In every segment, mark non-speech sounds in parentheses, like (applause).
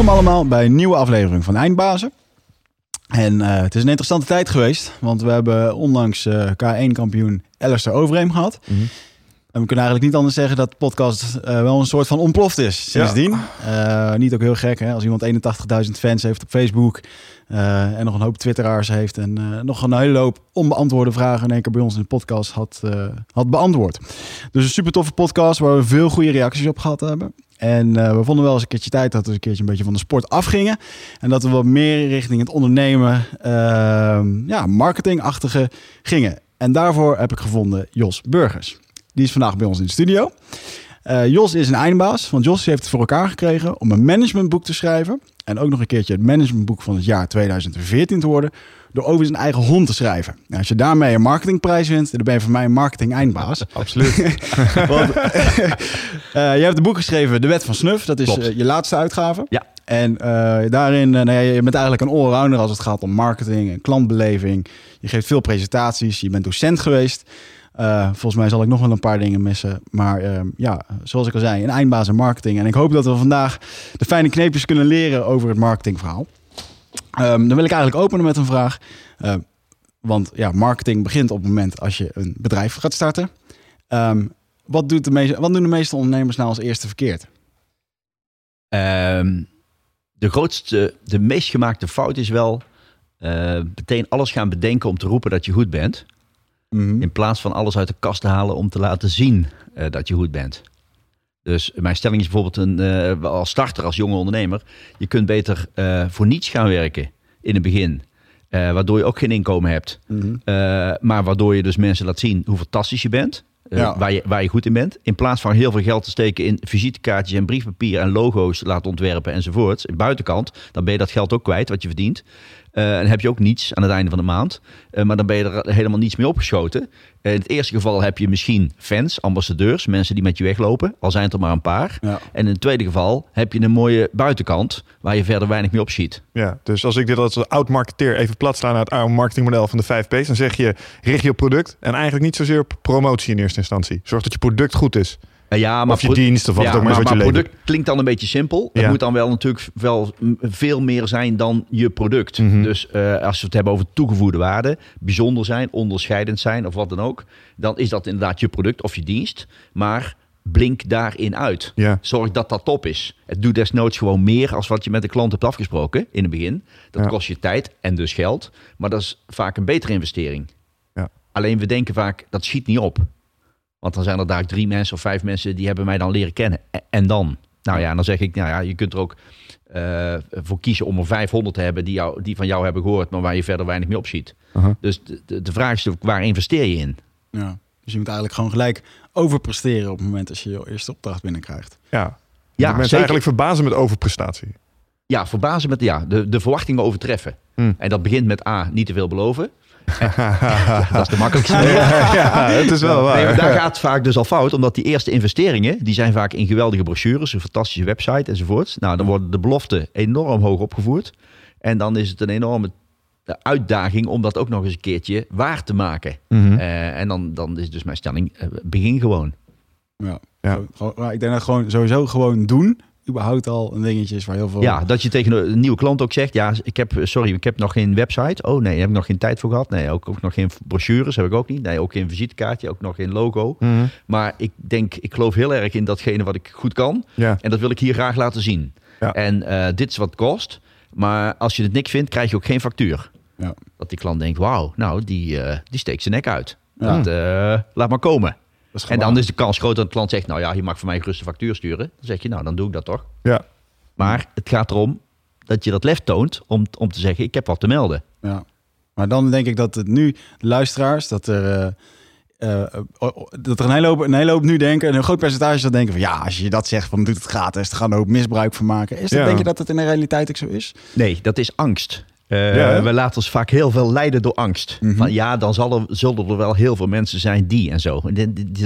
Welkom allemaal bij een nieuwe aflevering van Eindbazen. En eh, het is een interessante tijd geweest, want we hebben onlangs eh, K1-kampioen Alistair Overeem gehad. En we kunnen eigenlijk niet anders zeggen dat de podcast eh, wel een soort van ontploft is sindsdien. Eh, niet ook heel gek hè, als iemand 81.000 fans heeft op Facebook en nog een hoop twitteraars heeft en nog een hele hoop onbeantwoorde vragen in één keer bij ons in de podcast had, had beantwoord. Dus een super toffe podcast waar we veel goede reacties op gehad hebben. En eh, we vonden wel eens een keertje tijd dat we een keertje een beetje van de sport afgingen. En dat we wat meer richting het ondernemen, ehm, ja, marketingachtige gingen. En daarvoor heb ik gevonden Jos Burgers. Die is vandaag bij ons in de studio. Eh, Jos is een eindbaas, want Jos heeft het voor elkaar gekregen om een managementboek te schrijven. En ook nog een keertje het managementboek van het jaar 2014 te worden. Door over zijn eigen hond te schrijven. Nou, als je daarmee een marketingprijs wint, dan ben je voor mij een marketing eindbaas. (laughs) Absoluut. (laughs) Want, (laughs) eh, je hebt een boek geschreven, De Wet van Snuf. Dat is eh, je laatste uitgave. Ja. En eh, daarin, nou ja, je bent eigenlijk een allrounder als het gaat om marketing en klantbeleving. Je geeft veel presentaties, je bent docent geweest. Volgens mij zal ik nog wel een paar dingen missen. Maar eh, ja, zoals ik al zei, een eindbaas en marketing. En ik hoop dat we vandaag de fijne kneepjes kunnen leren over het marketingverhaal. Ehm, dan wil ik eigenlijk openen met een vraag. Eh, want ja, marketing begint op het moment als je een bedrijf gaat starten. Ehm, wat, doet de meeste, wat doen de meeste ondernemers nou als eerste verkeerd? Ehm, de grootste, de meest gemaakte fout is wel eh, meteen alles gaan bedenken om te roepen dat je goed bent. Mhm. In plaats van alles uit de kast te halen om te laten zien eh, dat je goed bent. Dus mijn stelling is bijvoorbeeld een, eh, als starter, als jonge ondernemer. Je kunt beter eh, voor niets gaan werken in het begin. eh, waardoor je ook geen inkomen hebt. Mhm. Maar waardoor je dus mensen laat zien hoe fantastisch je bent. Ja. waar, je, waar je goed in bent. In plaats van heel veel geld te steken in visitekaartjes en briefpapier en logo's te laten ontwerpen enzovoort. In buitenkant, dan ben je dat geld ook kwijt wat je verdient. Eh, en heb je ook niets aan het einde van de maand. Eh, maar dan ben je er helemaal niets mee opgeschoten. Eh, in het eerste geval heb je misschien fans, ambassadeurs, mensen die met je weglopen. Al zijn het er maar een paar. Ja. En in het tweede geval heb je een mooie buitenkant waar je verder weinig mee opschiet. Ja, dus als ik dit als oud-marketeer even plat sla naar het oude marketingmodel van de 5 P's, dan zeg je richt je op product en eigenlijk niet zozeer op promotie in eerste instantie. Zorg dat je product goed is. Eh, ja, maar of je dienst of wat ja, ook maar is maar, wat je maar product klinkt dan een beetje simpel. Het Ja. moet dan wel natuurlijk wel veel meer zijn dan je product. Mhm. Dus eh, als we het hebben over toegevoegde waarde, bijzonder zijn, onderscheidend zijn of wat dan ook, dan is dat inderdaad je product of je dienst. Maar blink daarin uit. Ja. Zorg dat dat top is. Het doet desnoods gewoon meer als wat je met de klant hebt afgesproken in het begin. Dat Ja. kost je tijd en dus geld. Maar dat is vaak een betere investering. Ja. Alleen we denken vaak, dat schiet niet op. Want dan zijn er daar drie mensen of vijf mensen die hebben mij dan leren kennen. E- En dan? Nou ja, dan zeg ik, nou ja, je kunt er ook eh, voor kiezen om er 500 te hebben die, jou, die van jou hebben gehoord, maar waar je verder weinig mee opschiet. Aha. Dus de, de, vraag is natuurlijk, waar investeer je in? Ja. Dus je moet eigenlijk gewoon gelijk overpresteren op het moment als je je eerste opdracht binnenkrijgt. Ja. Ja, Ja, mensen zeker. eigenlijk verbazen met overprestatie. Ja, verbazen met ja, de, de verwachtingen overtreffen. Hmm. En dat begint met A, niet te veel beloven. Dat is de makkelijkste. ja, het is wel waar. Nee, daar gaat het vaak dus al fout, omdat die eerste investeringen, die zijn vaak in geweldige brochures, een fantastische website enzovoort. Nou, dan worden de beloften enorm hoog opgevoerd. En dan is het een enorme uitdaging om dat ook nog eens een keertje waar te maken. Mhm. Eh, en dan, dan is dus mijn stelling, eh, begin gewoon. Ja. Ja. Ik denk dat gewoon sowieso gewoon doen, überhaupt al een dingetje is waar heel veel... Ja, dat je tegen een nieuwe klant ook zegt, ja, ik heb, sorry, ik heb nog geen website. Oh nee, heb ik nog geen tijd voor gehad. Nee, ook, ook nog geen brochures heb ik ook niet. Nee, ook geen visitekaartje, ook nog geen logo. Mhm. Maar ik denk, ik geloof heel erg in datgene wat ik goed kan. Ja. En dat wil ik hier graag laten zien. Ja. En eh, dit is wat het kost. Maar als je het niks vindt, krijg je ook geen factuur. Ja. Dat die klant denkt, wauw, nou, die, eh, die steekt zijn nek uit. Ja. Dat, eh, laat maar komen. En dan is de kans groot dat de klant zegt, nou ja, je mag voor mij gerust een factuur sturen. Dan zeg je, nou, dan doe ik dat toch. Ja. Maar het gaat erom dat je dat lef toont om, om te zeggen, ik heb wat te melden. Ja. Maar dan denk ik dat het nu, de luisteraars, dat er eh, oh, dat er een hele, hoop, een hele hoop nu denken, een groot percentage zal denken van ja, als je dat zegt van doet het gratis, dan gaan er ook misbruik van maken. Is dat, Ja. denk je dat het in de realiteit ook zo is? Nee, dat is angst. Eh, Ja, we laten ons vaak heel veel leiden door angst. Mhm. Van ja, dan zal er, zullen er wel heel veel mensen zijn die en zo.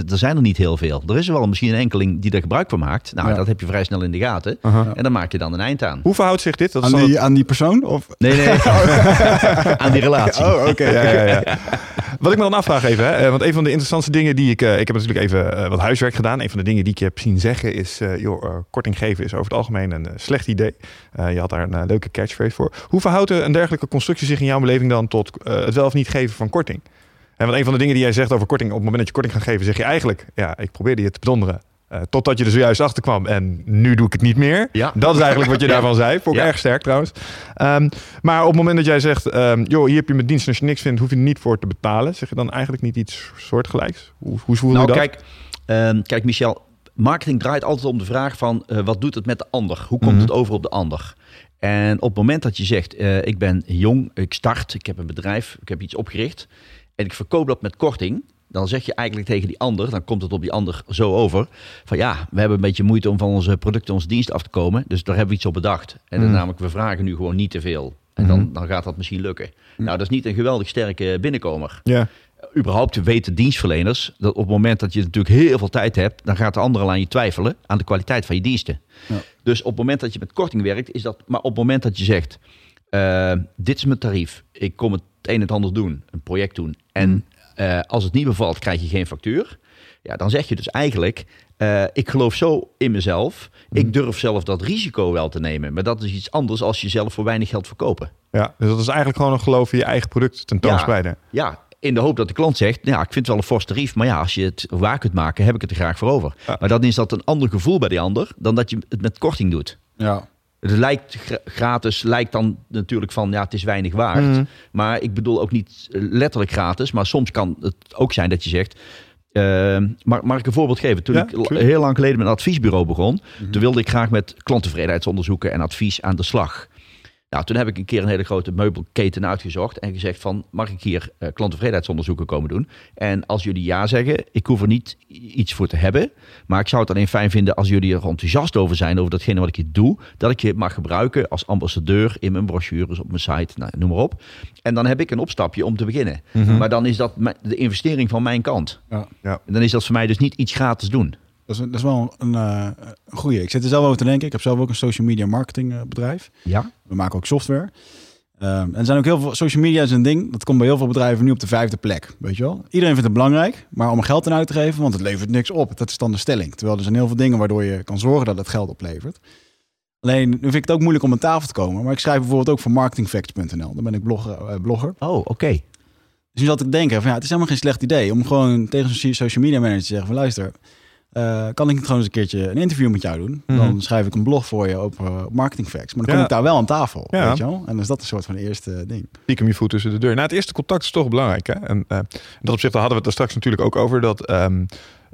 Er zijn er niet heel veel. Er is er wel misschien een enkeling die er gebruik van maakt. Nou, Ja. dat heb je vrij snel in de gaten. En dan maak je dan een eind aan. Hoe verhoudt zich dit? Dat is Aan die, aan die persoon? Of? Nee, nee. (laughs) (laughs) aan die relatie. Oh, oké. Ja, ja, (laughs) ja. Wat ik me dan afvraag even, hè, eh, want een van de interessantste dingen die ik... eh, ik heb natuurlijk even wat huiswerk gedaan. Een van de dingen die ik je heb zien zeggen is... eh, joh, korting geven is over het algemeen een slecht idee. Eh, je had daar een leuke catchphrase voor. Hoe verhoudt een dergelijke constructie zich in jouw beleving dan... tot eh, het wel of niet geven van korting? En want een van de dingen die jij zegt over korting... op het moment dat je korting gaat geven, zeg je eigenlijk... ja, ik probeerde je te bedonderen. eh, totdat je er zojuist achter kwam en nu doe ik het niet meer. Ja. Dat is eigenlijk wat je (laughs) Ja. daarvan zei. Vond ik Ja. erg sterk trouwens. Ehm, maar op het moment dat jij zegt, ehm, joh, hier heb je mijn dienst en als je niks vindt, hoef je er niet voor te betalen. Zeg je dan eigenlijk niet iets soortgelijks? Hoe, hoe voel je Nou, dat? kijk, ehm, kijk, Michel, marketing draait altijd om de vraag van eh, wat doet het met de ander? Hoe komt Mhm. het over op de ander? En op het moment dat je zegt, eh, ik ben jong, ik start, ik heb een bedrijf, ik heb iets opgericht en ik verkoop dat met korting, dan zeg je eigenlijk tegen die ander, dan komt het op die ander zo over, van ja, we hebben een beetje moeite om van onze producten, onze diensten af te komen, dus daar hebben we iets op bedacht. En dan Mhm. namelijk, we vragen nu gewoon niet te veel. En dan, dan gaat dat misschien lukken. Nou, dat is niet een geweldig sterke binnenkomer Ja, überhaupt weten dienstverleners dat op het moment dat je natuurlijk heel veel tijd hebt, dan gaat de ander al aan je twijfelen aan de kwaliteit van je diensten. Ja. Dus op het moment dat je met korting werkt, is dat. Maar op het moment dat je zegt: eh, dit is mijn tarief, ik kom het een en het ander doen, een project doen, en eh, als het niet bevalt, krijg je geen factuur. Ja, dan zeg je dus eigenlijk: eh, ik geloof zo in mezelf, ik durf zelf dat risico wel te nemen. Maar dat is iets anders als je zelf voor weinig geld verkopen. ja, dus dat is eigenlijk gewoon een geloof in je eigen product tentoonspreiden. Ja, in de hoop dat de klant zegt, ja, ik vind het wel een fors tarief, maar ja, als je het waar kunt maken, heb ik het er graag voor over. Ja. Maar dan is dat een ander gevoel bij die ander dan dat je het met korting doet. Ja. Het lijkt gra- gratis, lijkt dan natuurlijk van, ja, het is weinig waard. Mhm. Maar ik bedoel ook niet letterlijk gratis, maar soms kan het ook zijn dat je zegt, eh, mag, mag ik een voorbeeld geven? Toen Ja, ik heel lang geleden met een adviesbureau begon, toen wilde ik graag met klanttevredenheidsonderzoeken en advies aan de slag. Nou, toen heb ik een keer een hele grote meubelketen uitgezocht en gezegd van, mag ik hier eh, klanttevredenheidsonderzoeken komen doen? En als jullie ja zeggen, ik hoef er niet iets voor te hebben, maar ik zou het alleen fijn vinden als jullie er enthousiast over zijn, over datgene wat ik hier doe, dat ik je mag gebruiken als ambassadeur in mijn brochures, op mijn site, nou, noem maar op. En dan heb ik een opstapje om te beginnen. Maar dan is dat de investering van mijn kant. Ja. Ja. En dan is dat voor mij dus niet iets gratis doen. Dat, is, dat is wel een, eh, een goeie. Ik zit er zelf over te denken. Ik heb zelf ook een social media marketing eh, bedrijf. Ja? We maken ook software. Ehm, en er zijn ook heel veel social media is een ding. Dat komt bij heel veel bedrijven nu op de vijfde plek. Weet je wel? Iedereen vindt het belangrijk, maar om geld aan uit te geven, want het levert niks op. Dat is dan de stelling. Terwijl er zijn heel veel dingen waardoor je kan zorgen dat het geld oplevert. Alleen nu vind ik het ook moeilijk om aan tafel te komen. Maar ik schrijf bijvoorbeeld ook voor marketingfacts.nl. Daar ben ik blogger. eh, blogger. Oh, oké. Dus nu zat ik denken van ja, het is helemaal geen slecht idee om gewoon tegen zo'n social media manager te zeggen van luister, eh, kan ik gewoon eens een keertje een interview met jou doen? Mhm. Dan schrijf ik een blog voor je op uh, marketing facts. Maar dan kom ik daar wel aan tafel, Ja. weet je wel? En dan is dat een soort van eerste ding. Stiekem je voet tussen de deur. Nou, het eerste contact is toch belangrijk. Hè? En eh, in dat opzicht hadden we het er straks natuurlijk ook over. Dat, ehm,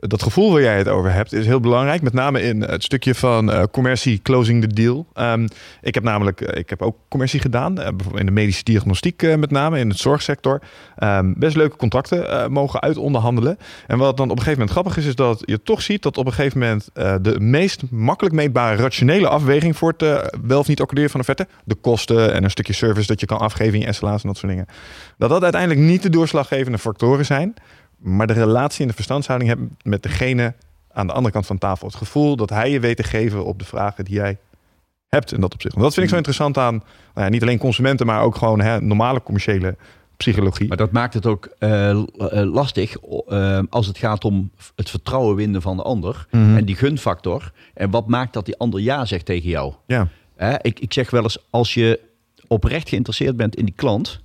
dat gevoel waar jij het over hebt is heel belangrijk. Met name in het stukje van eh, commercie, closing the deal. Ehm, ik heb namelijk, eh, ik heb ook commercie gedaan. bijvoorbeeld in de medische diagnostiek met name, in het zorgsector. Ehm, best leuke contracten mogen uitonderhandelen. En wat dan op een gegeven moment grappig is, is dat je toch ziet dat op een gegeven moment de meest makkelijk meetbare rationele afweging voor het wel of niet accorderen van offerte, de kosten en een stukje service dat je kan afgeven in je SLA's en dat soort dingen, dat dat uiteindelijk niet de doorslaggevende factoren zijn, maar de relatie en de verstandshouding hebben met degene aan de andere kant van tafel. Het gevoel dat hij je weet te geven op de vragen die jij hebt in dat opzicht. En dat vind ik zo interessant aan nou ja, niet alleen consumenten, maar ook gewoon hè, normale commerciële psychologie. Maar dat maakt het ook eh, eh, lastig eh, als het gaat om het vertrouwen winnen van de ander. Mhm. En die gunfactor. En wat maakt dat die ander ja zegt tegen jou? Ja. Hè, ik, ik zeg wel eens, als je oprecht geïnteresseerd bent in die klant,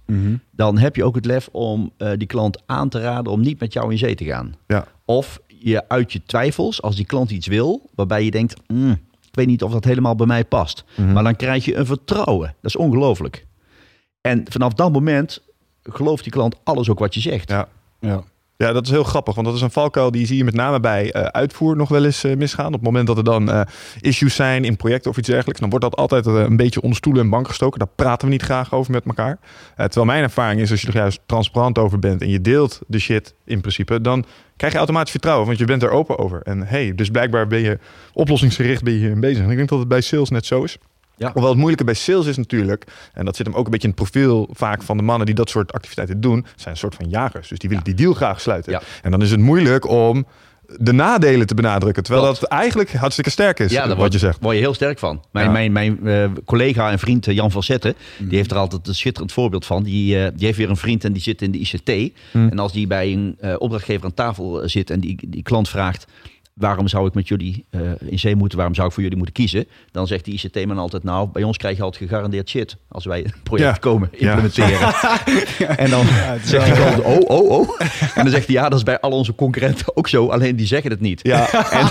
dan heb je ook het lef om eh, die klant aan te raden om niet met jou in zee te gaan. Ja. Of je uit je twijfels, als die klant iets wil, waarbij je denkt, "Mm, ik weet niet of dat helemaal bij mij past. Mhm. Maar dan krijg je een vertrouwen. Dat is ongelooflijk. En vanaf dat moment gelooft die klant alles ook wat je zegt. Ja. Ja. Ja, dat is heel grappig, want dat is een valkuil die zie je met name bij eh, uitvoer nog wel eens eh, misgaan. Op het moment dat er dan eh, issues zijn in projecten of iets dergelijks, dan wordt dat altijd een beetje onder stoelen en bank gestoken. Daar praten we niet graag over met elkaar. Terwijl mijn ervaring is, als je er juist transparant over bent en je deelt de shit in principe, dan krijg je automatisch vertrouwen, want je bent er open over. En hey, dus blijkbaar ben je oplossingsgericht ben je hierin bezig. En ik denk dat het bij sales net zo is. Ja. Hoewel het moeilijke bij sales is natuurlijk, en dat zit hem ook een beetje in het profiel vaak van de mannen die dat soort activiteiten doen, zijn een soort van jagers. Dus die willen die deal graag sluiten. Ja. En dan is het moeilijk om de nadelen te benadrukken, terwijl Klopt. dat eigenlijk hartstikke sterk is, Ja, daar wat word je zegt. word je heel sterk van. Mijn, Ja. mijn, mijn eh, collega en vriend eh, Jan van Zetten, die heeft er altijd een schitterend voorbeeld van. Die, eh, die heeft weer een vriend en die zit in de ICT. Hmm. En als die bij een opdrachtgever aan tafel zit en die, die klant vraagt... waarom zou ik met jullie eh, in zee moeten, waarom zou ik voor jullie moeten kiezen? Dan zegt die ICT-man altijd, nou, bij ons krijg je altijd gegarandeerd shit... als wij een project Ja. komen Ja. implementeren. (laughs) en dan zegt hij altijd, oh, oh, oh. En dan zegt hij, ja, dat is bij al onze concurrenten ook zo, alleen die zeggen het niet. Ja, En,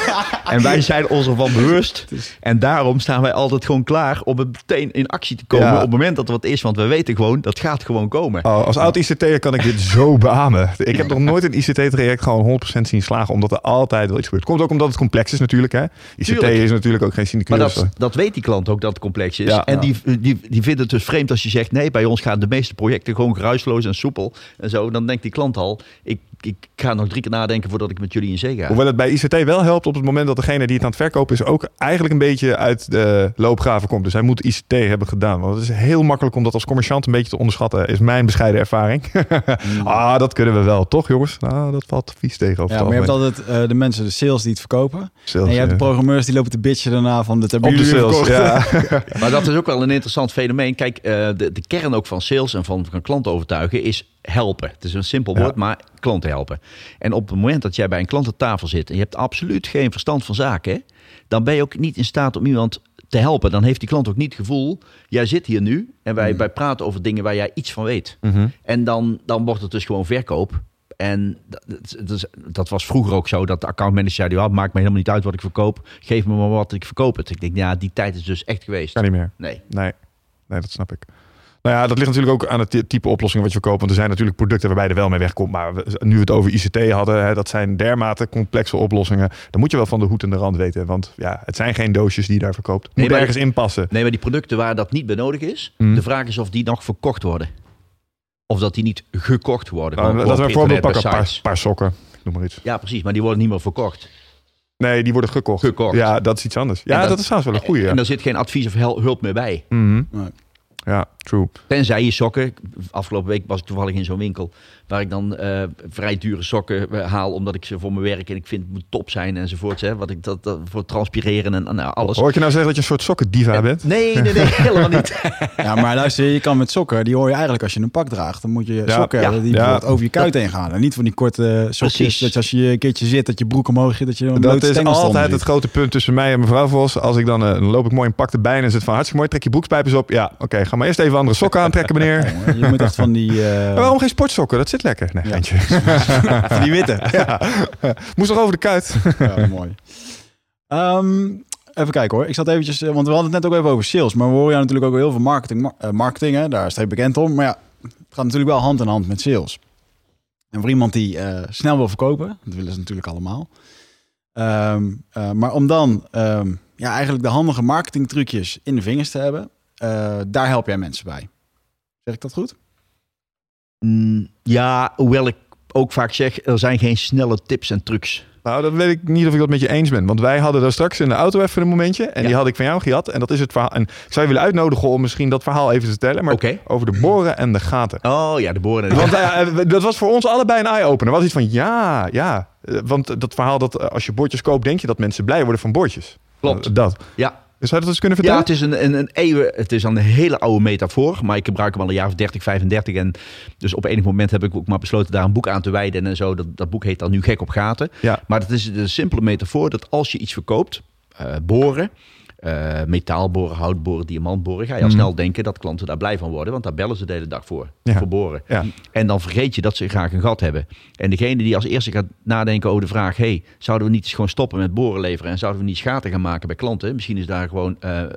en wij zijn ons ervan bewust. En daarom staan wij altijd gewoon klaar om het meteen in actie te komen Ja. op het moment dat er wat is. Want we weten gewoon, dat gaat gewoon komen. Oh, als oud ICT'er kan ik dit zo beamen. Ik heb nog nooit een ICT-traject gewoon 100% zien slagen, omdat er altijd wel iets gebeurt. Komt ook omdat het complex is natuurlijk. Hè? ICT Tuurlijk. is natuurlijk ook geen Maar sinecure. dat, dat weet die klant ook dat het complex is. Ja. en Ja. die, die, die vindt het dus vreemd als je zegt: nee, bij ons gaan de meeste projecten gewoon geruisloos en soepel. En zo. Dan denkt die klant al: ik, ik ga nog drie keer nadenken voordat ik met jullie in zee ga. Hoewel het bij ICT wel helpt op het moment dat degene die het aan het verkopen is ook eigenlijk een beetje uit de loopgraven komt. Dus hij moet ICT hebben gedaan. Want het is heel makkelijk om dat als commerciant een beetje te onderschatten, is mijn bescheiden ervaring. (laughs) ah, dat kunnen we wel, toch jongens? Nou, dat valt vies tegen over Ja, maar je hebt altijd eh, de mensen, de sales die het verkopen. Sales, en je hebt de programmeurs die lopen te bitchen daarna van... Dit hebben op de sales, (laughs) ja. Maar dat is ook wel een interessant fenomeen. Kijk, eh, de, de kern ook van sales en van, van klanten overtuigen is helpen. Het is een simpel Ja. woord, maar klanten helpen. En op het moment dat jij bij een klant aan tafel zit en je hebt absoluut geen verstand van zaken, dan ben je ook niet in staat om iemand te helpen. Dan heeft die klant ook niet het gevoel, jij zit hier nu en wij, wij praten over dingen waar jij iets van weet. Mhm. En dan, dan wordt het dus gewoon verkoop. En dat, dat was vroeger ook zo, dat de accountmanager zei, ja, maakt me helemaal niet uit wat ik verkoop. Geef me maar wat, ik verkoop het. Ik denk, ja, die tijd is dus echt geweest. Kan niet meer. Nee. Nee. nee, dat snap ik. Nou ja, dat ligt natuurlijk ook aan het ty- type oplossingen wat je verkoopt. Want er zijn natuurlijk producten waarbij er wel mee wegkomt. Maar we- nu we het over ICT hadden, hè, dat zijn dermate complexe oplossingen. Dan moet je wel van de hoed en de rand weten. Want ja, het zijn geen doosjes die je daar verkoopt. Het Nee, moet maar- ergens inpassen. Nee, maar die producten waar dat niet bij nodig is, Hmm. de vraag is of die nog verkocht worden. Of dat die niet gekocht worden. Nou, laten we een voorbeeld pakken. Een paar, paar sokken. Noem maar iets. Ja, precies, maar die worden niet meer verkocht. Nee, die worden gekocht. Gekocht. Ja, dat is iets anders. Ja, En dat, dat- is trouwens wel een goeie. En Ja, daar zit geen advies of hulp meer bij. Mhm. Nee. Ja true. Tenzij je sokken. Afgelopen week was ik toevallig in zo'n winkel. Waar ik dan eh, vrij dure sokken eh, haal. Omdat ik ze voor mijn werk en ik vind het moet top zijn enzovoort. Hè, wat ik dat, dat voor transpireren en, nou, alles. Hoor ik je nou zeggen dat je een soort sokkendiva bent? Nee, nee, nee, (laughs) helemaal niet. Ja, maar luister, je kan met sokken, die hoor je eigenlijk als je een pak draagt. Dan moet je Ja, sokken ja, die ja. over je kuit heen gaan. En niet van die korte sokjes, Precies. dat als je een keertje zit, dat je broek omhoog zit, dat je een Dat is altijd het grote punt tussen mij en mevrouw Vos. Als ik dan, eh, dan loop ik mooi in pak de bijna en zit van hartstikke mooi. Trek je broekspijpers op. Ja, oké. ga maar eerst even andere sokken aantrekken, meneer. Je moet echt van die, (laughs) eh, waarom geen sportsokken? Dat zit lekker. Nee, Ja. (laughs) van die witte. Moest nog over de kuit. Ja, mooi. Ehm, even kijken hoor. Ik zat eventjes, eh, want we hadden het net ook even over sales. Maar we horen jou natuurlijk ook heel veel marketing. mar- eh, marketing hè? Daar is het bekend om. Maar ja, het gaat natuurlijk wel hand in hand met sales. En voor iemand die eh, snel wil verkopen, dat willen ze natuurlijk allemaal. Ehm, eh, maar om dan ehm, ja, eigenlijk de handige marketingtrucjes in de vingers te hebben, daar help jij mensen bij. Zeg ik dat goed? Mm, ja, hoewel ik ook vaak zeg, er zijn geen snelle tips en trucs. Nou, dat weet ik niet of ik dat met je eens ben. Want wij hadden daar straks in de auto even een momentje. En Ja. die had ik van jou gehad. En dat is het verhaal. En ik zou je willen uitnodigen om misschien dat verhaal even te vertellen. Maar over de boren en de gaten. Oh ja, de boren. Want eh, dat was voor ons allebei een eye-opener. was iets van ja, ja. Eh, Want dat verhaal dat eh, als je bordjes koopt, denk je dat mensen blij worden van bordjes. Klopt. Eh, Dat. Ja, zou je dat eens kunnen Ja, vertellen? het is een, een, een, eeuwen, het is een hele oude metafoor, maar ik gebruik hem al een jaar of 30, 35. En dus op enig moment heb ik ook maar besloten daar een boek aan te wijden en zo. Dat, dat boek heet dan nu Gek op Gaten. Ja. Maar het is de simpele metafoor dat als je iets verkoopt, eh, boren, eh metaalboren, houtboren, diamantboren, ga je al Mhm. snel denken dat klanten daar blij van worden, want daar bellen ze de hele dag voor, Ja. voor boren. Ja. En dan vergeet je dat ze graag een gat hebben. En degene die als eerste gaat nadenken over de vraag: hey, zouden we niet eens gewoon stoppen met boren leveren en zouden we niet gaten gaan maken bij klanten? Misschien is daar gewoon eh, eh,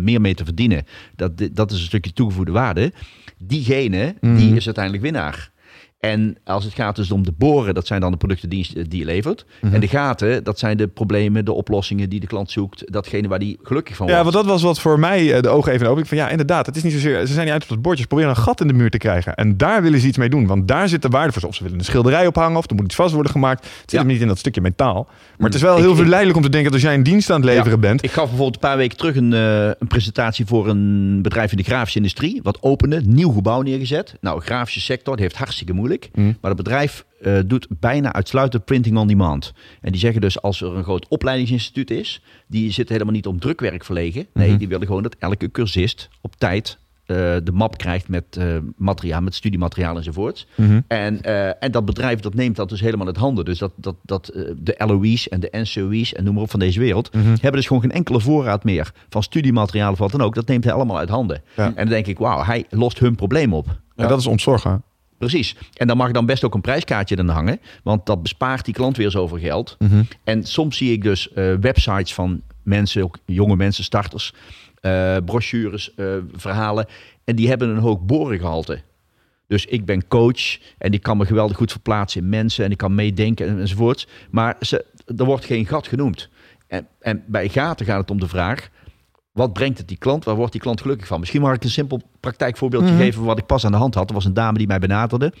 meer mee te verdienen. Dat, dat is een stukje toegevoegde waarde. Diegene, die Mhm. is uiteindelijk winnaar. En als het gaat dus om de boren, dat zijn dan de producten die, je- die je levert. Mhm. En de gaten, dat zijn de problemen, de oplossingen die de klant zoekt. Datgene waar die gelukkig van wordt. Ja, want dat was wat voor mij eh, de ogen even open. Ik van ja, inderdaad. Het is niet zozeer. Ze zijn niet uit op het bordje. Ze proberen een gat in de muur te krijgen. En daar willen ze iets mee doen. Want daar zit de waarde voor. ze. Of ze willen een schilderij ophangen. Of er moet iets vast worden gemaakt. Het zit Ja. hem niet in dat stukje metaal. Maar het is wel Ik- heel verleidelijk om te denken dat als jij een dienst aan het leveren Ja. bent. Ik gaf bijvoorbeeld een paar weken terug een, eh, een presentatie voor een bedrijf in de grafische industrie. Wat opende, nieuw gebouw neergezet. Nou, grafische sector, die heeft hartstikke moeilijk. Mm. Maar het bedrijf eh, doet bijna uitsluitend printing on demand. En die zeggen dus als er een groot opleidingsinstituut is, die zitten helemaal niet om drukwerk verlegen. Nee, Mhm. die willen gewoon dat elke cursist op tijd eh, de map krijgt met eh, materiaal, met studiemateriaal enzovoort. Mhm. En, en dat bedrijf dat neemt dat dus helemaal uit handen. Dus dat, dat, dat de LOE's en de NCOE's en noem maar op van deze wereld... Mhm. hebben dus gewoon geen enkele voorraad meer van studiemateriaal of wat dan ook. Dat neemt hij allemaal uit handen. Ja. En dan denk ik, wauw, hij lost hun probleem op. Ja, dat is ontzorgen. Precies. En dan mag dan best ook een prijskaartje aan hangen. Want dat bespaart die klant weer zoveel geld. Mhm. En soms zie ik dus eh, websites van mensen, ook jonge mensen, starters, eh, brochures, eh, verhalen. En die hebben een hoog borengehalte. Dus ik ben coach en ik kan me geweldig goed verplaatsen in mensen en ik kan meedenken en- enzovoorts. Maar ze, er wordt geen gat genoemd. En, en bij gaten gaat het om de vraag, wat brengt het die klant? Waar wordt die klant gelukkig van? Misschien mag ik een simpel praktijkvoorbeeldje Mhm. geven wat ik pas aan de hand had. Er was een dame die mij benaderde.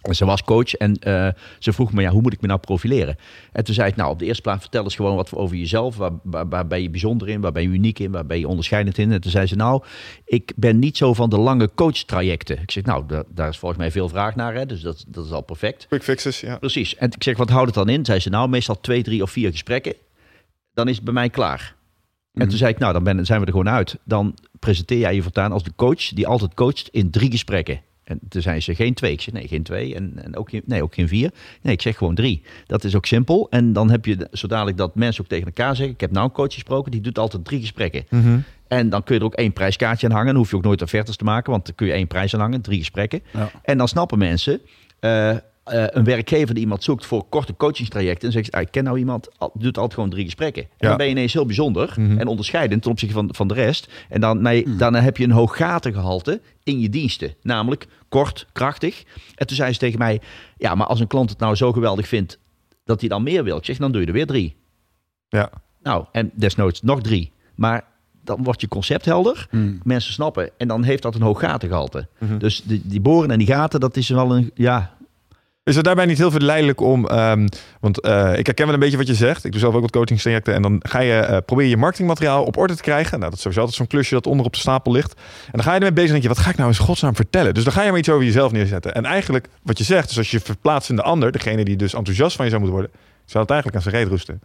En Ze was coach en eh, ze vroeg me, ja, hoe moet ik me nou profileren? En toen zei ik, nou, op de eerste plaats vertel eens gewoon wat over jezelf. Waar, waar, waar ben je bijzonder in? Waar ben je uniek in? Waar ben je onderscheidend in? En toen zei ze, nou, ik ben niet zo van de lange coachtrajecten. Ik zeg, nou, da- daar is volgens mij veel vraag naar, hè? dus dat, dat is al perfect. Quick fixes, ja. Precies. En ik zeg, wat houdt het dan in? Zei ze, nou, meestal twee, drie of vier gesprekken. Dan is het bij mij klaar. En toen zei ik, nou, dan ben, zijn we er gewoon uit. Dan presenteer jij je voortaan als de coach die altijd coacht in drie gesprekken. En toen zei ze, geen twee. Ik zeg, nee, geen twee. En, en ook, geen, nee, ook geen vier. Nee, ik zeg gewoon drie. Dat is ook simpel. En dan heb je, zo dadelijk dat mensen ook tegen elkaar zeggen... ik heb nou een coach gesproken, die doet altijd drie gesprekken. Mhm. En dan kun je er ook één prijskaartje aan hangen. Dan hoef je ook nooit offertes te maken, want dan kun je één prijs aan hangen, drie gesprekken. Ja. En dan snappen mensen, eh, eh, een werkgever die iemand zoekt voor korte coachingstrajecten. En zegt, ah, ik ken nou iemand, al- doet altijd gewoon drie gesprekken. En Ja. dan ben je ineens heel bijzonder Mhm. en onderscheidend ten opzichte van, van de rest. En dan, nee, dan heb je een hoog gatengehalte in je diensten. Namelijk kort, krachtig. En toen zei ze tegen mij, ja, maar als een klant het nou zo geweldig vindt dat hij dan meer wil. Zeg, dan doe je er weer drie. Ja. Nou, en desnoods nog drie. Maar dan wordt je concept helder. Mm. Mensen snappen. En dan heeft dat een hoog gatengehalte. Mhm. Dus die, die boren en die gaten, dat is wel een... Ja, Is het daarbij niet heel verleidelijk om... ehm, want eh, ik herken wel een beetje wat je zegt. Ik doe zelf ook wat coachingstrajecten. En dan ga je, eh probeer je marketingmateriaal op orde te krijgen. Nou, dat is sowieso altijd zo'n klusje dat onder op de stapel ligt. En dan ga je ermee bezig en denk je, wat ga ik nou eens godsnaam vertellen? Dus dan ga je maar iets over jezelf neerzetten. En eigenlijk, wat je zegt, dus als je je verplaatst in de ander... degene die dus enthousiast van je zou moeten worden... zou het eigenlijk aan zijn reet roesten.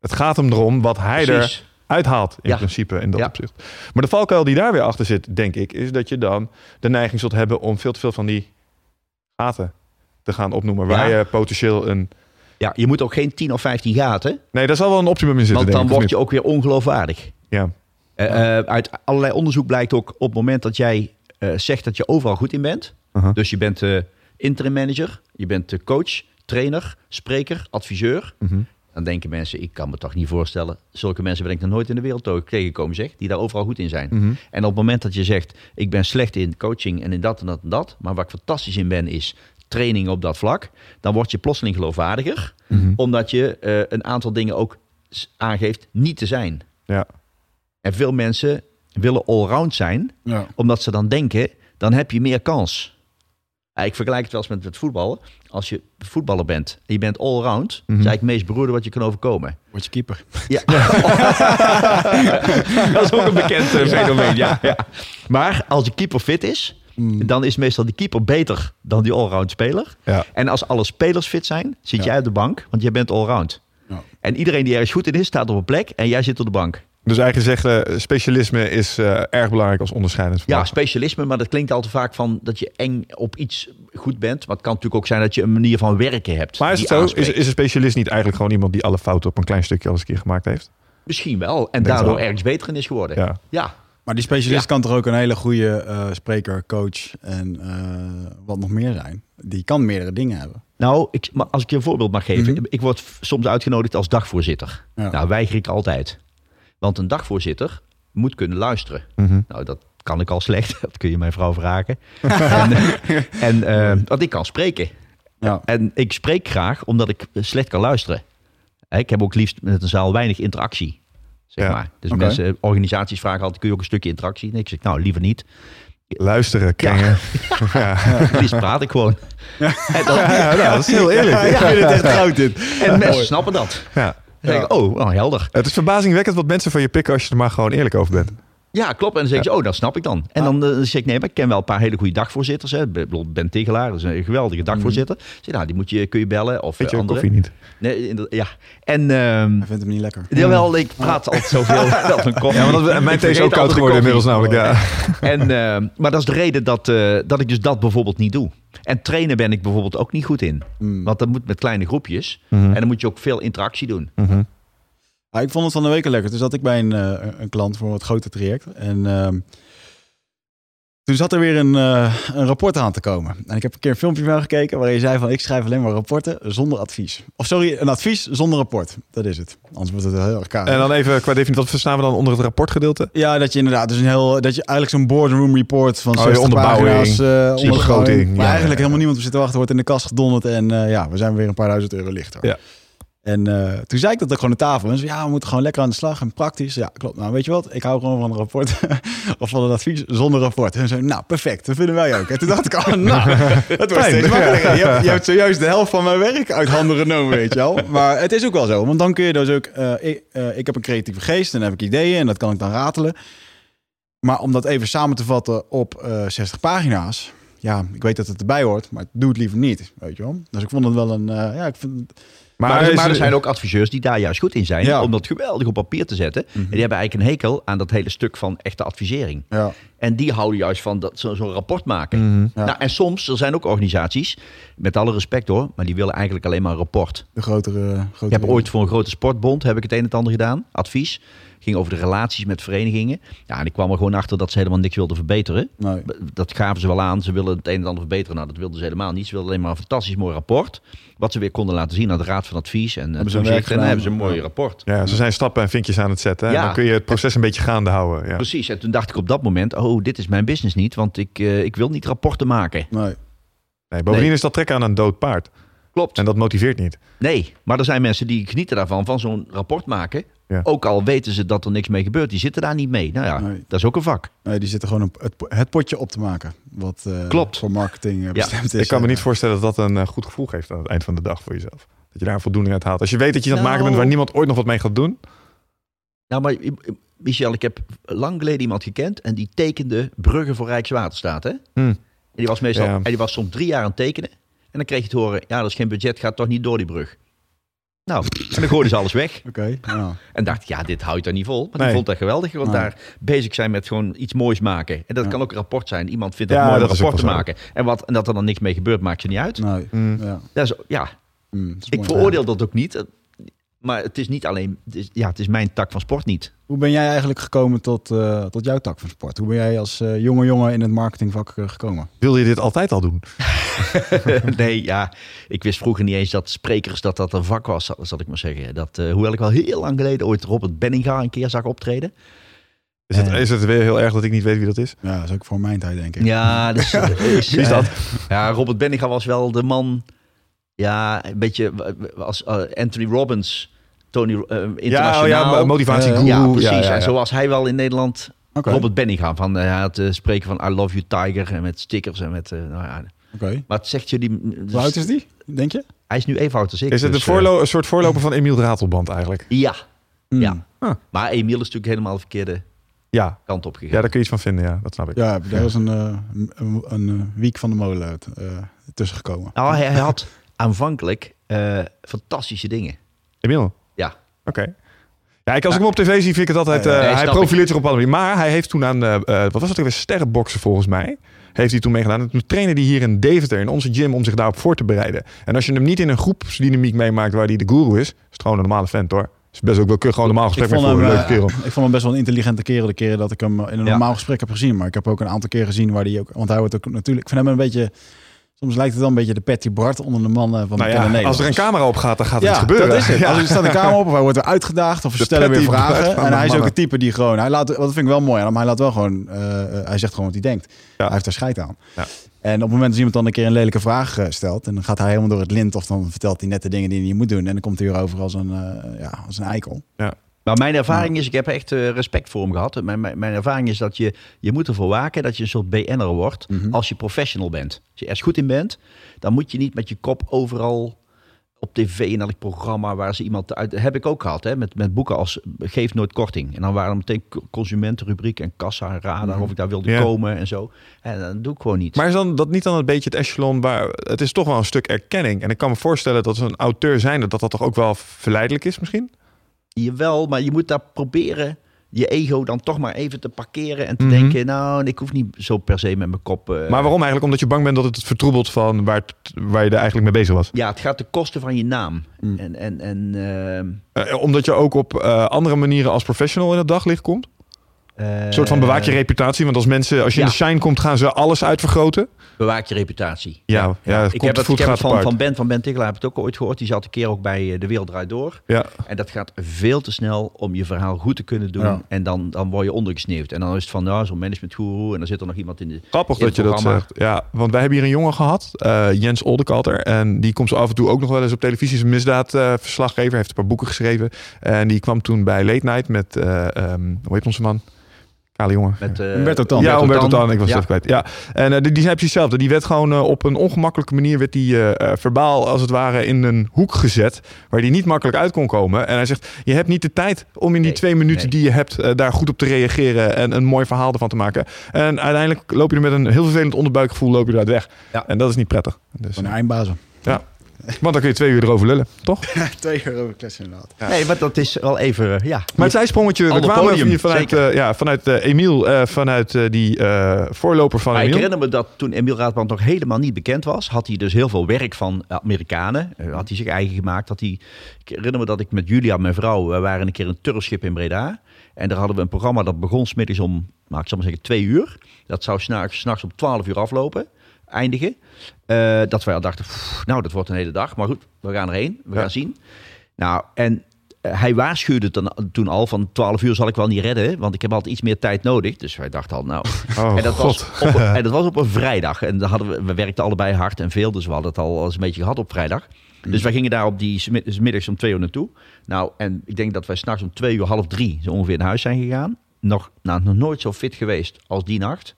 Het gaat hem erom wat hij precies. er uithaalt in Ja. principe in dat Ja. opzicht. Maar de valkuil die daar weer achter zit, denk ik, is dat je dan de neiging zult hebben om veel te veel van die gaten te gaan opnoemen. Waar Ja. je potentieel een. Ja, je moet ook geen 10 of 15 gaten. Nee, daar zal wel een optimum in zitten. Want dan word je ook weer ongeloofwaardig. Ja. Eh, eh, uit allerlei onderzoek blijkt ook op het moment dat jij eh, zegt dat je overal goed in bent. Uh-huh. Dus je bent interim manager, je bent de coach, trainer, spreker, adviseur. Mhm. Dan denken mensen, ik kan me toch niet voorstellen. Zulke mensen ben ik nog nooit in de wereld tegengekomen, zeg. Die daar overal goed in zijn. Mhm. En op het moment dat je zegt, ik ben slecht in coaching en in dat en dat en dat. Maar waar ik fantastisch in ben, is training op dat vlak. Dan word je plotseling geloofwaardiger. Mhm. Omdat je eh, een aantal dingen ook aangeeft niet te zijn. Ja. En veel mensen willen allround zijn, Ja. omdat ze dan denken, dan heb je meer kans. Ik vergelijk het wel eens met het voetballen. Als je voetballer bent en je bent allround, Mhm. is eigenlijk het meest beroerde wat je kan overkomen. Word je keeper. Ja. (laughs) (laughs) dat is ook een bekend eh, fenomeen, ja, ja. Maar als de keeper fit is, Mm. dan is meestal die keeper beter dan die allround speler. Ja. En als alle spelers fit zijn, zit jij op de bank, want jij bent allround. Ja. En iedereen die ergens goed in is, staat op een plek en jij zit op de bank. Dus eigenlijk zeggen, specialisme is eh, erg belangrijk als onderscheidend Ja, specialisme, maar dat klinkt al te vaak van dat je eng op iets goed bent. Maar het kan natuurlijk ook zijn dat je een manier van werken hebt. Maar is het zo? Is, is een specialist niet eigenlijk gewoon iemand die alle fouten op een klein stukje al eens een keer gemaakt heeft? Misschien wel. En Denk daardoor ergens beter in is geworden. Ja. ja. Maar die specialist Ja. kan toch ook een hele goede eh, spreker, coach en eh, wat nog meer zijn. Die kan meerdere dingen hebben. Nou, ik, maar als ik je een voorbeeld mag geven. Mhm. Ik word soms uitgenodigd als dagvoorzitter. Ja. Nou, weiger ik altijd. Want een dagvoorzitter moet kunnen luisteren. Mhm. Nou, dat kan ik al slecht. (laughs) Dat kun je mijn vrouw vragen. (laughs) en en eh, want ik kan spreken. Ja. En ik spreek graag omdat ik slecht kan luisteren. Ik heb ook liefst met een zaal weinig interactie. Zeg Ja, maar. Dus mensen, organisaties vragen altijd, kun je ook een stukje interactie? Nee, ik zeg, nou, liever niet. Luisteren, kringen. Ja. (laughs) Praat ik gewoon. Ja, nou, dat is heel eerlijk. Ik vind het echt goud dit. en mensen snappen dat. Ja. Dan denk ik, oh, wel helder. Het is verbazingwekkend wat mensen van je pikken als je er maar gewoon eerlijk over bent. Ja, klopt. En dan zeg je, oh, dat snap ik dan. En dan eh, zeg ik, nee, maar ik ken wel een paar hele goede dagvoorzitters. Hè. Bijvoorbeeld Ben Tegelaar, dat is een geweldige dagvoorzitter. Ik zeg, nou, die moet je, kun je bellen. Of Weet eh, je, andere. koffie niet. Nee, ja. En, ehm Hij vindt hem niet lekker. jawel, ik praat altijd zoveel. (laughs) dat een koffie. Ja, maar dat, mijn thee is ook koud geworden inmiddels namelijk. Ja. (laughs) En, ehm, maar dat is de reden dat, eh, dat ik dus dat bijvoorbeeld niet doe. En trainen ben ik bijvoorbeeld ook niet goed in. Mm. Want dat moet met kleine groepjes. Mhm. En dan moet je ook veel interactie doen. Mhm. Ja, ik vond het van de week lekker. Toen zat ik bij een, eh, een klant voor een wat groter traject. En ehm, toen zat er weer een, eh, een rapport aan te komen. En ik heb een keer een filmpje van gekeken waarin je zei van... ik schrijf alleen maar rapporten zonder advies. Of sorry, een advies zonder rapport. Dat is het. Anders wordt het heel erg kaal. En dan even qua definitie, wat verstaan we dan onder het rapportgedeelte? Ja, dat je inderdaad dus een heel... dat je eigenlijk zo'n boardroom report van Oh, 60 je onderbouwing, pagina's... eh begroting, onderbouwing, ja, waar ja, eigenlijk ja. helemaal niemand op zit te wachten... wordt in de kast gedonderd en eh, ja, we zijn weer een paar duizend euro lichter. Ja. En eh, toen zei ik dat ook gewoon aan tafel. En ze ja, we moeten gewoon lekker aan de slag en praktisch. Ja, klopt. Nou, weet je wat? Ik hou gewoon van een rapport (laughs) of van een advies zonder rapport. En ze nou, perfect. Dat vinden wij ook. En toen dacht ik, oh, (laughs) nou, het wordt Fijn. steeds makkelijker. Je hebt, je (laughs) hebt zojuist de helft van mijn werk uit handen genomen, weet je wel. Maar het is ook wel zo. Want dan kun je dus ook... eh, ik, eh, ik heb een creatieve geest en dan heb ik ideeën en dat kan ik dan ratelen. Maar om dat even samen te vatten op eh 60 pagina's... Ja, ik weet dat het erbij hoort, maar doe het liever niet, weet je wel. Dus ik vond het wel een... ja, ik vind, Maar, er, maar er zijn ook adviseurs die daar juist goed in zijn. Ja. Om dat geweldig op papier te zetten. En die hebben eigenlijk een hekel aan dat hele stuk van echte advisering. ja, En die houden juist van dat, zo- zo'n rapport maken. Mhm. Ja. Nou, en soms, er zijn ook organisaties, met alle respect hoor, maar die willen eigenlijk alleen maar een rapport. de grotere... grotere Ik heb ooit voor een grote sportbond heb ik het een en het ander gedaan, advies. Ging over de relaties met verenigingen. Ja, en ik kwam er gewoon achter dat ze helemaal niks wilden verbeteren. Nee. Dat gaven ze wel aan. Ze willen het een en ander verbeteren. Nou, dat wilden ze helemaal niet. Ze wilden alleen maar een fantastisch mooi rapport. Wat ze weer konden laten zien aan de Raad van Advies. En, Hebben ze en, en dan hebben ze een mooi Ja. rapport. Ja, ze zijn stappen en vinkjes aan het zetten. En Ja. dan kun je het proces een beetje gaande houden. Ja. Precies. En toen dacht ik op dat moment, oh, dit is mijn business niet. Want ik, eh, ik wil niet rapporten maken. Nee. Nee, bovendien Nee. is dat trekken aan een dood paard. Klopt. En dat motiveert niet. Nee, maar er zijn mensen die genieten daarvan, van zo'n rapport maken. Ja. Ook al weten ze dat er niks mee gebeurt. Die zitten daar niet mee. Nou ja, Nee. dat is ook een vak. Nee, die zitten gewoon op het, het potje op te maken. Wat eh, Klopt. voor marketing eh, bestemd is. ik kan me Eh, niet voorstellen dat dat een goed gevoel geeft aan het eind van de dag voor jezelf. Dat je daar een voldoening uit haalt. Als je weet dat je aan het maken bent Nou. waar niemand ooit nog wat mee gaat doen. Nou, maar Michel, ik heb lang geleden iemand gekend en die tekende bruggen voor Rijkswaterstaat. Hè? Hm. En die was meestal, Ja. en die was soms drie jaar aan het tekenen. En dan kreeg je te horen, ja, dat is geen budget, gaat toch niet door die brug. Nou, en dan gooiden ze alles weg. (laughs) Oké, ja. En dacht, ik, ja, dit houdt er niet vol. Maar Nee. die vond dat geweldig, want Nee. daar bezig zijn met gewoon iets moois maken. En dat Ja. kan ook een rapport zijn. Iemand vindt het Ja, mooi een rapport te maken. En, wat, en dat er dan niks mee gebeurt, maakt je niet uit. Nee, Hm. ja. Dat is, ja, Hm, dat is ik veroordeel dat ook niet. Maar het is niet alleen, het is, ja, het is mijn tak van sport niet. Hoe ben jij eigenlijk gekomen tot, eh, tot jouw tak van sport? Hoe ben jij als eh, jonge jongen in het marketingvak eh, gekomen? Wil je dit altijd al doen? (laughs) nee, ja, ik wist vroeger niet eens dat sprekers dat dat een vak was, zal, zal ik maar zeggen. Dat, eh, hoewel ik wel heel lang geleden ooit Robert Benninga een keer zag optreden. Is het, is het weer heel erg dat ik niet weet wie dat is? Ja, dat is ook voor mijn tijd, denk ik. Ja, dus, (laughs) is, Wie is dat? ja, Robert Benninga was wel de man, ja, een beetje als Anthony Robbins, Tony Ja, internationaal. oh ja, motivatiegoeroe. ja, precies. Ja, ja, ja. En zo was hij wel in Nederland Oké, Robert Benninga. Van, eh, hij had eh, spreken van I love you tiger en met stickers en met, nou ja. oké. Maar het zegt jullie, dus Hoe oud is die, denk je? hij is nu even oud als ik. Is het dus, een, een soort voorloper van Emiel Ratelband eigenlijk? (laughs) ja, Hm. ja. Ah. Maar Emiel is natuurlijk helemaal de verkeerde Ja. kant op gegaan. ja, daar kun je iets van vinden. Ja, dat snap ik. Ja, er was een, eh, een, een week van de molen uit, eh, tussen gekomen. Nou, hij, hij had aanvankelijk eh, fantastische dingen. Emiel? Ja. Oké. Ja, ik, als ik hem op tv zie, vind ik het altijd... Eh, Nee, hij profileert zich op alle manieren. Maar hij heeft toen aan... eh, eh, wat was het ook weer? Sterrenboksen volgens mij. Heeft hij toen meegedaan. En toen trainde hij hier in Deventer, in onze gym, om zich daarop voor te bereiden. En als je hem niet in een groepsdynamiek meemaakt waar hij de guru is, is het gewoon een normale vent hoor. Is best ook wel kun je gewoon een normaal gesprek met voeren. Leuke kerel. ik vond hem best wel een intelligente kerel de keren dat ik hem in een Ja. normaal gesprek heb gezien. Maar ik heb ook een aantal keer gezien waar hij ook... Want hij wordt ook natuurlijk... Ik vind hem een beetje Soms lijkt het wel een beetje de Patty Bart onder de mannen van Nou de ja, Nederland. als er een camera op gaat, dan gaat ja, iets gebeuren. dat is het. Ja. Als er staat een camera op of hij wordt er uitgedaagd of De stellen weer Patty vragen. En hij is ook een type die gewoon, hij laat, wat vind ik wel mooi aan hem, hij laat wel gewoon, eh, eh, hij zegt gewoon wat hij denkt. Ja. Hij heeft daar scheid aan. Ja. En op het moment dat iemand dan een keer een lelijke vraag eh, stelt en dan gaat hij helemaal door het lint of dan vertelt hij net de dingen die hij niet moet doen en dan komt hij weer over als een, ja, als een eikel. Maar mijn ervaring is, ik heb echt eh, respect voor hem gehad. Mijn, mijn, mijn ervaring is dat je, je moet ervoor waken dat je een soort BN'er wordt Mhm. als je professional bent. Als je ergens goed in bent, dan moet je niet met je kop overal op tv in elk programma waar ze iemand uit... heb ik ook gehad, hè, met, met boeken als Geef nooit korting. En dan waren er meteen co- consumentenrubriek en kassa en radar, Mhm. of ik daar wilde Ja. komen en zo. En dat doe ik gewoon niet. Maar is dan dat niet dan een beetje het echelon waar... Het is toch wel een stuk erkenning. En ik kan me voorstellen dat zo'n auteur zijnde... dat dat toch ook wel verleidelijk is misschien? Jawel, maar je moet daar proberen je ego dan toch maar even te parkeren en te Mhm. denken, nou, ik hoef niet zo per se met mijn kop... eh, Maar waarom eigenlijk? Omdat je bang bent dat het vertroebelt van waar, het- waar je er eigenlijk mee bezig was. Ja, het gaat de kosten van je naam. Mm. En, en, en ehm, Eh, omdat je ook op eh, andere manieren als professional in het daglicht komt. Een soort van bewaak je reputatie. Want als mensen, als je in de shine komt, gaan ze alles uitvergroten. bewaak je reputatie. Ja, ja, het ik komt heb het, voet, ik heb het van, van Ben van Ben Tikkelaar heb ik het ook ooit gehoord. Die zat een keer ook bij eh, De Wereld Draait Door. Ja, En dat gaat veel te snel om je verhaal goed te kunnen doen. Ja. En dan, dan word je ondergesneeuwd. En dan is het van, nou, zo'n managementgoeroe. En dan zit er nog iemand in de... grappig In dat je dat zegt. Ja, want wij hebben hier een jongen gehad, eh, Jens Oldekalter. En die komt zo af en toe ook nog wel eens op televisie. Is een misdaadverslaggever, heeft een paar boeken geschreven. En die kwam toen bij Late Night met, eh, ehm, hoe heet onze man? Kale jongen. Met, eh, Humberto Tan. Ja, Umberto Tan. Ik was Ja. het even kwijt. Ja, en eh, die, die zei precies hetzelfde. Die werd gewoon eh, op een ongemakkelijke manier werd die, eh, eh, verbaal als het ware in een hoek gezet waar die niet makkelijk uit kon komen. En hij zegt, je hebt niet de tijd om in die Nee, twee minuten nee. die je hebt eh, daar goed op te reageren en een mooi verhaal ervan te maken. En uiteindelijk loop je er met een heel vervelend onderbuikgevoel loop je eruit weg. Ja. En dat is niet prettig. Dus, Van de eindbazen. Want dan kun je twee uur erover lullen, toch? (laughs) Twee euro kletsen inderdaad. Nee, maar dat is wel even, eh, ja. Maar het zijsprongetje, we kwamen podium, hier vanuit, eh, ja, vanuit eh, Emiel, eh, vanuit die eh, voorloper van Maar ik Emiel. herinner me dat toen Emiel Raadbrand nog helemaal niet bekend was, had hij dus heel veel werk van Amerikanen. Had hij zich eigen gemaakt. Had hij, ik herinner me dat ik met Julia, mijn vrouw, we waren een keer een turfschip in Breda. En daar hadden we een programma dat begon smiddags om, nou, ik zal maar zeggen, twee uur. Dat zou s'nachts s'nachts om twaalf uur aflopen, eindigen. Eh, dat wij al dachten, "Pff, nou, dat wordt een hele dag. Maar goed, we gaan erheen, we Ja. gaan zien. Nou, en eh, hij waarschuwde dan, toen al van 12 uur zal ik wel niet redden, want ik heb altijd iets meer tijd nodig. Dus wij dachten al, nou, (laughs) Oh, en, dat god. was op, (laughs) en dat was op een vrijdag. En dan hadden we, we werkten allebei hard en veel, dus we hadden het al eens een beetje gehad op vrijdag. Dus wij gingen daar op die middags om twee uur naartoe. Nou, en ik denk dat wij s'nachts om twee uur, half drie, zo ongeveer naar huis zijn gegaan. Nog, nou, nog nooit zo fit geweest als die nacht.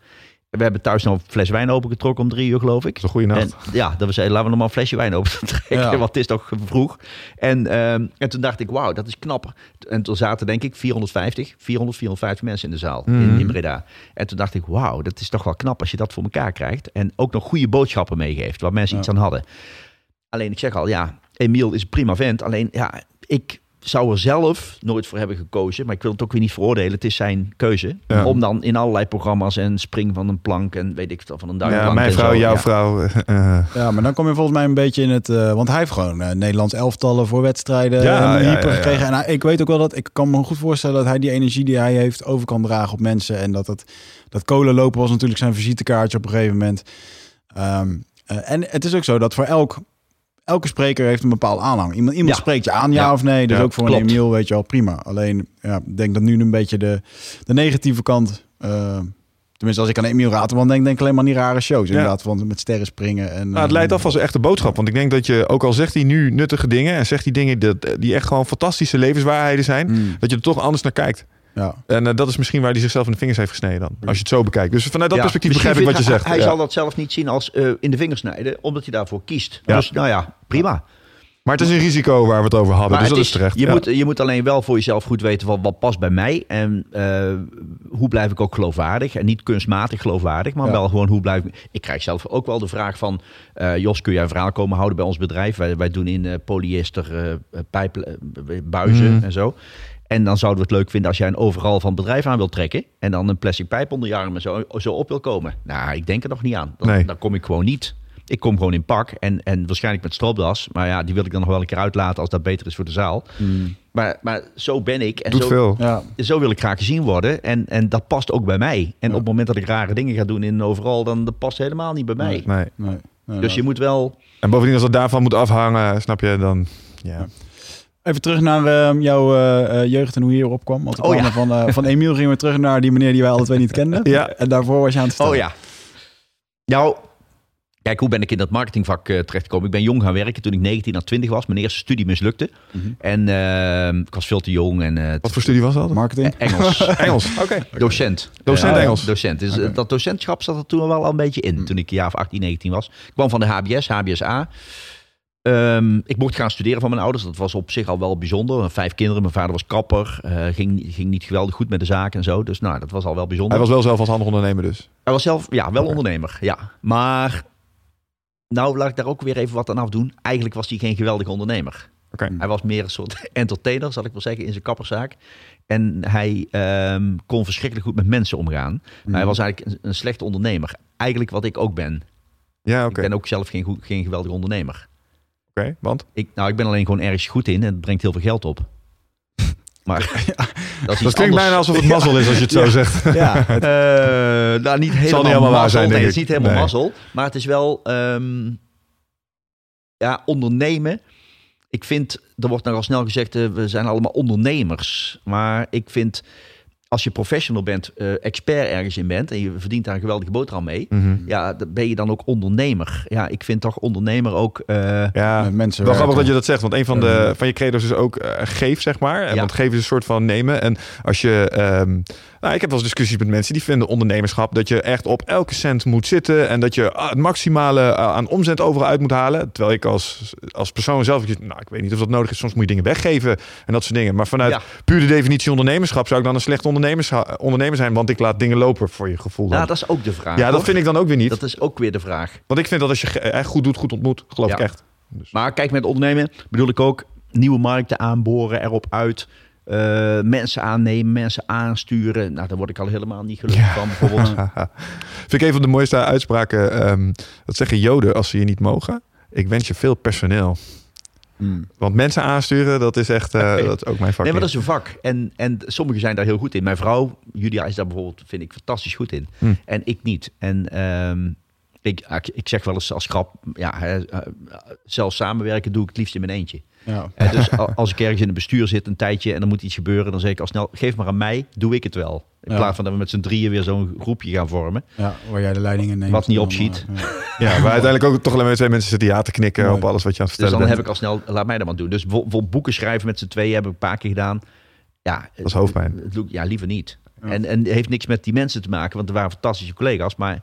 We hebben thuis nog een fles wijn opengetrokken om drie uur, geloof ik. Dat is een goede nacht. En, ja, dat we zeiden, laten we nog maar een flesje wijn open (laughs) trekken, Ja. want het is toch vroeg. En, ehm, en toen dacht ik, wauw, dat is knap. En toen zaten denk ik 450, 400, 450 mensen in de zaal in, Mhm. in Breda. En toen dacht ik, wauw, dat is toch wel knap als je dat voor elkaar krijgt. En ook nog goede boodschappen meegeeft, waar mensen Ja. iets aan hadden. Alleen, ik zeg al, ja, Emiel is een prima vent. Alleen, ja, ik zou er zelf nooit voor hebben gekozen. Maar ik wil het ook weer niet veroordelen. Het is zijn keuze. Ja. Om dan in allerlei programma's en spring van een plank en weet ik veel, van een duimplank Ja, mijn vrouw, zo. jouw Ja. vrouw. eh, (laughs) Ja, maar dan kom je volgens mij een beetje in het... eh, want hij heeft gewoon eh, Nederlands elftallen voor wedstrijden Ja, en ja, hyper ja, ja. gekregen. En hij- ik weet ook wel dat... Ik kan me goed voorstellen dat hij die energie die hij heeft over kan dragen op mensen. En dat het, dat kolen lopen was natuurlijk zijn visitekaartje op een gegeven moment. Ehm, eh, en het is ook zo dat voor elk... Elke spreker heeft een bepaald aanhang. Iemand, iemand Ja. spreekt je aan, ja, Ja. of nee. Dus Ja, ook voor klopt. een Emiel weet je al prima. Alleen, ja, ik denk dat nu een beetje de, de negatieve kant... eh, tenminste, als ik aan Emiel Rateman denk, denk ik alleen maar aan die rare shows. Ja. Inderdaad, van met sterren springen. En, Nou, het leidt af als een echte boodschap. Want ik denk dat je, ook al zegt hij nu nuttige dingen... en zegt hij dingen dat, die echt gewoon fantastische levenswaarheden zijn... Mm, dat je er toch anders naar kijkt. Ja. En eh, dat is misschien waar hij zichzelf in de vingers heeft gesneden dan. Als je het zo bekijkt. Dus vanuit dat Ja, perspectief begrijp ik wat je zegt. Hij, zal dat zelf niet zien als eh, in de vingers snijden, omdat hij daarvoor kiest. Ja. Dus nou ja, prima. Maar het is een risico waar we het over hadden. Maar dus dat is terecht. Je, Ja. moet, je moet alleen wel voor jezelf goed weten van wat past bij mij. En eh, hoe blijf ik ook geloofwaardig. En niet kunstmatig geloofwaardig, maar Ja. wel gewoon hoe blijf ik... Ik krijg zelf ook wel de vraag van... Jos, kun jij een verhaal komen houden bij ons bedrijf? Wij, wij doen in polyester pijpen, buizen Mhm. en zo. En dan zouden we het leuk vinden als jij een overal van het bedrijf aan wilt trekken. En dan een plastic pijp onder je arm en zo, zo op wil komen. Nou, ik denk er nog niet aan. Dan, Nee. dan kom ik gewoon niet. Ik kom gewoon in pak en, en waarschijnlijk met stropdas. Maar ja, die wil ik dan nog wel een keer uitlaten als dat beter is voor de zaal. Mm, Maar, maar zo ben ik. En Doet zo, veel. ja. zo wil ik graag gezien worden. En, en dat past ook bij mij. En op het moment dat ik rare dingen ga doen in een overal, dan dat past helemaal niet bij mij. Nee. Nee. Ja, Dus je moet wel... En bovendien, als het daarvan moet afhangen, snap je, dan... Ja. Even terug naar eh, jouw eh, eh, jeugd en hoe je hierop kwam. Want Oh, van, eh, van Emiel gingen we terug naar die meneer die wij alle twee niet kenden. (laughs) Ja. En daarvoor was je aan het vertellen. Oh ja. Nou, kijk, hoe ben ik in dat marketingvak terechtgekomen? Ik ben jong gaan werken toen ik 19 à 20 was. Mijn eerste studie mislukte. Mhm. En eh, ik was veel te jong en eh, Wat voor studie was dat? Marketing. Engels. (laughs) Engels, (laughs) oké. Docent. Docent Engels. Docent. Dus dat docentschap zat er toen wel al een beetje in. Toen ik een jaar of 18, 19 was. Ik kwam van de HBS, HBSA. Ehm, ik mocht gaan studeren van mijn ouders. Dat was op zich al wel bijzonder. Vijf kinderen. Mijn vader was kapper. eh, ging, ging niet geweldig goed met de zaak en zo. Dus nou, dat was al wel bijzonder. Hij was wel zelf als handig ondernemer dus. Hij was zelf ja, wel ondernemer. Ja. Maar nou, laat ik daar ook weer even wat aan afdoen. Eigenlijk was hij geen geweldige ondernemer. Oké. Hij was meer een soort (laughs) entertainer, zal ik wel zeggen, in zijn kapperszaak. En hij ehm, kon verschrikkelijk goed met mensen omgaan. Maar hij was eigenlijk een, een slechte ondernemer. Eigenlijk wat ik ook ben. Ja, Ik oké. ben ook zelf geen, geen geweldige ondernemer. Oké, want? Ik, nou, ik ben alleen gewoon ergens goed in en het brengt heel veel geld op. (laughs) Maar dat is Dat klinkt bijna alsof het (laughs) mazzel is als je het zo (laughs) Ja. zegt. Ja, Eh, nou, niet helemaal, helemaal waar zijn, denk nee, het is niet helemaal Nee. mazzel. Maar het is wel... ehm, ja, ondernemen. Ik vind, er wordt nogal snel gezegd, eh, we zijn allemaal ondernemers. Maar ik vind, als je professional bent, eh, expert ergens in bent... en je verdient daar een geweldige boterham mee... Ja, dan ben je dan ook ondernemer. Ja, ik vind toch ondernemer ook... eh, Ja, mensen wel grappig dat je dat zegt. Want een van, de, van je credo's is ook eh, geef, zeg maar. En Ja. Want geven is een soort van nemen. En als je... ehm, nou, ik heb wel eens discussies met mensen die vinden ondernemerschap... dat je echt op elke cent moet zitten... en dat je ah, het maximale eh, aan omzet overal uit moet halen. Terwijl ik als, als persoon zelf... Nou, ik weet niet of dat nodig is. Soms moet je dingen weggeven en dat soort dingen. Maar vanuit Ja. puur de definitie ondernemerschap... zou ik dan een slecht ondernemers, ondernemer zijn... want ik laat dingen lopen voor je gevoel. dan. nou, dat is ook de vraag. ja, dat hoor. vind ik dan ook weer niet. Dat is ook weer de vraag. Want ik vind dat als je echt goed doet, goed ontmoet. Geloof Ja. ik echt. Maar kijk, met ondernemen bedoel ik ook nieuwe markten aanboren, erop uit. Eh, mensen aannemen, mensen aansturen. Nou, daar word ik al helemaal niet gelukkig van, bijvoorbeeld. (laughs) Vind ik een van de mooiste uitspraken. ehm, dat zeggen Joden als ze je niet mogen. Ik wens je veel personeel. Mm. Want mensen aansturen, dat is echt eh, dat is ook mijn vak. Nee, maar dat is een vak. En, en sommigen zijn daar heel goed in. Mijn vrouw, Julia, is daar bijvoorbeeld, vind ik, fantastisch goed in. Hm. En ik niet. En ehm, ik, ik, zeg wel eens als grap, ja, eh, zelfs samenwerken doe ik het liefst in mijn eentje. Ja. Eh, dus als ik ergens in een bestuur zit een tijdje en er moet iets gebeuren, dan zeg ik al snel, geef maar aan mij, doe ik het wel. In Ja. plaats van dat we met z'n drieën weer zo'n groepje gaan vormen. ja, waar jij de leiding in neemt. Wat niet opschiet. ja. Ja, maar uiteindelijk ook toch alleen maar twee mensen zitten ja te knikken op alles wat je aan het Dus vertellen dan heb ik al snel, laat mij dat maar doen. Dus bijvoorbeeld bijvoorbeeld boeken schrijven met z'n tweeën heb ik een paar keer gedaan. Ja, Dat is hoofdpijn. het Ja, liever niet. Ja. En, en het heeft niks met die mensen te maken, want er waren fantastische collega's. Maar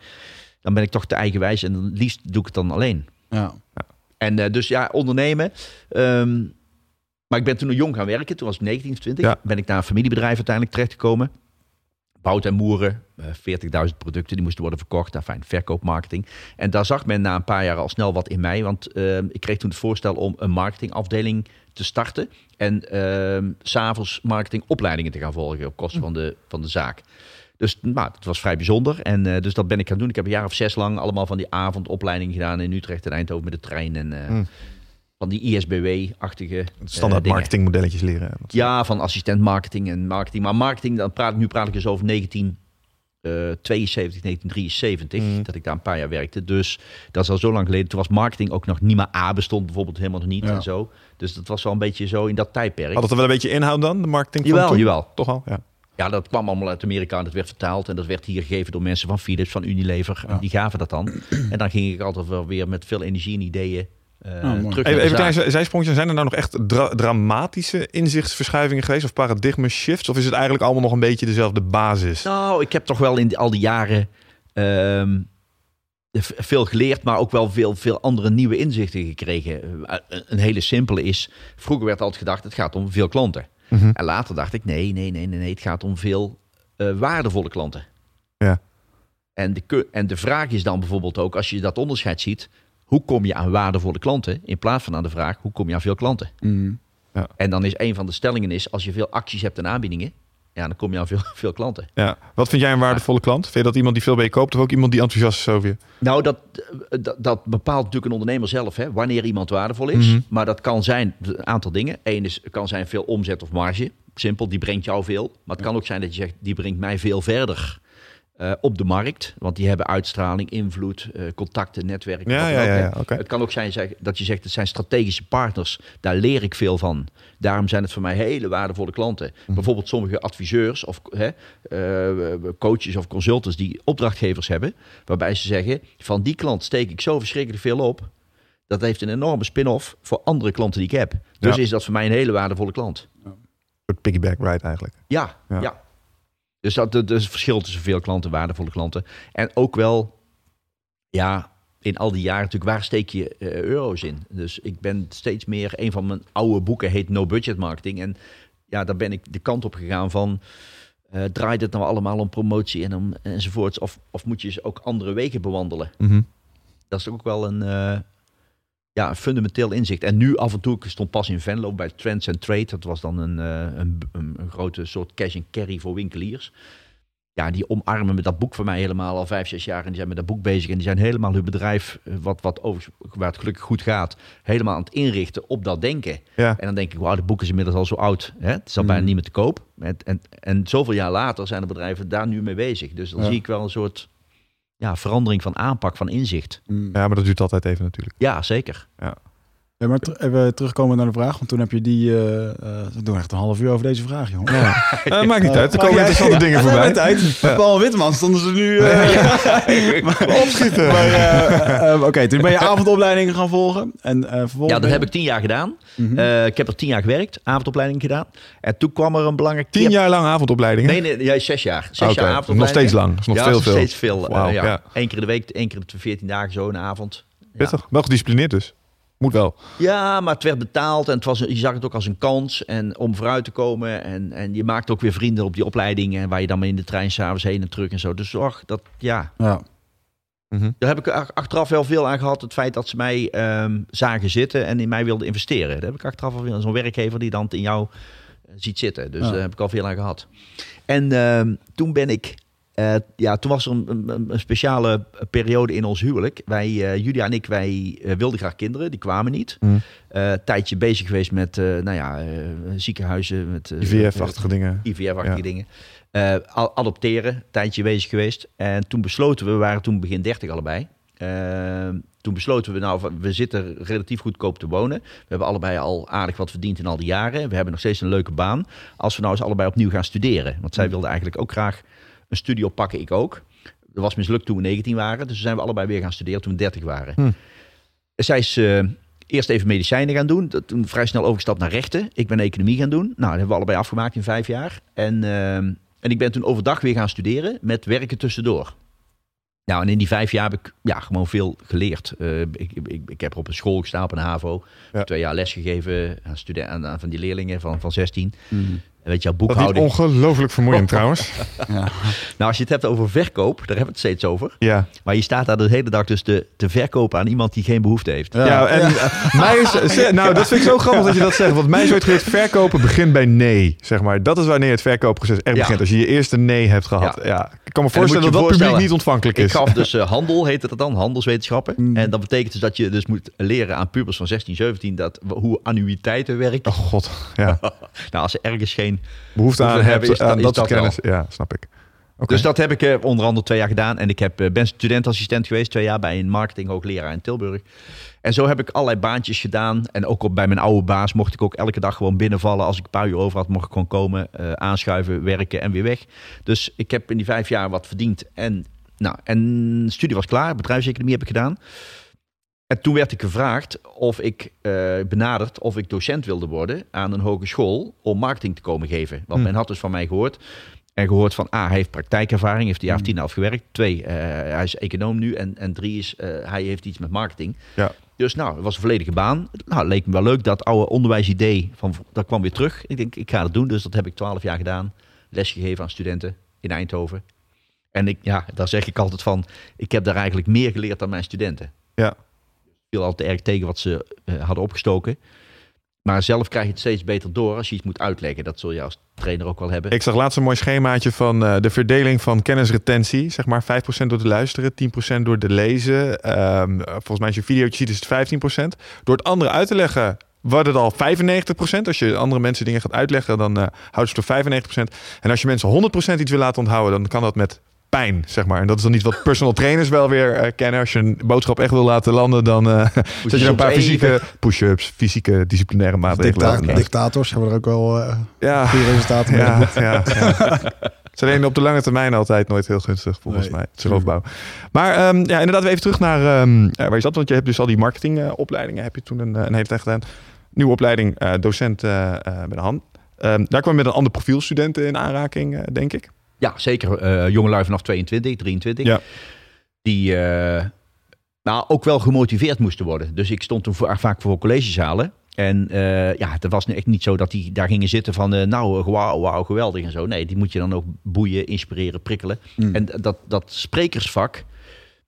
dan ben ik toch te eigenwijs en het liefst doe ik het dan alleen. Ja. En eh, dus ja, ondernemen. Ehm, maar ik ben toen nog jong gaan werken. Toen was ik 19 of 20. Ja. Ben ik naar een familiebedrijf uiteindelijk terechtgekomen. Bout en Moeren. eh, 40.000 producten die moesten worden verkocht. Nou, fijn, verkoopmarketing. En daar zag men na een paar jaar al snel wat in mij. Want ehm, ik kreeg toen het voorstel om een marketingafdeling te starten. En ehm, s s'avonds marketingopleidingen te gaan volgen op kosten van de, van de zaak. Dus nou, dat was vrij bijzonder. En eh, dus dat ben ik gaan doen. Ik heb een jaar of zes lang allemaal van die avondopleidingen gedaan in Utrecht en Eindhoven met de trein. En eh, Hmm. van die ISBW-achtige eh, Standaard dingen. marketingmodelletjes leren. Ja, van assistent marketing en marketing. Maar marketing, dan praat, nu praat ik dus over 1972, 1973, Mm. dat ik daar een paar jaar werkte. Dus dat is al zo lang geleden. Toen was marketing ook nog niet, maar A bestond bijvoorbeeld helemaal nog niet Ja. en zo. Dus dat was wel een beetje zo in dat tijdperk. Had het er wel een beetje inhoud dan, de marketing van Jawel, toen? jawel. Toch al, ja. Ja, dat kwam allemaal uit Amerika en dat werd vertaald. En dat werd hier gegeven door mensen van Philips, van Unilever. Ja. Die gaven dat dan. En dan ging ik altijd wel weer met veel energie en ideeën eh, terug Even, zaak. klein zij- zijsprongje. Zijn er nou nog echt dra- dramatische inzichtsverschuivingen geweest? Of paradigma shifts? Of is het eigenlijk allemaal nog een beetje dezelfde basis? Nou, ik heb toch wel in al die jaren ehm, veel geleerd, maar ook wel veel, veel andere nieuwe inzichten gekregen. Eh, Een, een hele simpele is, vroeger werd altijd gedacht, het gaat om veel klanten. Mhm. En later dacht ik, nee, nee, nee, nee, nee het gaat om veel eh, waardevolle klanten. Ja. En de, en de vraag is dan bijvoorbeeld ook, als je dat onderscheid ziet, hoe kom je aan waardevolle klanten in plaats van aan de vraag, hoe kom je aan veel klanten? Mm. En dan is een van de stellingen is, als je veel acties hebt en aanbiedingen, ja, dan kom je aan veel, (laughs) veel klanten. Ja. Wat vind jij een waardevolle klant? Vind je dat iemand die veel bij je koopt of ook iemand die enthousiast is over je? Nou, dat, eh, dat, dat bepaalt natuurlijk een ondernemer zelf, hè, wanneer iemand waardevol is. Mhm. Maar dat kan zijn een aantal dingen. Eén is, kan zijn veel omzet of marge. Simpel, die brengt jou veel. Maar het kan ook zijn dat je zegt, die brengt mij veel verder eh, op de markt. Want die hebben uitstraling, invloed, eh, contacten, netwerken. Ja, ja, ja. Het kan ook zijn zeg, dat je zegt, het zijn strategische partners. Daar leer ik veel van. Daarom zijn het voor mij hele waardevolle klanten. Mhm. Bijvoorbeeld sommige adviseurs of hè, eh, coaches of consultants die opdrachtgevers hebben. Waarbij ze zeggen, van die klant steek ik zo verschrikkelijk veel op. Dat heeft een enorme spin-off voor andere klanten die ik heb. Dus is dat voor mij een hele waardevolle klant. Een soort piggyback ride eigenlijk. Ja, Ja. Dus dat dat is het verschil tussen veel klanten, waardevolle klanten. En ook wel, ja, in al die jaren natuurlijk, waar steek je eh, euro's in? Dus ik ben steeds meer, een van mijn oude boeken heet No Budget Marketing. En ja, daar ben ik de kant op gegaan van, eh draait het nou allemaal om promotie en om, enzovoorts? Of, of moet je ook andere wegen bewandelen? Mhm. Dat is ook wel een, eh, ja, een fundamenteel inzicht. En nu af en toe, ik stond pas in Venlo bij Trends and Trade. Dat was dan een, eh, een, een, grote soort cash and carry voor winkeliers. Ja, die omarmen met dat boek van mij helemaal al vijf, zes jaar. En die zijn met dat boek bezig. En die zijn helemaal hun bedrijf, eh, wat, wat over, waar het gelukkig goed gaat, helemaal aan het inrichten op dat denken. Ja. En dan denk ik, wauw, het boek is inmiddels al zo oud. Hè? Het is al Mm. bijna niet meer te koop. En, en, en zoveel jaar later zijn de bedrijven daar nu mee bezig. Dus dan Ja. zie ik wel een soort ja, verandering van aanpak, van inzicht. Mm. ja, maar dat duurt altijd even natuurlijk. Ja, zeker. Ja, maar ter- even terugkomen naar de vraag, want toen heb je die... eh eh, we doen echt een half uur over deze vraag, jongen. Ja. (laughs) (laughs) Maakt niet uit, er Uh, komen maar interessante dingen Ja, voorbij. met tijd. Met Paul Witteman stonden ze nu... eh, (laughs) maar, Opschieten. maar, Oké, toen ben je avondopleidingen gaan volgen. En eh vervolgens... Ja, dat heb ik tien jaar gedaan. Mhm. Eh, ik heb er tien jaar gewerkt, avondopleiding gedaan. En toen kwam er een belangrijk... Tien jaar lang avondopleidingen? Nee, nee, ja, zes jaar. Zes Oké, jaar Nog avondopleiding. steeds lang. Is nog ja, veel, steeds veel. ja. ja. Eén keer in de week, één keer de veertien dagen zo een avond. Ja. Pittig. Wel gedisciplineerd dus. Moet wel. Ja, maar het werd betaald en het was, je zag het ook als een kans en om vooruit te komen. En, en je maakte ook weer vrienden op die opleiding en waar je dan mee in de trein s'avonds heen en terug en zo. Dus och, dat, ja, Ja. Mhm. daar heb ik ach- achteraf wel veel aan gehad. Het feit dat ze mij ehm, zagen zitten en in mij wilden investeren. Daar heb ik achteraf wel veel Zo'n werkgever die dan in jou eh, ziet zitten. Dus Ja. daar heb ik al veel aan gehad. En ehm, toen ben ik... eh, ja, toen was er een, een, een speciale periode in ons huwelijk. Wij, eh, Julia en ik, wij eh, wilden graag kinderen. Die kwamen niet. Eh, tijdje bezig geweest met nou ja, ziekenhuizen. Met, IVF-achtige dingen. IVF-achtige Ja. dingen. Adopteren, tijdje bezig geweest. En toen besloten we, we waren toen begin 30 allebei. Toen besloten we, nou, we zitten relatief goedkoop te wonen. We hebben allebei al aardig wat verdiend in al die jaren. We hebben nog steeds een leuke baan. Als we nou eens allebei opnieuw gaan studeren. Want zij wilde eigenlijk ook graag een studie oppakken, ik ook. Dat was mislukt toen we 19 waren. Dus zijn we allebei weer gaan studeren toen we 30 waren. Hm. Zij is eh, eerst even medicijnen gaan doen. Dat- Toen vrij snel overgestapt naar rechten. Ik ben economie gaan doen. Nou, dat hebben we allebei afgemaakt in vijf jaar. En, ehm, en ik ben toen overdag weer gaan studeren met werken tussendoor. Nou, en in die vijf jaar heb ik ja, gewoon veel geleerd. Eh, ik, ik, ik heb op een school gestaan, op een HAVO. Ja. Twee jaar lesgegeven aan, studenten, aan, aan van die leerlingen van, van 16. Mm. En weet je, wel, Dat is boekhouding. ongelooflijk vermoeiend trouwens. (laughs) Ja. Nou, als je het hebt over verkoop, daar hebben we het steeds over. Ja. Maar je staat daar de hele dag dus te, te verkopen aan iemand die geen behoefte heeft. Ja, en (laughs) mij is, (laughs) nou, dat vind ik zo grappig dat je dat zegt. Want mij is ooit geleerd, verkopen begint bij nee, zeg maar. Dat is wanneer het verkoopproces echt Ja. begint. Als je je eerste nee hebt gehad. Ja. Ja. Ik kan me voorstellen dat dat publiek niet ontvankelijk Ik is. gaf dus eh, handel, heette dat dan, handelswetenschappen. Mm. En dat betekent dus dat je dus moet leren aan pubers van 16, 17 dat, hoe annuïteiten werken. Oh god, ja. Nou, als ze ergens geen... Behoefte aan hebben, is aan is dat kennis. Ja, snap ik. Dus dat heb ik eh, onder andere twee jaar gedaan. En ik heb, eh, ben studentassistent geweest, twee jaar bij een marketinghoogleraar in Tilburg. En zo heb ik allerlei baantjes gedaan. En ook op, bij mijn oude baas mocht ik ook elke dag gewoon binnenvallen. Als ik een paar uur over had, mocht ik gewoon komen, eh, aanschuiven, werken en weer weg. Dus ik heb in die vijf jaar wat verdiend. En, nou, en studie was klaar, bedrijfseconomie heb ik gedaan. En toen werd ik gevraagd of ik eh, benaderd of ik docent wilde worden aan een hogeschool om marketing te komen geven. Want Hm. men had dus van mij gehoord. En gehoord van, A, hij heeft praktijkervaring, heeft een jaar of tien en een half gewerkt. Twee, eh, hij is econoom nu. En, en drie is, eh, hij heeft iets met marketing. Ja. Dus nou, het was een volledige baan. Nou, het leek me wel leuk. Dat oude onderwijsidee, van, dat kwam weer terug. Ik denk, ik ga dat doen. Dus dat heb ik twaalf jaar gedaan. Lesgegeven aan studenten in Eindhoven. En ik, ja, daar zeg ik altijd van, ik heb daar eigenlijk meer geleerd dan mijn studenten. Ja. Viel altijd erg tegen wat ze eh, hadden opgestoken. Maar zelf krijg je het steeds beter door als je iets moet uitleggen. Dat zul je als trainer ook wel hebben. Ik zag laatst een mooi schemaatje van eh, de verdeling van kennisretentie. Zeg maar 5% door te luisteren, 10% door te lezen. Ehm, volgens mij als je een ziet is het 15%. Door het andere uit te leggen wordt het al 95%. Als je andere mensen dingen gaat uitleggen, dan eh houdt het voor 95%. En als je mensen 100% iets wil laten onthouden, dan kan dat met pijn, zeg maar. En dat is dan niet wat personal (laughs) trainers wel weer eh, kennen. Als je een boodschap echt wil laten landen, dan eh (laughs) zet je een paar fysieke push-ups, fysieke disciplinaire maatregelen. Dicta- dictators hebben er ook wel eh Ja, goede resultaten mee. ja, ja, ja. (laughs) Het is alleen op de lange termijn altijd nooit heel gunstig, volgens Nee, mij. Het is roofbouw. Maar ehm, ja, inderdaad, even terug naar ehm, eh, waar je zat. Want je hebt dus al die marketingopleidingen, heb je toen een, een hele tijd gedaan. Nieuwe opleiding, docent bij de hand. Ehm, daar kwam je met een ander profiel studenten in aanraking, denk ik. Ja, zeker. eh jongelui vanaf 22, 23. Ja. Die nou, ook wel gemotiveerd moesten worden. Dus ik stond toen voor, vaak voor collegezalen. En eh, ja, het was echt niet zo dat die daar gingen zitten van... nou, wauw, wauw, geweldig en zo. Nee, die moet je dan ook boeien, inspireren, prikkelen. Mm. En dat, dat sprekersvak,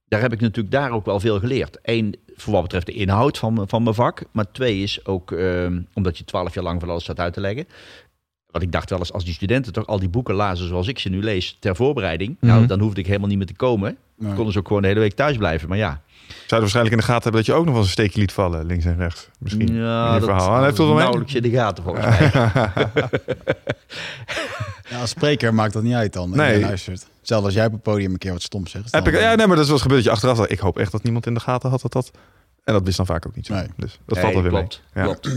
daar heb ik natuurlijk daar ook wel veel geleerd. Eén, voor wat betreft de inhoud van, mijn- van mijn vak. Maar twee is ook, ehm, omdat je twaalf jaar lang van alles staat uit te leggen. Ik dacht wel eens, als die studenten toch al die boeken lazen zoals ik ze nu lees ter voorbereiding. Nou, Mhm. dan hoefde ik helemaal niet meer te komen. Nee. Konden ze ook gewoon de hele week thuis blijven. Maar ja, Zouden waarschijnlijk in de gaten hebben dat je ook nog wel eens een steekje liet vallen, links en rechts. Misschien. ja dat, verhaal. Ah, heeft nauwelijks in de gaten volgens mij. (laughs) Ja, als spreker maakt dat niet uit dan. Nee. Luistert. Zelfs als jij op het podium een keer wat stom zegt. Heb ik, ja, nee, maar dat is wel gebeurd dat je achteraf dacht, Ik hoop echt dat niemand in de gaten had dat dat... En dat wist dan vaak ook niet zo. Nee. Dus dat Nee, valt wel weer klopt, mee. Ja. klopt.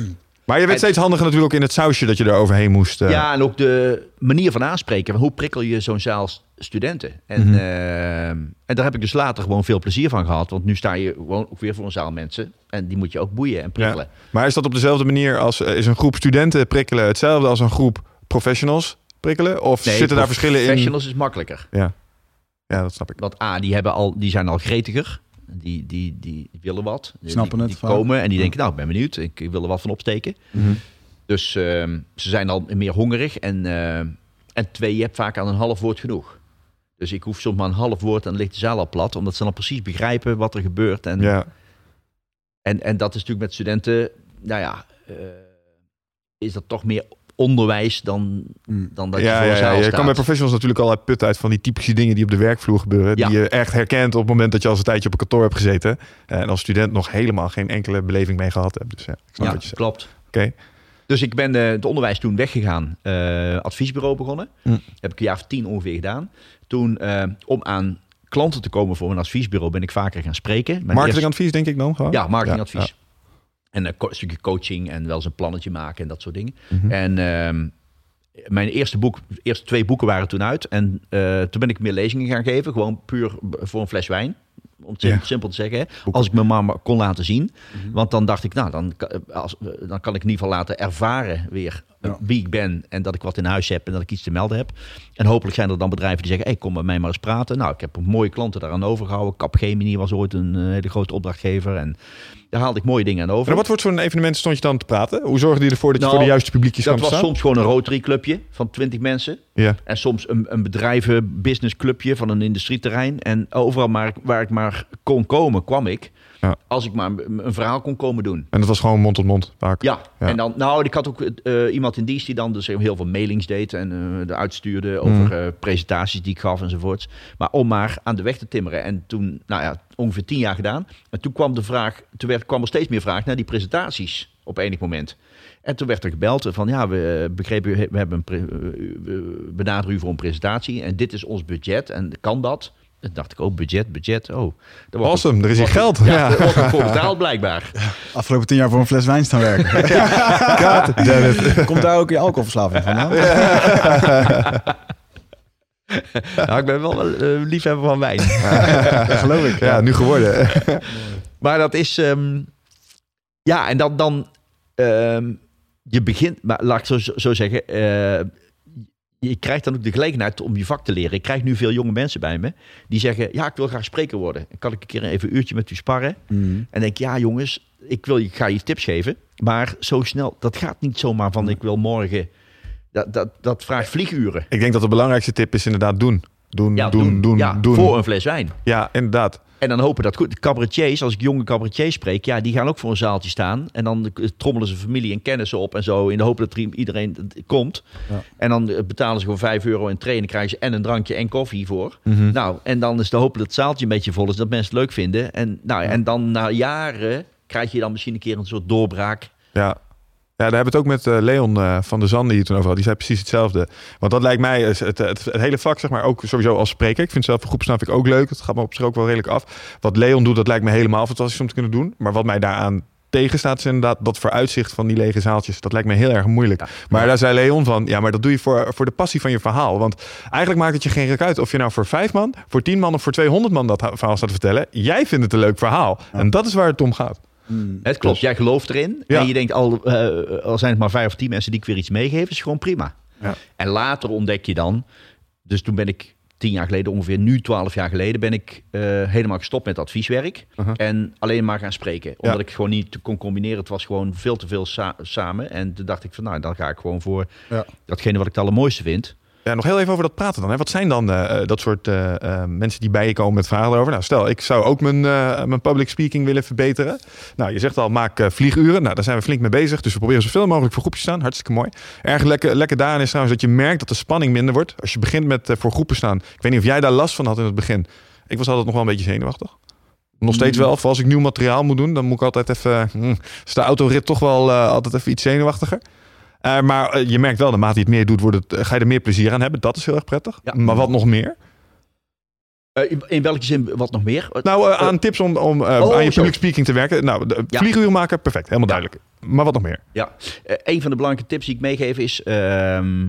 Maar je werd steeds handiger natuurlijk ook in het sausje dat je er overheen moest. eh. Ja, en ook de manier van aanspreken. Hoe prikkel je zo'n zaal studenten? En, Mhm. ehm, en daar heb ik dus later gewoon veel plezier van gehad. Want nu sta je gewoon ook weer voor een zaal mensen. En die moet je ook boeien en prikkelen. Maar is dat op dezelfde manier als... eh, is een groep studenten prikkelen hetzelfde als een groep professionals prikkelen? Of Nee, zitten daar verschillen in? Professionals is makkelijker. Ja. ja, dat snap ik. Want A, die, hebben al, die zijn al gretiger. Die, die, die willen wat. Die- Snappen die, het Die vaak. komen en die denken, nou, ik ben benieuwd. Ik, ik wil er wat van opsteken. Mhm. Dus ehm, ze zijn al meer hongerig. En, eh, en twee, je hebt vaak aan een half woord genoeg. Dus ik hoef soms maar een half woord en dan ligt de zaal al plat. Omdat ze dan precies begrijpen wat er gebeurt. En, Ja. en, en dat is natuurlijk met studenten, nou ja, eh, is dat toch meer onderwijs dan, Mm. dan dat je Ja, voor ja, ja, je staat. kan bij professionals natuurlijk al uit put uit van die typische dingen die op de werkvloer gebeuren. Ja. Die je echt herkent op het moment dat je als een tijdje op een kantoor hebt gezeten. En als student nog helemaal geen enkele beleving mee gehad hebt. Dus ja, ik snap ja, wat je zegt. klopt. Oké. Dus ik ben eh, het onderwijs toen weggegaan. eh, adviesbureau begonnen. Hm. Heb ik een jaar of tien ongeveer gedaan. Toen, eh, om aan klanten te komen voor een adviesbureau, ben ik vaker gaan spreken. Mijn Marketingadvies denk ik dan gewoon? Ja, marketingadvies. En een, stukje coaching en wel eens een plannetje maken en dat soort dingen. Mhm. En ehm, mijn eerste boek, eerste twee boeken waren toen uit. En eh, toen ben ik meer lezingen gaan geven. Gewoon puur voor een fles wijn. Om het Ja. simpel te zeggen. hè. Als ik maar maar kon laten zien. Mhm. Want dan dacht ik, nou, dan, als, dan kan ik in ieder geval laten ervaren weer eh, Ja. wie ik ben. En dat ik wat in huis heb en dat ik iets te melden heb. En hopelijk zijn er dan bedrijven die zeggen, hey, kom met mij maar eens praten. Nou, ik heb mooie klanten daaraan overgehouden. Capgemini was ooit een eh, hele grote opdrachtgever. En daar haalde ik mooie dingen aan over. En wat voor zo'n evenement stond je dan te praten? Hoe zorgde je ervoor dat je Nou, voor de juiste publiekjes Dat kwam was te staan? soms gewoon een Rotary clubje van 20 mensen. Ja. En soms een, een bedrijven business clubje van een industrieterrein. En overal maar, waar ik maar kon komen, kwam ik. Ja. Als ik maar een een verhaal kon komen doen. En dat was gewoon mond tot mond vaak. Ja, Ja. en dan, nou, ik had ook eh, iemand in dienst die dan dus heel veel mailings deed en de uitstuurde over Mhm. eh, presentaties die ik gaf enzovoorts. Maar om maar aan de weg te timmeren. En toen, nou ja, ongeveer tien jaar gedaan. En toen kwam de vraag, toen werd, kwam er steeds meer vraag naar die presentaties op enig moment. En toen werd er gebeld van, ja, we begrepen, we hebben een we benaderen u voor een presentatie en dit is ons budget en kan dat? Toen dacht ik, oh, budget, budget, oh. Wordt Awesome, er is hier geld. Ja, Ja. er wordt ook (laughs) voor betaald blijkbaar. Afgelopen tien jaar voor een fles wijn staan werken. (laughs) God damn it. (laughs) Komt daar ook je alcoholverslaving vandaan? Nou, ik ben wel wel eh, liefhebber van wijn. Dat geloof ik. Ja, nu geworden. maar dat is... ehm, ja, en dan... dan ehm, je begint... Maar laat ik zo, zo zeggen... eh, je krijgt dan ook de gelegenheid om je vak te leren. Ik krijg nu veel jonge mensen bij me. Die zeggen, ja, ik wil graag spreker worden. Kan ik een keer even een uurtje met u sparren? Mhm. En denk, ja jongens, ik, wil, ik ga je tips geven. Maar zo snel, dat gaat niet zomaar van ik wil morgen... Dat, dat, dat vraagt vlieguren. Ik denk dat de belangrijkste tip is inderdaad doen. Doen, Ja, doen, doen, ja, doen. Voor een fles wijn. Ja, inderdaad. En dan hopen dat goed. De cabaretiers, als ik jonge cabaretiers spreek, ja, die gaan ook voor een zaaltje staan. En dan trommelen ze familie en kennissen op en zo. In de hoop dat er iedereen komt. Ja. En dan eh, betalen ze gewoon 5 euro in trainen. krijgen ze en een drankje en koffie voor. Mhm. Nou, en dan is de hoop dat het zaaltje een beetje vol is. Dat mensen het leuk vinden. En, nou, en dan na jaren krijg je dan misschien een keer een soort doorbraak. Ja. Ja, daar hebben we het ook met eh, Leon eh, van der Zanden hier toen over had. Die zei precies hetzelfde. Want dat lijkt mij, het, het, het, hele vak, zeg maar, ook sowieso als spreker. Ik vind zelf een groepsnaam ik ook leuk. Het gaat me op zich ook wel redelijk af. Wat Leon doet, dat lijkt me helemaal fantastisch om te kunnen doen. Maar wat mij daaraan tegenstaat is inderdaad dat vooruitzicht van die lege zaaltjes. Dat lijkt me heel erg moeilijk. Maar daar zei Leon van, ja, maar dat doe je voor, voor de passie van je verhaal. Want eigenlijk maakt het je geen rek uit of je nou voor vijf man, voor tien man of voor 200 man dat verhaal staat te vertellen. Jij vindt het een leuk verhaal. En dat is waar het om gaat. Hmm. Het klopt, jij gelooft erin. Ja. En je denkt, al, eh, al zijn het maar vijf of tien mensen die ik weer iets meegeven, is gewoon prima. Ja. En later ontdek je dan, dus toen ben ik tien jaar geleden, ongeveer nu twaalf jaar geleden, ben ik eh, helemaal gestopt met advieswerk. Uh-huh. En alleen maar gaan spreken. Omdat Ja. ik gewoon niet kon combineren. Het was gewoon veel te veel sa- samen. En toen dacht ik van, nou, dan ga ik gewoon voor Ja. datgene wat ik het allermooiste vind. Ja, nog heel even over dat praten dan. Hè. Wat zijn dan eh, eh, dat soort eh, mensen die bij je komen met vragen erover? Nou, stel, ik zou ook mijn, mijn public speaking willen verbeteren. Nou, je zegt al, maak vlieguren. Nou, daar zijn we flink mee bezig. Dus we proberen zoveel mogelijk voor groepjes te staan. Hartstikke mooi. Erg lekker, lekker daarin is trouwens dat je merkt dat de spanning minder wordt. Als je begint met voor groepen staan. Ik weet niet of jij daar last van had in het begin. Ik was altijd nog wel een beetje zenuwachtig. Nog steeds wel. Voor als ik nieuw materiaal moet doen, dan moet ik altijd even... hm, is de autorit toch wel altijd even iets zenuwachtiger. Eh, maar eh, je merkt wel, naarmate je het meer doet, wordt het, eh, ga je er meer plezier aan hebben. Dat is heel erg prettig. Ja. Maar wat nog meer? In- welke zin, wat nog meer? Nou, aan tips om, om Oh, aan je public speaking te werken. Nou, de Ja. maken, perfect. Helemaal Ja. duidelijk. Maar wat nog meer? Ja, een van de belangrijke tips die ik meegeef is... ehm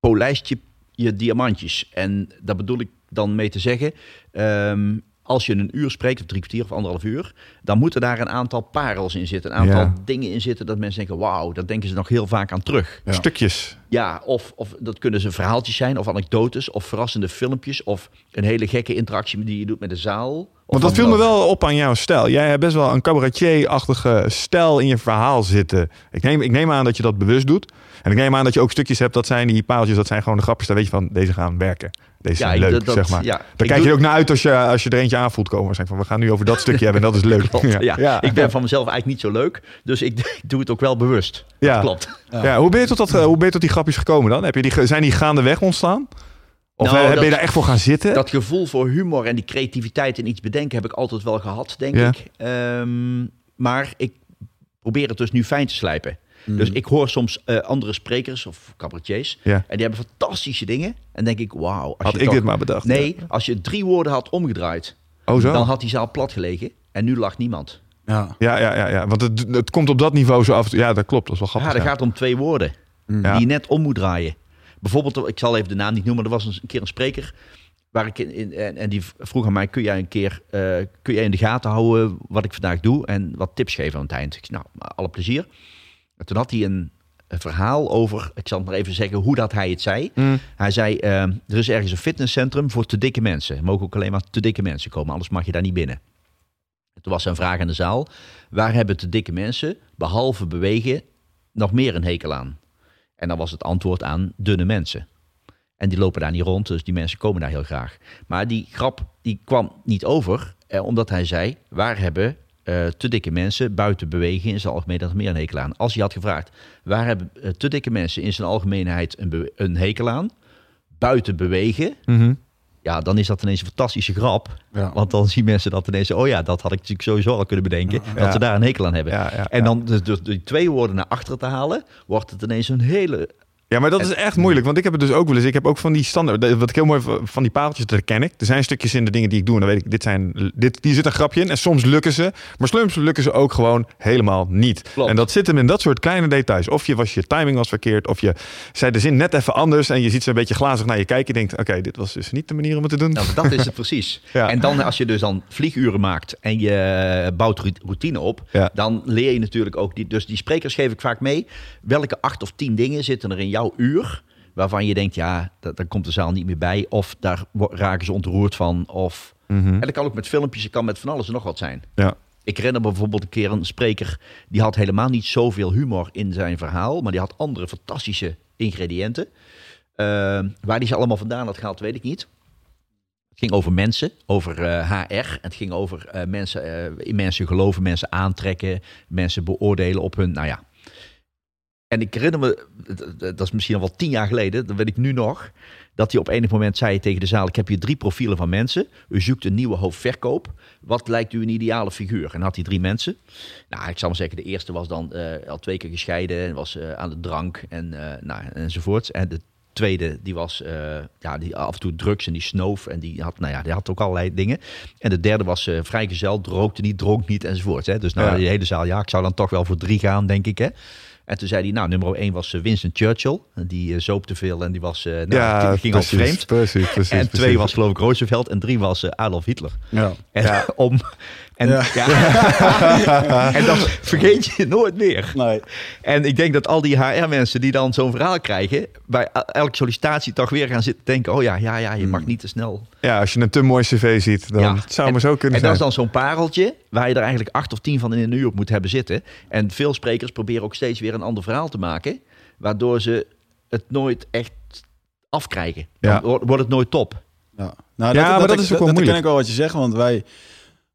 polijst je, je diamantjes. En daar bedoel ik dan mee te zeggen... ehm, als je een uur spreekt, of drie kwartier of anderhalf uur... dan moeten daar een aantal parels in zitten. Een aantal Ja. dingen in zitten dat mensen denken... wauw, daar denken ze nog heel vaak aan terug. Ja. Stukjes. Ja, of, of dat kunnen ze verhaaltjes zijn, of anekdotes... of verrassende filmpjes, of een hele gekke interactie die je doet met de zaal. Want dat viel me wel op aan jouw stijl. Jij hebt best wel een cabaretier-achtige stijl in je verhaal zitten. Ik neem, ik neem aan dat je dat bewust doet. En ik neem aan dat je ook stukjes hebt, dat zijn die paaltjes, dat zijn gewoon de grapjes. Daar weet je van, deze gaan werken. Deze zijn ik- leuk, dat- dat- zeg maar. ja, Daar kijk je ook naar uit als je, als je er eentje aan voelt komen. Waarschijnlijk van, we gaan nu over dat stukje hebben en dat is leuk. (laughs) Klopt, ja. Ik ben van mezelf eigenlijk niet zo leuk, dus ik, (laughs) doe het ook wel bewust. Ja. Dat klopt. Ja, hoe, ben je tot dat, eh, hoe ben je tot die grapjes gekomen dan? Heb je die, zijn die gaandeweg ontstaan? Of Nou, eh, ben dat- je daar echt voor gaan zitten? Dat gevoel voor humor en die creativiteit in iets bedenken heb ik altijd wel gehad, denk Ja. ik. Ehm, maar ik probeer het dus nu fijn te slijpen. Hmm. Dus ik hoor soms eh, andere sprekers of cabaretiers. Ja. En die hebben fantastische dingen. En denk ik, wauw. als Had je ik toch- dit maar bedacht. Nee, als je drie woorden had omgedraaid, Oh zo? dan had die zaal plat gelegen. En nu lacht niemand. Ja. Ja, ja, ja, ja. want het, het komt op dat niveau zo af. Ja, dat klopt. Dat is wel Ja, grappig. dat ja. gaat om twee woorden. Ja. Die je net om moet draaien. Bijvoorbeeld, ik zal even de naam niet noemen, maar er was een, een keer een spreker. Waar ik in, in- en, en die vroeg aan mij: kun jij een keer eh, kun jij in de gaten houden wat ik vandaag doe en wat tips geven aan het eind? Ik zei, nou, alle plezier. En toen had hij een, een verhaal over, ik zal het maar even zeggen hoe dat hij het zei. Mm. Hij zei: eh, er is ergens een fitnesscentrum voor te dikke mensen. Er mogen ook alleen maar te dikke mensen komen, anders mag je daar niet binnen. En Toen was zijn vraag aan de zaal: waar hebben te dikke mensen, behalve bewegen, nog meer een hekel aan? En dan was het antwoord aan dunne mensen. En die lopen daar niet rond, dus die mensen komen daar heel graag. Maar die grap die kwam niet over, eh, omdat hij zei: waar hebben eh, te dikke mensen buiten bewegen in zijn algemeen dat meer een hekel aan? Als je had gevraagd: waar hebben eh, te dikke mensen in zijn algemeenheid een, een hekel aan? Buiten bewegen, Mhm. ja, dan is dat ineens een fantastische grap. Ja. Want dan zien mensen dat ineens, oh ja, dat had ik natuurlijk sowieso al kunnen bedenken. Ja. Dat ze daar een hekel aan hebben. Ja, en dan dus door die twee woorden naar achteren te halen, wordt het ineens een hele Ja, maar dat is echt moeilijk. Want ik heb het dus ook wel eens. Ik heb ook van die standaard. Wat ik heel mooi van die paaltjes, dat ken ik. Er zijn stukjes in de dingen die ik doe. En dan weet ik, dit zijn. Dit, hier zit een grapje in. En soms lukken ze. Maar soms lukken ze ook gewoon helemaal niet. Klopt. En dat zit hem in dat soort kleine details. Of je was je timing was verkeerd. Of je zei de zin net even anders. En je ziet ze een beetje glazig naar je kijken. Je denkt, oké, dit was dus niet de manier om het te doen. Nou, dat is het precies. (laughs) Ja. En dan als je dus dan vlieguren maakt en je bouwt routine op, Ja. dan leer je natuurlijk ook die. Dus die sprekers geef ik vaak mee. Welke acht of tien dingen zitten er in jouw uur waarvan je denkt, ja, da- daar komt de zaal niet meer bij, of daar raken ze ontroerd van, of Mhm. en dat kan ook met filmpjes, het kan met van alles en nog wat zijn. Ja. Ik herinner me bijvoorbeeld een keer een spreker die had helemaal niet zoveel humor in zijn verhaal, maar die had andere fantastische ingrediënten. Eh, waar die ze allemaal vandaan had gehaald, weet ik niet. Het ging over mensen, over eh, HR. Het ging over eh, mensen, eh, in mensen geloven, mensen aantrekken, mensen beoordelen op hun, nou ja. En ik herinner me, dat is misschien al wel tien jaar geleden, dat weet ik nu nog, dat hij op enig moment zei tegen de zaal: Ik heb hier drie profielen van mensen. U zoekt een nieuwe hoofdverkoop. Wat lijkt u een ideale figuur? En had hij drie mensen. Nou, ik zal maar zeggen, de eerste was dan uh, al twee keer gescheiden en was uh, aan de drank en uh, nou, enzovoorts. En de tweede, die was ja, die af en toe drugs en die snoof en die had, nou ja, die had ook allerlei dingen. En de derde was vrijgezel, rookte niet, dronk niet enzovoort. Hè. Dus nou, ja. die hele zaal, ja, ik zou dan toch wel voor drie gaan, denk ik. Hè. En toen zei hij, nou, nummer 1 was Winston Churchill. Die uh, zoop te veel en die was, uh, nou, ja, die ging precies, al vreemd. Precies, precies, en precies. twee was geloof ik Roosevelt en drie was Adolf Hitler. Ja. En, Ja. (laughs) om, en, Ja. ja. (laughs) en dat vergeet je nooit meer. Nee. En ik denk dat al die HR-mensen die dan zo'n verhaal krijgen... bij elke sollicitatie toch weer gaan zitten denken... oh ja, ja, ja je mag niet te snel Ja, als je een te mooi cv ziet, dan Ja. het zou En- maar zo kunnen en dat zijn. is dan zo'n pareltje waar je er eigenlijk acht of tien van in een uur op moet hebben zitten. En veel sprekers proberen ook steeds weer een ander verhaal te maken, waardoor ze het nooit echt afkrijgen. Dan Ja. wordt het nooit top. Ja, nou, Ja, maar dat ik- is ook wel dat moeilijk. ken ik wel wat je zegt, want wij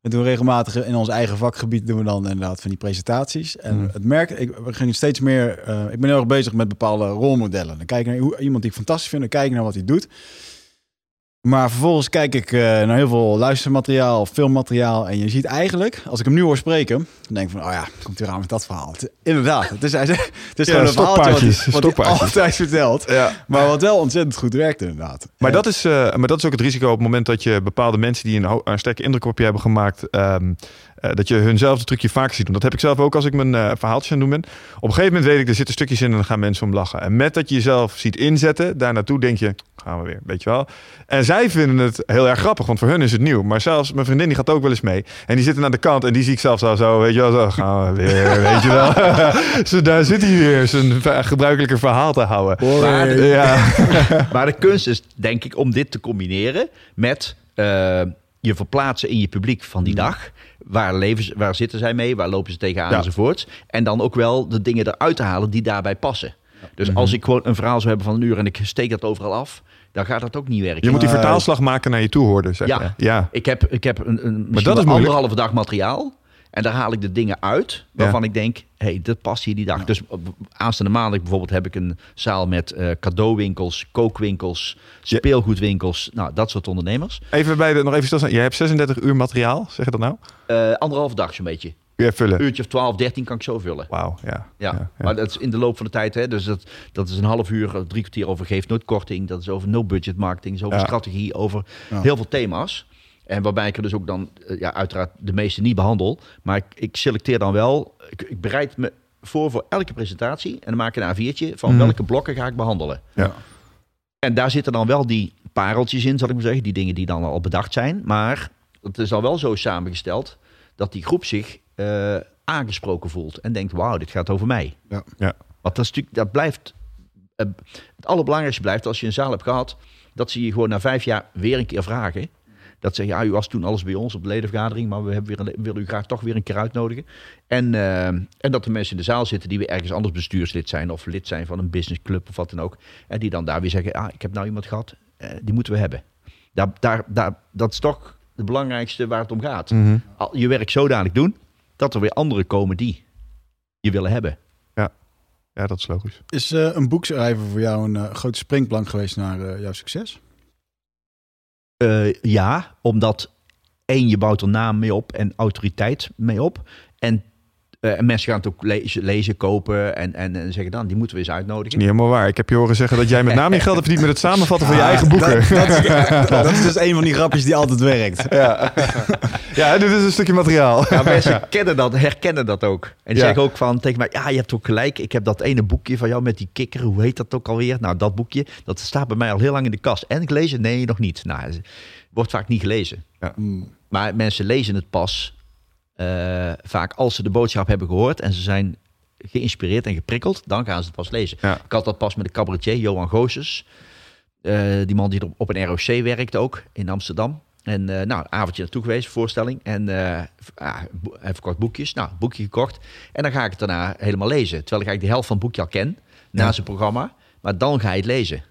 we doen regelmatig in ons eigen vakgebied doen we dan inderdaad van die presentaties. En Mm. het merk, ik, we gingen steeds meer, eh, ik ben heel erg bezig met bepaalde rolmodellen. Dan kijk ik naar hoe, iemand die ik fantastisch vind, dan kijk ik naar wat hij doet. Maar vervolgens kijk ik eh, naar heel veel luistermateriaal, filmmateriaal. En je ziet eigenlijk, als ik hem nu hoor spreken, dan denk ik van, oh ja, komt hij aan met dat verhaal. Het- inderdaad, het is, het is Ja, (laughs) gewoon een verhaaltje wat wat altijd vertelt. Ja. Maar wat wel ontzettend goed werkt inderdaad. Maar, dat is, eh, maar dat is ook het risico op het moment dat je bepaalde mensen die een, een sterke indruk op je hebben gemaakt, ehm, eh, dat je hunzelfde trucje vaker ziet doen. Dat heb ik zelf ook als ik mijn eh verhaaltjes aan het doen ben. Op een gegeven moment weet ik, er zitten stukjes in en dan gaan mensen om lachen. En met dat je jezelf ziet inzetten, daar naartoe denk je, gaan we weer, weet je wel. En zij vinden het heel erg grappig, want voor hun is het nieuw. Maar zelfs mijn vriendin die gaat ook wel eens mee. En die zitten aan de kant en die zie ik zelfs al zo, weet je wel, zo gaan we weer, (laughs) weet je wel. (laughs) zo, daar zit hij weer, zijn gebruikelijke verhaal te houden. Maar de, Ja, (laughs) maar de kunst is denk ik om dit te combineren met eh, je verplaatsen in je publiek van die dag. Waar, leven waar zitten zij mee? Waar lopen ze tegenaan Ja. enzovoorts. En dan ook wel de dingen eruit te halen die daarbij passen. Dus als ik gewoon een verhaal zou hebben van een uur en ik steek dat overal af, dan gaat dat ook niet werken. je moet die vertaalslag maken naar je toehoorder, zeg Ja. Ja. Ik heb, ik heb een, een, misschien dat is anderhalve dag materiaal. En daar haal ik de dingen uit waarvan ik denk, hé, hey, dit past hier die dag. Dus op- aanstaande maandag bijvoorbeeld heb ik een zaal met eh, cadeauwinkels, kookwinkels, speelgoedwinkels. Nou, dat soort ondernemers. Even bij de, nog even stilstaan. Je hebt 36 uur materiaal, zeg je dat nou? Eh anderhalve dag zo'n beetje. Ja, vullen. uurtje of 12, 13 kan ik zo vullen. Wauw, ja. Ja, maar dat is in de loop van de tijd. Hè? Dus dat, dat is een half uur, eh, drie kwartier over geeft nooit korting. Dat is over no budget marketing, is over strategie, over heel veel thema's. En waarbij ik er dus ook dan, eh, ja, uiteraard de meeste niet behandel. Maar ik, ik selecteer dan wel, ik, ik bereid me voor voor elke presentatie. En dan maak ik een A4'tje van Mhm. welke blokken ga ik behandelen. Ja. En daar zitten dan wel die pareltjes in, zal ik maar zeggen. Die dingen die dan al bedacht zijn. Maar het is dan wel zo samengesteld dat die groep zich eh, aangesproken voelt. En denkt, wauw, dit gaat over mij. Ja. Ja. Want dat, is natuurlijk, dat blijft... eh, het allerbelangrijkste blijft als je een zaal hebt gehad... dat ze je gewoon na vijf jaar weer een keer vragen. Dat ze, ja, u was toen alles bij ons op de ledenvergadering... maar we hebben weer een, willen u graag toch weer een keer uitnodigen. En, eh, en dat de mensen in de zaal zitten die weer ergens anders bestuurslid zijn... of lid zijn van een businessclub of wat dan ook. En die dan daar weer zeggen, ah, ik heb nou iemand gehad, eh, die moeten we hebben. Daar, daar, daar, dat is toch het belangrijkste waar het om gaat. Al- Je werk zodanig doen dat er weer anderen komen die je willen hebben. ja, dat is logisch. Is eh, een boek schrijven voor jou een grote springplank geweest naar eh, jouw succes? Eh, ja, omdat één, je bouwt er naam mee op en autoriteit mee op. En, eh, en mensen gaan het ook lezen, lezen kopen en, en, en zeggen dan, die moeten we eens Dat uitnodigen. is niet helemaal waar. Ik heb je horen zeggen dat jij met name je geld hebt verdiend met het samenvatten van je Ah, eigen boeken. Dat, dat, (laughs) is, dat is dus een van die grapjes die altijd werkt. ja. ja, dit is een stukje materiaal. Ja, mensen kennen dat, herkennen dat ook. En die zeggen ook van tegen mij, ja, je hebt ook gelijk. Ik heb dat ene boekje van jou met die kikker. Hoe heet dat ook alweer? Nou, dat boekje, dat staat bij mij al heel lang in de kast. En ik lees het? Nee, nog niet. Nou, wordt vaak niet gelezen. Maar mensen lezen het pas eh, vaak als ze de boodschap hebben gehoord en ze zijn geïnspireerd en geprikkeld, dan gaan ze het pas lezen. Ja. Ik had dat pas met de cabaretier Johan Goossens. Eh, die man die op een ROC werkt ook in Amsterdam. En eh, nou, een avondje naartoe geweest, voorstelling. En eh ah, bo- hij verkocht boekjes. Nou, boekje gekocht. En dan ga ik het daarna helemaal lezen. Terwijl ik eigenlijk de helft van het boekje al ken, na zijn programma. Maar dan ga je het lezen.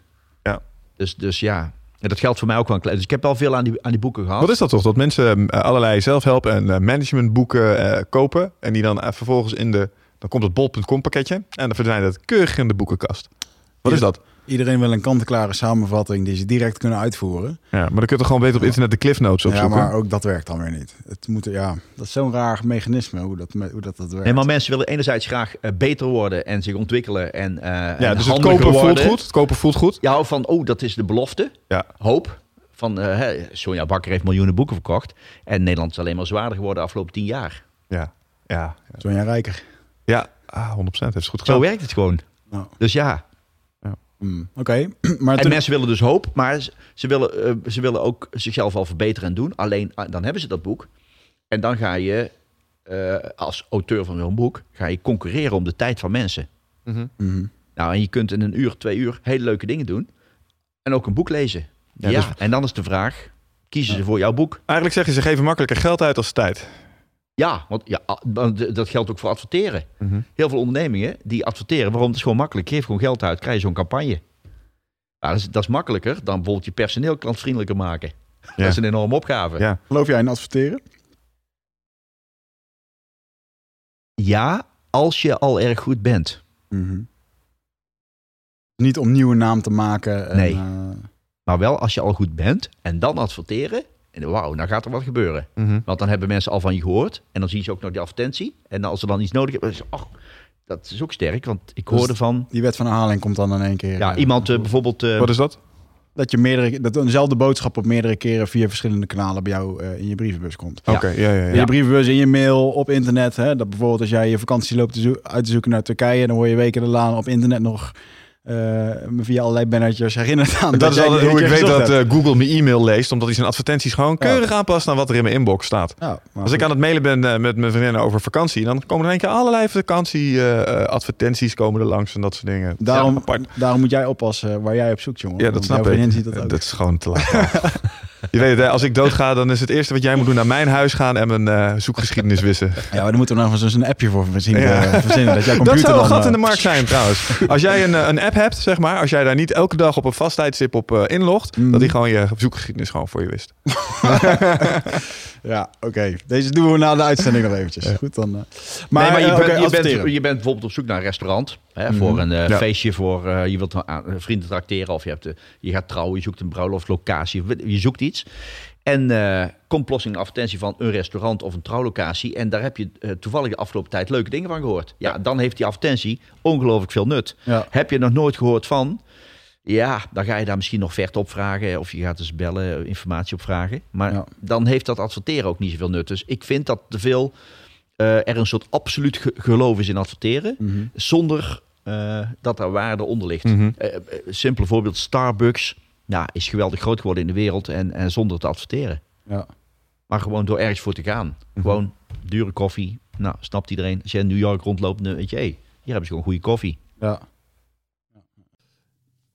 Ja. Dus, dus ja, en dat geldt voor mij ook wel een klein. Dus ik heb wel veel aan die, aan die boeken gehad. Wat is dat toch? Dat mensen eh, allerlei zelfhelp en eh, managementboeken eh, kopen en die dan vervolgens in de Dan komt het bol.com pakketje en dan verdwijnt het keurig in de boekenkast. Wat is dat? Iedereen wil een kant-en-klare samenvatting die ze direct kunnen uitvoeren. Ja, maar dan kun je toch gewoon beter op internet de cliff notes Ja, opzoeken. maar ook dat werkt dan weer niet. Het moet, ja, dat is zo'n raar mechanisme hoe dat, hoe dat, dat werkt. Nee, maar mensen willen enerzijds graag eh, beter worden en zich ontwikkelen en, eh ja, en dus het kopen voelt goed. Het kopen voelt goed. Ja, van, oh, dat is de belofte. Ja. Hoop. Van, eh, hè, Sonja Bakker heeft miljoenen boeken verkocht. En Nederland is alleen maar zwaarder geworden de afgelopen tien jaar. Ja, ja, ja. Sonja Rijker. ja ah, 100% heeft ze goed Zo gedaan. werkt het gewoon. Nou, Dus ja. Hmm, Oké, (clears throat) maar En toen- mensen willen dus hoop, maar ze- ze willen, eh, ze willen ook zichzelf al verbeteren en doen. Alleen ah, dan hebben ze dat boek. En dan ga je eh, als auteur van zo'n boek ga je concurreren om de tijd van mensen. Mhm. Mhm. Nou, en je kunt in een uur, twee uur hele leuke dingen doen. En ook een boek lezen. Ja, Ja, dus- en dan is de vraag, kiezen ze voor jouw boek? Eigenlijk zeggen ze geven makkelijker geld uit als tijd. Ja, want ja, dat geldt ook voor adverteren. Mhm. Heel veel ondernemingen die adverteren. Waarom? Het is gewoon makkelijk. Geef gewoon geld uit, krijg je zo'n campagne. Ja, dat, is, dat is makkelijker dan bijvoorbeeld je personeel klantvriendelijker maken. Dat is een enorme opgave. Ja. Geloof jij in adverteren? Ja, als je al erg goed bent. Mhm. Niet om nieuwe naam te maken. En, Nee. eh, Maar wel als je al goed bent en dan adverteren. En wauw, dan gaat er wat gebeuren. Mhm. Want dan hebben mensen al van je gehoord. En dan zien ze ook nog die advertentie. En als ze dan iets nodig hebben, dan ze, "Ach, dat is ook sterk. Want ik Dus- hoorde van... die wet van herhaling komt dan in één keer. Ja, eh, iemand eh, bijvoorbeeld... eh, Wat is dat? Dat je meerdere, dat eenzelfde boodschap op meerdere keren via verschillende kanalen bij jou in je brievenbus komt. Oké, ja, ja, ja. In je brievenbus, in je mail, op internet. Hè? Dat bijvoorbeeld als jij je vakantie loopt te zo- uit te zoeken naar Turkije, dan hoor je weken daarna op internet nog eh, via allerlei bannertjes herinnerd aan. Dat is jij altijd hoe ik weet dat eh, Google mijn e-mail leest, omdat hij zijn advertenties gewoon keurig aanpast aan wat er in mijn inbox staat. Maar Als ik aan het mailen ben eh, met mijn vriendinnen over vakantie, dan komen er één keer allerlei vakantie-advertenties komen er langs en dat soort dingen. daarom, Ja, daarom moet jij oppassen waar jij op zoekt, jongen. Ja, dat snap ik. dat. Dat is gewoon te laat. (laughs) Je weet het, hè, als ik doodga, dan is het eerste wat jij moet doen naar mijn huis gaan en mijn eh, zoekgeschiedenis wissen. Ja, maar dan moeten we nog eens een appje voor verzinnen. Ja. eh, verzinnen dat, jouw Dat zou een dan, gat in de eh, markt zijn trouwens. Als jij een, eh, een app hebt, zeg maar, als jij daar niet elke dag op een vast tijdstip op eh, inlogt, Mm. dat die gewoon je zoekgeschiedenis gewoon voor je wist. (laughs) Ja, oké. Deze doen we na de uitzending nog eventjes. Goed, dan. eh. Maar, nee, maar je, eh, je, bent, je bent bijvoorbeeld op zoek naar een restaurant. Hè, Mhm. Voor een eh, Ja. feestje, voor, eh, je wilt een vrienden trakteren. Of je, hebt, eh, je gaat trouwen, je zoekt een bruiloftlocatie. Je zoekt iets. En eh komt plotseling een advertentie van een restaurant of een trouwlocatie. En daar heb je eh, toevallig de afgelopen tijd leuke dingen van gehoord. Ja, dan heeft die advertentie ongelooflijk veel nut. Ja. Heb je nog nooit gehoord van... Ja, dan ga je daar misschien nog vert op vragen. Of je gaat dus bellen, eh, informatie opvragen. Maar Ja. dan heeft dat adverteren ook niet zoveel nut. Dus ik vind dat te veel eh, er een soort absoluut ge- geloof is in adverteren. Mhm. Zonder eh, dat er waarde onder ligt. Mhm. Eh, eh, simpele voorbeeld, Starbucks ja, is geweldig groot geworden in de wereld. En, en zonder te adverteren. Ja. Maar gewoon door ergens voor te gaan. Gewoon dure koffie. Nou, snapt iedereen. Als je in New York rondloopt, dan weet je... Hey, hier hebben ze gewoon goede koffie. Ja.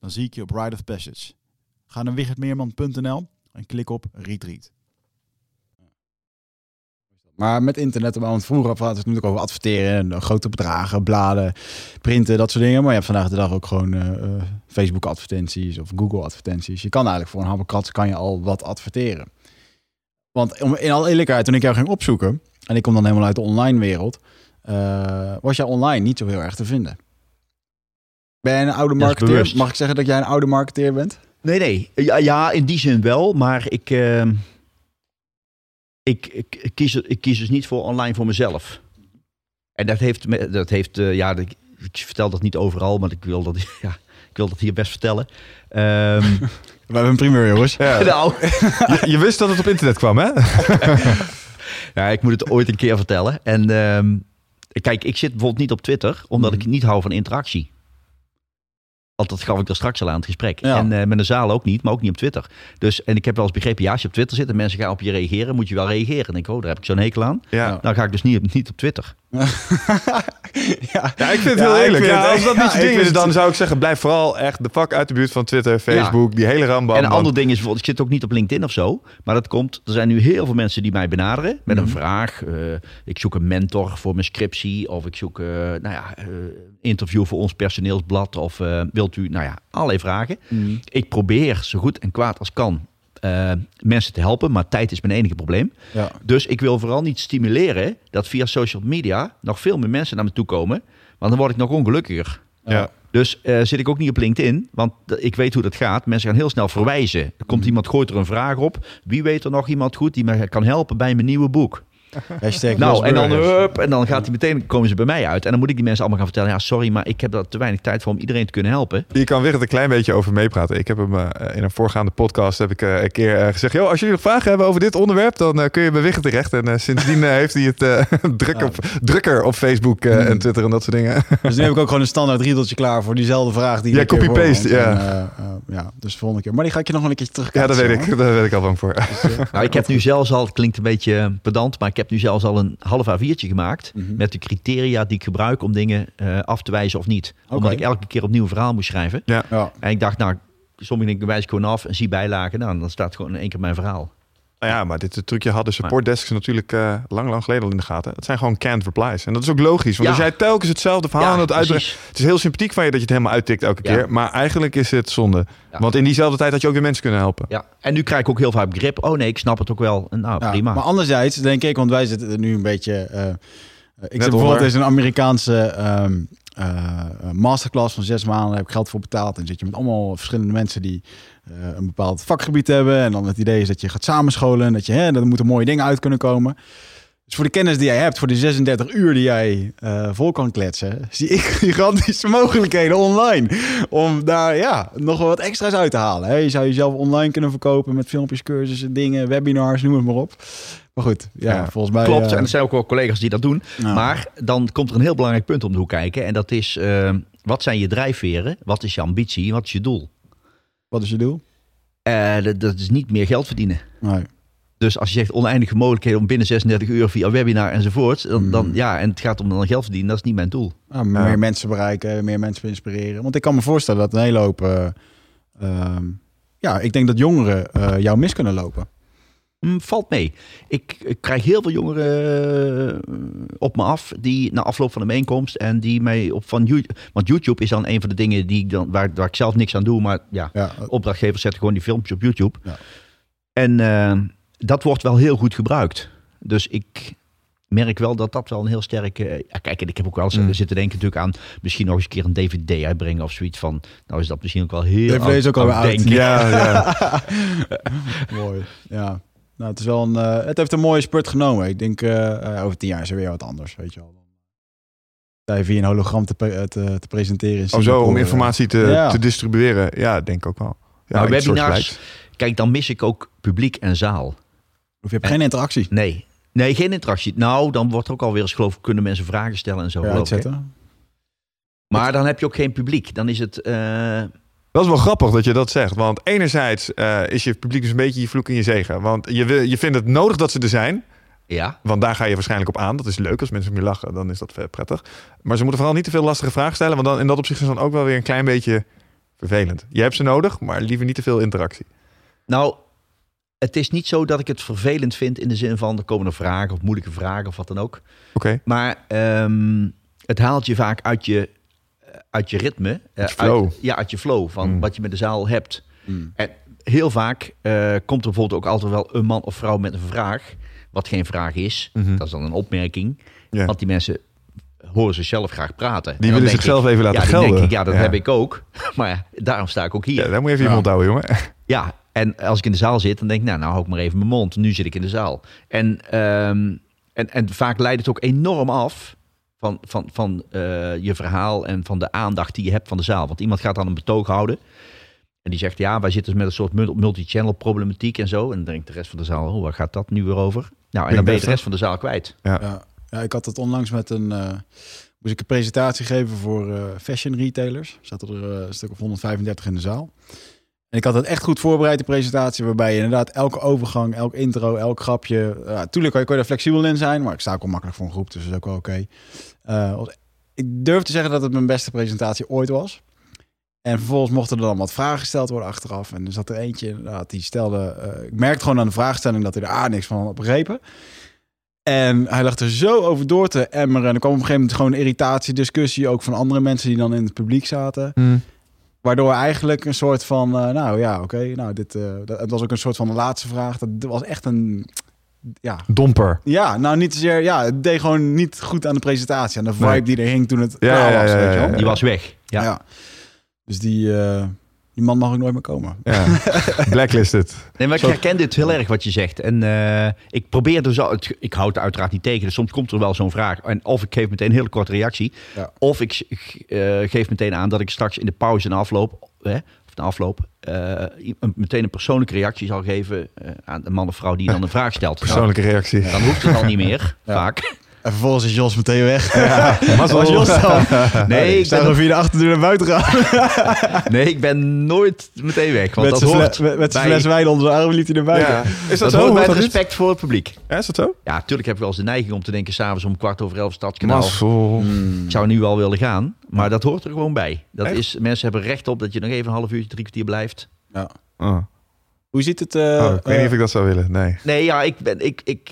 Dan zie ik je op Ride of Passage. Ga naar wichertmeerman.nl en klik op Retreat. Maar met internet, want vroeger we het natuurlijk over adverteren, en grote bedragen, bladen, printen, dat soort dingen. Maar je hebt vandaag de dag ook gewoon eh, eh, Facebook advertenties of Google advertenties. Je kan eigenlijk voor een habbekrats kan je al wat adverteren. Want om, in alle eerlijkheid, toen ik jou ging opzoeken, en ik kom dan helemaal uit de online wereld, eh, was jij online niet zo heel erg te vinden. Ben jij een oude marketeer? Mag ik zeggen dat jij een oude marketeer bent? Nee, nee. Ja, ja, in die zin wel. Maar ik, ehm, ik, ik, ik kies, ik kies dus niet voor online voor mezelf. En dat heeft, dat heeft eh, ja, ik, ik vertel dat niet overal, maar ik wil dat, (laughs) ja, ik wil dat hier best vertellen. Ehm, (laughs) We hebben een primeur, jongens. Ja. (laughs) nou, Je, je wist dat het op internet kwam, hè? ja, ik moet het ooit een keer vertellen. En ehm, kijk, ik zit bijvoorbeeld niet op Twitter, omdat Mhm. ik niet hou van interactie. Want dat gaf ik er straks al aan het gesprek. Ja. En eh, met een zaal ook niet, maar ook niet op Twitter. Dus, en ik heb wel eens begrepen, ja, als je op Twitter zit en mensen gaan op je reageren, moet je wel reageren. En ik, oh, daar heb ik zo'n hekel aan. Ja. Dan ga ik dus niet, niet op Twitter. (laughs) ja. Ja, ik vind het Ja, heel eerlijk. Ja, het als dat niet je ding is, dan zou ik zeggen, blijf vooral echt de fuck uit de buurt van Twitter, Facebook, die hele rambam. en een ander ding is bijvoorbeeld, ik zit ook niet op LinkedIn of zo. Maar dat komt, er zijn nu heel veel mensen die mij benaderen met Mhm. een vraag. Eh, ik zoek een mentor voor mijn scriptie. Of ik zoek, eh nou ja, eh, interview voor ons personeelsblad. Of eh, wilt u, nou ja, allerlei vragen. Mm. Ik probeer zo goed en kwaad als kan eh, mensen te helpen. Maar tijd is mijn enige probleem. Ja. Dus ik wil vooral niet stimuleren dat via social media nog veel meer mensen naar me toe komen. Want dan word ik nog ongelukkiger. Ja. Dus eh, zit ik ook niet op LinkedIn, want d- ik weet hoe dat gaat. Mensen gaan heel snel verwijzen. Er komt Mhm. iemand, gooit er een vraag op. Wie weet er nog iemand goed die mij kan helpen bij mijn nieuwe boek? Hashtag Nou, en dan, hup, en dan gaat hij meteen, komen ze bij mij uit. En dan moet ik die mensen allemaal gaan vertellen. Ja, sorry, maar ik heb daar te weinig tijd voor om iedereen te kunnen helpen. Je kan Wigert een klein beetje over meepraten. Ik heb hem eh, in een voorgaande podcast heb ik eh, een keer eh, gezegd... Yo, als jullie nog vragen hebben over dit onderwerp, dan kun je bij Wigert terecht. En sindsdien heeft hij het (laughs) druk Ja. op, drukker op Facebook eh, Hmm. en Twitter en dat soort dingen. Dus nu heb ik ook gewoon een standaard riedeltje klaar voor diezelfde vraag die Ja, copy-paste, ja. En, ja, dus de volgende keer. Maar die ga ik je nog wel een keertje terug ja, dat weet ik. Daar ben ik al bang voor. Nou, ik heb nu zelfs al, het klinkt een beetje pedant, maar ik heb nu zelfs al een half A4'tje gemaakt. Mhm. Met de criteria die ik gebruik om dingen eh, af te wijzen of niet. Omdat ik elke keer opnieuw een verhaal moest schrijven. Ja. En ik dacht, nou, sommige dingen wijs ik gewoon af en zie bijlagen. Nou, dan staat gewoon in één keer mijn verhaal. Nou ja, maar dit trucje hadden support desks natuurlijk eh, lang, lang geleden al in de gaten. Het zijn gewoon canned replies. En dat is ook logisch. Want Ja. als jij telkens hetzelfde verhaal aan het uitbrengen... Het is heel sympathiek van je dat je het helemaal uittikt elke Ja. keer. Maar eigenlijk is het zonde. Ja. Want in diezelfde tijd had je ook weer mensen kunnen helpen. Ja, en nu krijg ik ook heel vaak begrip. Oh nee, ik snap het ook wel. En Nou, Ja, prima. Maar anderzijds denk ik, want wij zitten er nu een beetje... eh, eh, ik zit bijvoorbeeld in een Amerikaanse ehm, eh, masterclass van zes maanden. Daar heb ik geld voor betaald. En zit je met allemaal verschillende mensen die een bepaald vakgebied hebben. En dan het idee is dat je gaat samenscholen. En dat je, hè, dat er moeten mooie dingen uit kunnen komen. Dus voor de kennis die jij hebt, voor die 36 uur die jij eh, vol kan kletsen, zie ik (laughs) gigantische mogelijkheden online. Om daar ja, nog wat extra's uit te halen. Hè. Je zou jezelf online kunnen verkopen met filmpjes, cursussen, dingen, webinars, noem het maar op. Maar goed, ja, Ja, volgens mij... Klopt, eh, en er zijn ook wel collega's die dat doen. Maar dan komt er een heel belangrijk punt om de hoek kijken. En dat is, eh, wat zijn je drijfveren? Wat is je ambitie? Wat is je doel? Wat is je doel? Eh, dat, dat is niet meer geld verdienen. Nee. Dus als je zegt oneindige mogelijkheden om binnen 36 uur via webinar enzovoort. Dan, dan, Mhm. ja, en het gaat om dan geld verdienen. Dat is niet mijn doel. Meer Ja. mensen bereiken, meer mensen inspireren. Want ik kan me voorstellen dat een hele hoop... eh, ehm, ja, ik denk dat jongeren eh, jou mis kunnen lopen. Hm, valt mee. Ik, ik krijg heel veel jongeren eh, op me af die na afloop van de bijeenkomst en die mij op van YouTube. Want YouTube is dan een van de dingen die ik dan, waar, waar ik zelf niks aan doe. Maar ja, Ja, opdrachtgevers zetten gewoon die filmpjes op YouTube. Ja. En eh, dat wordt wel heel goed gebruikt. Dus ik merk wel dat dat wel een heel sterke... ja, kijk, en ik heb ook wel eens Mm. zitten denken natuurlijk aan... misschien nog eens een keer een DVD uitbrengen of zoiets van... nou is dat misschien ook wel heel DVD is ook oud. Ja, ja. (laughs) mooi. Ja. Nou, het, is wel een, eh, het heeft een mooie spurt genomen. Ik denk, eh, eh, over tien jaar is er weer wat anders, weet je wel. Via een hologram te, pre- te, te presenteren in Oh zo, om informatie te, Ja. te distribueren. Ja, denk ik ook wel. Ja, Maar iets webinars-. Kijk, dan mis ik ook publiek en zaal. Of je hebt geen interactie. Nee. Nee, geen interactie. Nou, dan wordt er ook alweer eens geloof ik, kunnen mensen vragen stellen en zo. Ja. Maar dan heb je ook geen publiek. Dan is het... eh, Dat is wel grappig dat je dat zegt. Want enerzijds eh, is je publiek dus een beetje je vloek en je zegen. Want je, wil, je vindt het nodig dat ze er zijn. ja, Want daar ga je waarschijnlijk op aan. Dat is leuk als mensen om je lachen. Dan is dat vet prettig. Maar ze moeten vooral niet te veel lastige vragen stellen. Want dan in dat opzicht is dan ook wel weer een klein beetje vervelend. Je hebt ze nodig, maar liever niet te veel interactie. Nou, het is niet zo dat ik het vervelend vind in de zin van er komen er vragen of moeilijke vragen of wat dan ook. Oké. Maar ehm, het haalt je vaak uit je, uit je ritme. eh, Uit. Uit, ja, uit je flow van Mm. wat je met de zaal hebt. Mm. En heel vaak eh, komt er bijvoorbeeld ook altijd wel een man of vrouw met een vraag. Wat geen vraag is. Mhm. Dat is dan een opmerking. Want die mensen horen zichzelf graag praten. En Die willen zichzelf ik, even laten ja, gelden. denk ik, ja, dat Ja. heb ik ook. (laughs) Maar daarom sta ik ook hier. Ja, daar moet je even je mond houden, jongen. Ja, en als ik in de zaal zit, dan denk ik, nou, nou hou ik maar even mijn mond. Nu zit ik in de zaal. En, ehm, en, en vaak leidt het ook enorm af van, van, van eh, je verhaal en van de aandacht die je hebt van de zaal. Want iemand gaat dan een betoog houden. En die zegt, ja, wij zitten dus met een soort mul- multi-channel problematiek en zo. En dan denkt de rest van de zaal, oh, waar gaat dat nu weer over? Nou, en dan ben je de rest van de zaal kwijt. Ja. ja, ik had het onlangs met een. eh, moest ik een presentatie geven voor eh, fashion retailers. Er zaten er een stuk of 135 in de zaal. Ik had het echt goed voorbereid, de presentatie, waarbij je inderdaad elke overgang, elk intro, elk grapje. Ja, tuurlijk kan je, er flexibel in zijn, maar ik sta ook wel makkelijk voor een groep, dus dat is ook wel oké. Eh, ik durf te zeggen dat het mijn beste presentatie ooit was. En vervolgens mochten er dan wat vragen gesteld worden achteraf. En er zat er eentje, inderdaad, die stelde... eh, ik merkte gewoon aan de vraagstelling dat hij er niks van had begrepen. En hij lag er zo over door te emmeren. En er kwam op een gegeven moment gewoon irritatie, discussie... ook van andere mensen die dan in het publiek zaten. Waardoor eigenlijk een soort van... eh, nou ja, oké, nou dit... eh, dat, het was ook een soort van de laatste vraag. Dat was echt een... Ja, Domper. ja, nou niet zozeer... Ja, het deed gewoon niet goed aan de presentatie. En de vibe Nee. die er hing toen het Ja, klaar ja, was, ja, weet je wel. Die was weg. Ja. Ja. Dus die, eh, die man mag ook nooit meer komen. Ja. (laughs) Blacklisted. Nee, maar ik herken dit heel erg wat je zegt. En eh, ik probeer dus al, het- ik houd het uiteraard niet tegen. Dus soms komt er wel zo'n vraag. En of ik geef meteen een hele korte reactie. Ja. Of ik eh, geef meteen aan dat ik straks in de pauze en afloop, hè, of de afloop, eh, een- meteen een persoonlijke reactie zal geven eh, aan de man of vrouw die dan (laughs) een vraag stelt. Persoonlijke reactie. Dan hoeft het al niet meer, (laughs) Ja. vaak. En vervolgens is Jos meteen weg. (laughs) Mazzel. (laughs) Was Jos dan? (laughs) Nee, ik Sta ben, via de achterdeur naar buiten gaan. nee, ik ben nooit meteen weg. Want Met dat zijn hoort met- met zijn bij- fles wijn onder zijn arm liep hij naar buiten. Ja. Is dat, dat zo? niet? respect voor het publiek. Ja, is dat zo? Ja, natuurlijk heb ik wel eens de neiging om te denken... s'avonds om kwart over elf stadskanaal. Mazzel. Hmm. Ik zou nu wel willen gaan, maar dat hoort er gewoon bij. Dat Echt? is, mensen hebben recht op dat je nog even een half uurtje, drie kwartier blijft. Oh. Hoe ziet het? eh, Oh, ik weet eh, niet of ik dat zou willen. Nee. Nee, ja, ik ben, ik, ik,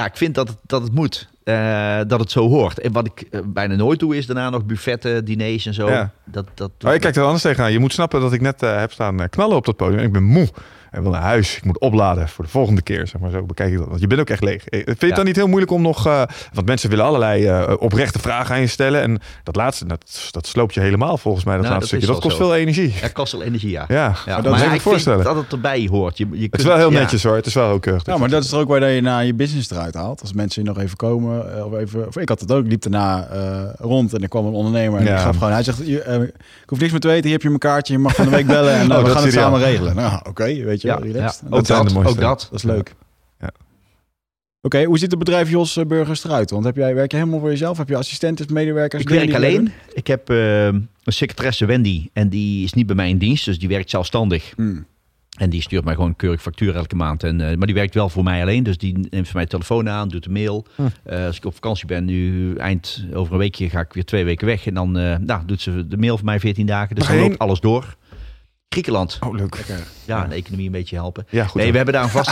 ja, ik vind dat het, dat het moet. Eh, dat het zo hoort. En wat ik eh, bijna nooit doe, is daarna nog buffetten, diners en zo. Ja. Dat, dat, Oh, ik kijk er anders tegenaan. Je moet snappen dat ik net eh, heb staan knallen op dat podium. Ik ben moe. En wil naar huis. Ik moet opladen voor de volgende keer. Zeg maar zo bekijk ik dat. Want je bent ook echt leeg. Eh, Vind je het Ja. dan niet heel moeilijk om nog... eh, want mensen willen allerlei eh, oprechte vragen aan je stellen. En dat laatste, dat, dat sloopt je helemaal volgens mij. Dat Nou, laatste dat stukje. Dat kost zo. veel energie. Ja, kost wel energie, ja. Ja. Ja, dat is ja, me ik voorstellen. vind dat het erbij hoort. Je, je Het kunt, is wel heel ja. netjes hoor. Het is wel heel keurig. Ja, maar dat is er ook waar je na je business eruit haalt. Als mensen nog even komen, of even, of ik had het ook, ik liep daarna eh, rond en er kwam een ondernemer en Ja. ik gaf gewoon, hij zegt, je, ik hoef niks meer te weten, hier heb je mijn kaartje, je mag van de week (laughs) bellen en nou, Oh, we dat gaan het samen regelen. Nou, oké, weet je, Ja, relaxed. Ook, Dat zijn dat, de mooiste. ook dat. Dat is leuk. Ja. Oké, hoe ziet het bedrijf Jos eh, Burgers eruit? Want heb jij, werk je helemaal voor jezelf? Heb je assistenten, medewerkers? Ik werk alleen. Ik heb eh, een secretaresse Wendy en die is niet bij mij in dienst, dus die werkt zelfstandig. Hmm. En die stuurt mij gewoon een keurig factuur elke maand. En, eh, maar die werkt wel voor mij alleen. Dus die neemt voor mij de telefoon aan, doet de mail. Hm. Eh, als ik op vakantie ben, nu eind over een weekje ga ik weer twee weken weg. En dan eh, nou, doet ze de mail voor mij 14 dagen. Dus dan loopt alles door. Griekenland. Oh, leuk. Lekker. Ja, de economie een beetje helpen. Ja, goed. nee, we hebben daar een vast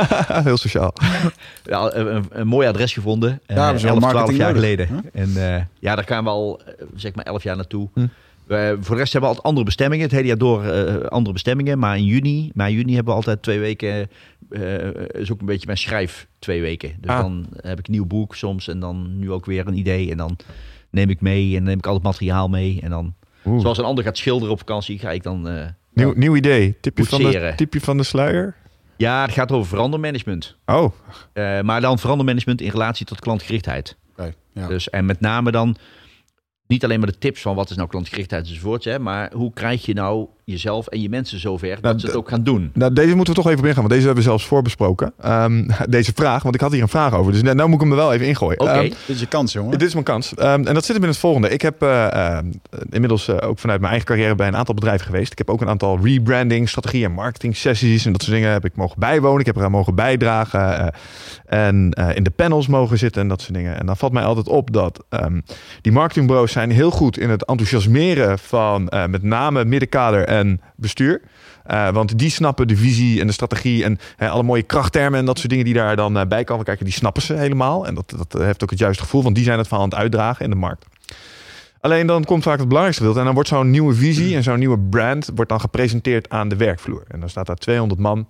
(laughs) heel sociaal. (laughs) ja, een, een, een mooi adres gevonden. eh ze wel 11, 12 marketing jaar geleden. En eh, ja, daar gaan we al eh, zeg maar 11 jaar naartoe. Hm. We- voor de rest hebben we altijd andere bestemmingen. Het hele jaar door eh, andere bestemmingen. Maar in juni, mei, juni hebben we altijd twee weken. eh is ook een beetje mijn schrijf twee weken. Dus Ah. dan heb ik een nieuw boek soms. En dan nu ook weer een idee. En dan neem ik mee. En neem ik al het materiaal mee. En dan, Oeh. zoals een ander gaat schilderen op vakantie, ga ik dan... eh, Nieuw, nieuw idee. Tipje van, de, tipje van de sluier. ja, het gaat over verandermanagement. Oh, Eh, maar dan verandermanagement in relatie tot klantgerichtheid. Ja. Dus, en met name dan niet alleen maar de tips van wat is nou klantgerichtheid enzovoort, hè, maar hoe krijg je nou jezelf en je mensen zover Nou, dat ze het ook gaan doen. nou deze moeten we toch even ingaan, want deze hebben we zelfs voorbesproken. Ehm, (laughs) deze vraag, want ik had hier een vraag over, dus nou nou moet ik hem er wel even ingooien. Oké, Ehm, Dit is je kans, jongen. Dit is mijn kans. Ehm, en dat zit hem in het volgende. Ik heb eh, eh, inmiddels eh, ook vanuit mijn eigen carrière bij een aantal bedrijven geweest. Ik heb ook een aantal rebranding, strategie en marketing sessies en dat soort dingen heb ik mogen bijwonen. Ik heb eraan mogen bijdragen en in de panels mogen zitten en dat soort dingen. En dan valt mij altijd op dat die marketingbureaus zijn heel goed in het enthousiasmeren van met name middenkader en bestuur. Eh, want die snappen de visie en de strategie en alle mooie krachttermen en dat soort dingen die daar dan eh, bij komen kijken, die snappen ze helemaal. En dat, dat heeft ook het juiste gevoel, want die zijn het verhaal aan het uitdragen in de markt. Alleen dan komt vaak het belangrijkste gedeelte en dan wordt zo'n nieuwe visie en zo'n nieuwe brand wordt dan gepresenteerd aan de werkvloer. En dan staat daar 200 man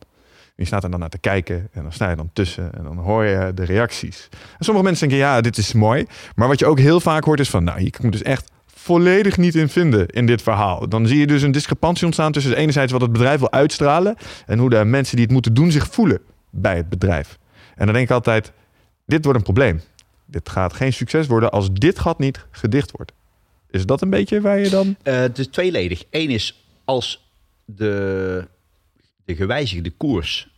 je staat er dan naar te kijken en dan sta je dan tussen en dan hoor je de reacties. En sommige mensen denken, ja, dit is mooi. Maar wat je ook heel vaak hoort is van, nou, hier moet dus echt volledig niet in vinden in dit verhaal. Dan zie je dus een discrepantie ontstaan tussen enerzijds wat het bedrijf wil uitstralen en hoe de mensen die het moeten doen zich voelen bij het bedrijf. En dan denk ik altijd, dit wordt een probleem. Dit gaat geen succes worden als dit gat niet gedicht wordt. Is dat een beetje waar je dan... Uh, het is tweeledig. Eén is als de, de gewijzigde koers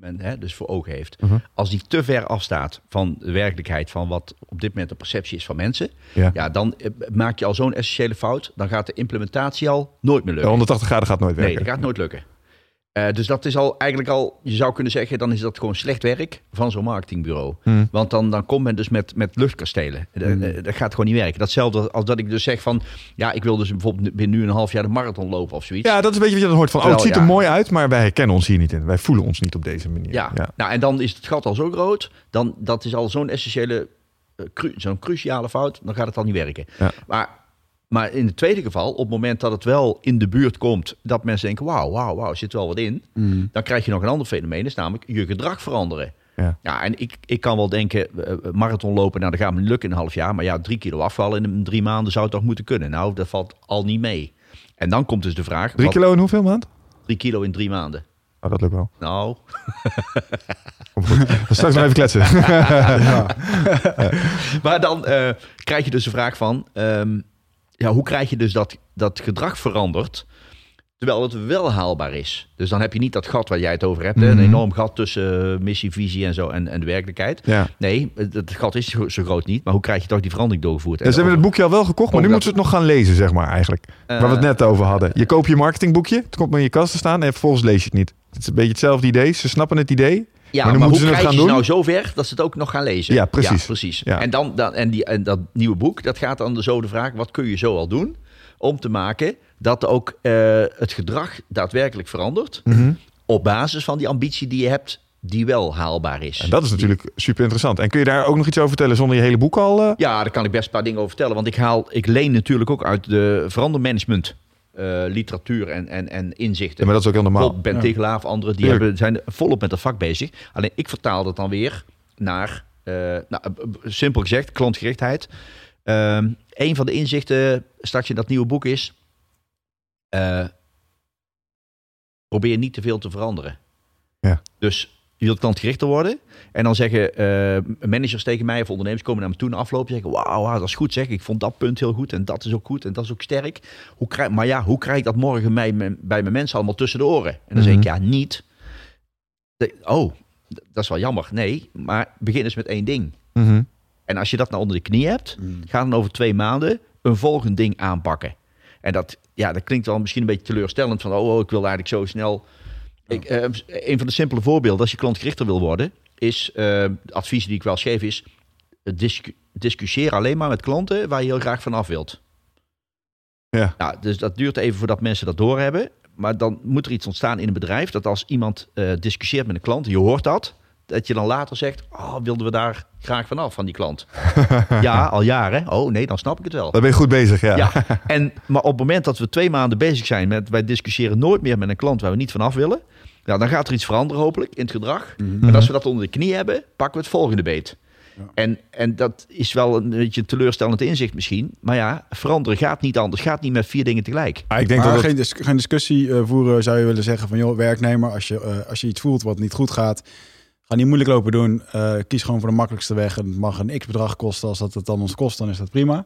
die men hè, dus voor ogen heeft. Mhm. Als die te ver afstaat van de werkelijkheid van wat op dit moment de perceptie is van mensen, Ja. ja, dan eh, maak je al zo'n essentiële fout. Dan gaat de implementatie al nooit meer De lukken. 180 graden gaat nooit Nee, werken. dat gaat nooit lukken. Eh, dus dat is al eigenlijk al, je zou kunnen zeggen, dan is dat gewoon slecht werk van zo'n marketingbureau. Hmm. Want dan, dan komt men dus met, met luchtkastelen. Eh, Hmm. eh, Dat gaat gewoon niet werken. Datzelfde als dat ik dus zeg van, ja, ik wil dus bijvoorbeeld binnen nu een half jaar de marathon lopen of zoiets. Ja, dat is een beetje wat je dan hoort van, oh, het ziet er ja. mooi uit, maar wij herkennen ons hier niet in. Wij voelen ons niet op deze manier. Ja. Nou, en dan is het gat al zo groot. Dan, dat is al zo'n essentiële, cru- zo'n cruciale fout. Dan gaat het al niet werken. Ja. Maar, maar in het tweede geval, op het moment dat het wel in de buurt komt, dat mensen denken, wauw, wauw, wauw, zit wel wat in. Mm. Dan krijg je nog een ander fenomeen, is namelijk je gedrag veranderen. Ja. Ja, en ik, ik kan wel denken, eh, marathon lopen, nou dat gaat me lukken in een half jaar. Maar ja, drie kilo afvallen in drie maanden zou het toch moeten kunnen. Nou, dat valt al niet mee. En dan komt dus de vraag, Drie wat- kilo in hoeveel maand? drie kilo in drie maanden. Oh, dat lukt wel. Nou, goed. (laughs) Straks nog even kletsen. (laughs) Maar dan eh, krijg je dus de vraag van... ehm, ja, hoe krijg je dus dat, dat gedrag veranderd... terwijl het wel haalbaar is? Dus dan heb je niet dat gat waar jij het over hebt. hè, Mhm. Een enorm gat tussen eh, missie, visie en, zo, en, en de werkelijkheid. ja. Nee, het, het gat is zo, groot niet. Maar hoe krijg je toch die verandering doorgevoerd? Ja, ze hebben het boekje al wel gekocht, maar nu moeten ze het nog gaan lezen, zeg maar, eigenlijk. Waar we het net over hadden. Je koopt je marketingboekje, het komt in je kast te staan en vervolgens lees je het niet. Het is een beetje hetzelfde idee. Ze snappen het idee. Ja, Maar maar, hoe krijg je ze doen? nou zover dat ze het ook nog gaan lezen? Ja, precies. precies. Ja. En, dan, dan, en, die, en dat nieuwe boek, dat gaat dan zo de vraag... wat kun je zo al doen om te maken dat ook eh, het gedrag daadwerkelijk verandert... Mhm. op basis van die ambitie die je hebt, die wel haalbaar is. En dat is natuurlijk super interessant. En kun je daar ook nog iets over vertellen zonder je hele boek al... eh, Ja, daar kan ik best een paar dingen over vertellen. Want ik haal, ik leen natuurlijk ook uit de verandermanagement eh, literatuur en, en, en inzichten. Ja, maar dat is ook heel normaal. Ben Ja. Tegelaar anderen, die hebben, zijn volop met dat vak bezig. Alleen ik vertaal dat dan weer naar, eh, nou, eh, simpel gezegd, klantgerichtheid. Ehm een van de inzichten straks in dat nieuwe boek is... probeer niet te veel te veranderen. Ja. Dus je wilt klantgerichter worden. En dan zeggen eh, managers tegen mij of ondernemers komen naar me toe na afloop. en Zeggen, wauw, dat is goed zeg. Ik vond dat punt heel goed en dat is ook goed en dat is ook sterk. Hoe krijg, maar ja, hoe krijg ik dat morgen bij mijn, bij mijn mensen allemaal tussen de oren? En dan zeg ik, Mhm. ja, niet. De- oh, dat is wel jammer. Nee, maar begin eens met één ding. mhm. En als je dat nou onder de knie hebt, Mm. ga dan over twee maanden een volgend ding aanpakken. En dat, ja, dat klinkt wel misschien een beetje teleurstellend van, oh, oh ik wil eigenlijk zo snel. Ik, eh, een van de simpele voorbeelden, als je klantgerichter wil worden, is, de advies die ik wel geef is, eh, discussieer alleen maar met klanten waar je heel graag vanaf wilt. Ja. Nou, dus dat duurt even voordat mensen dat doorhebben. Maar dan moet er iets ontstaan in een bedrijf dat als iemand eh, discussieert met een klant, je hoort dat, dat je dan later zegt, oh, wilden we daar graag vanaf van die klant? (laughs) ja, al jaren. Oh nee, dan snap ik het wel. Dan ben je goed bezig, ja. Ja, (laughs) en, maar op het moment dat we twee maanden bezig zijn met wij discussiëren nooit meer met een klant waar we niet vanaf willen, ja, dan gaat er iets veranderen hopelijk in het gedrag. Mhm. En als we dat onder de knie hebben, pakken we het volgende beet. Ja. En, en dat is wel een beetje een teleurstellend inzicht misschien. Maar ja, veranderen gaat niet anders. Gaat niet met vier dingen tegelijk. Ah, ik denk maar dat geen, dis- geen discussie eh, voeren zou je willen zeggen van... joh, werknemer, als je, eh, als je iets voelt wat niet goed gaat... ga niet moeilijk lopen doen. Eh, kies gewoon voor de makkelijkste weg. En het mag een x-bedrag kosten. Als dat het dan ons kost, dan is dat prima.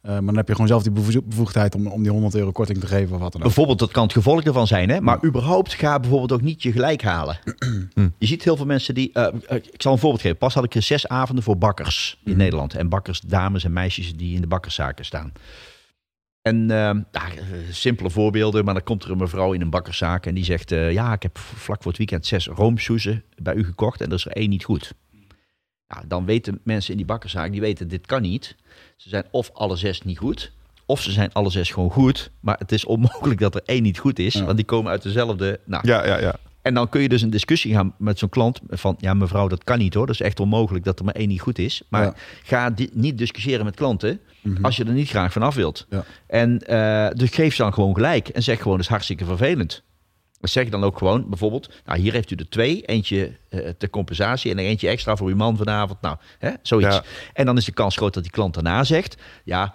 Eh, maar dan heb je gewoon zelf die bevo- bevoegdheid... om, om die 100 euro korting te geven of wat dan ook. Bijvoorbeeld, dat kan het gevolg ervan zijn. Hè? Maar überhaupt ga bijvoorbeeld ook niet je gelijk halen. (clears throat) Je ziet heel veel mensen die... eh, ik zal een voorbeeld geven. Pas had ik zes avonden voor bakkers in Nederland. En bakkers, dames en meisjes die in de bakkerszaken staan. En eh, nou, eh, simpele voorbeelden, maar dan komt er een mevrouw in een bakkerszaak en die zegt: eh, Ja, ik heb vlak voor het weekend zes roomsoezen bij u gekocht en er is er één niet goed. Nou, dan weten mensen in die bakkerszaak, die weten dit kan niet. Ze zijn of alle zes niet goed, of ze zijn alle zes gewoon goed, maar het is onmogelijk (laughs) dat er één niet goed is, Ja. want die komen uit dezelfde. Nou, Ja, ja, ja. En dan kun je dus een discussie gaan met zo'n klant van, ja mevrouw, dat kan niet hoor, dat is echt onmogelijk dat er maar één niet goed is. Maar Ja. ga di- niet discussiëren met klanten Mhm. als je er niet graag van af wilt. Ja. En eh, dus geef ze dan gewoon gelijk en zeg gewoon, dat is hartstikke vervelend. Zeg je dan ook gewoon, bijvoorbeeld, nou hier heeft u er twee, eentje eh ter compensatie en eentje extra voor uw man vanavond. Nou, hè, zoiets. Ja. En dan is de kans groot dat die klant daarna zegt, ja,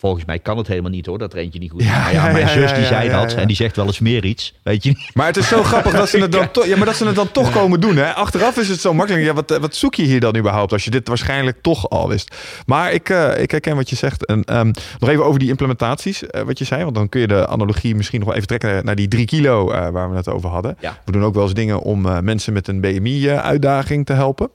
volgens mij kan het helemaal niet hoor, dat er eentje niet goed is. Ja, maar ja, mijn ja, zus die zei dat en die zegt wel eens meer iets, weet je niet. Maar het is zo grappig dat ze het dan, (laughs) toch- ja, maar dat ze het dan toch komen doen. Hè? Achteraf is het zo makkelijk. Ja, wat, wat zoek je hier dan überhaupt als je dit waarschijnlijk toch al wist? Maar ik, eh, ik herken wat je zegt. En, ehm, nog even over die implementaties, eh, wat je zei. Want dan kun je de analogie misschien nog wel even trekken naar die drie kilo eh, waar we het over hadden. Ja. We doen ook wel eens dingen om eh, mensen met een BMI-uitdaging te helpen.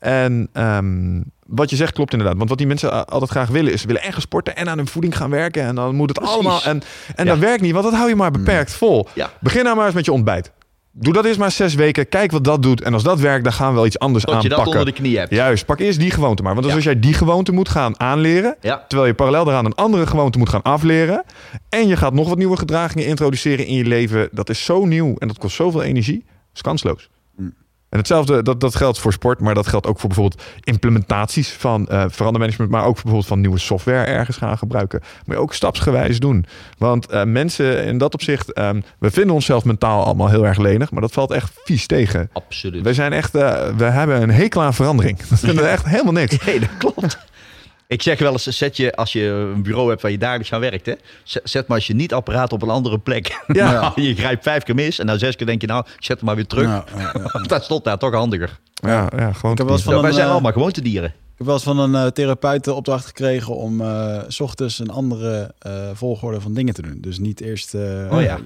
En ehm, wat je zegt klopt inderdaad. Want wat die mensen altijd graag willen is... ze willen en gaan sporten en aan hun voeding gaan werken. En dan moet het Precies. allemaal... En, en Ja. dat werkt niet, want dat hou je maar beperkt vol. Ja. Begin nou maar eens met je ontbijt. Doe dat eerst maar zes weken. Kijk wat dat doet. En als dat werkt, dan gaan we wel iets anders Tot je dat aanpakken. onder de knie hebt. Juist, pak eerst die gewoonte maar. Want Ja. als jij die gewoonte moet gaan aanleren... Ja. terwijl je parallel daaraan een andere gewoonte moet gaan afleren... en je gaat nog wat nieuwe gedragingen introduceren in je leven... dat is zo nieuw en dat kost zoveel energie. Dat is kansloos. En hetzelfde, dat, dat geldt voor sport, maar dat geldt ook voor bijvoorbeeld implementaties van eh verandermanagement, maar ook voor bijvoorbeeld van nieuwe software ergens gaan gebruiken. Moet je ook stapsgewijs doen. Want eh, mensen in dat opzicht, ehm, we vinden onszelf mentaal allemaal heel erg lenig, maar dat valt echt vies tegen. Absoluut. Wij zijn echt, eh, we hebben een hekel aan verandering. (laughs) Dat vinden we echt helemaal niks. (laughs) Nee, dat klopt. Ik zeg wel eens, zet je als je een bureau hebt waar je dagelijks aan werkt, hè, zet maar als je niet apparaat op een andere plek. Ja. (laughs) Nou, je grijpt vijf keer mis en na zes keer denk je, nou, zet hem maar weer terug. Ja, ja, ja. (laughs) Dat stond daar toch handiger. Ja, ja gewoon. Ik heb wel eens van Ja, een, wij zijn eh, allemaal gewoontedieren. Ik heb wel eens van een eh, therapeut de opdracht gekregen om eh, s ochtends een andere eh, volgorde van dingen te doen. Dus niet eerst. eh, Oh ja.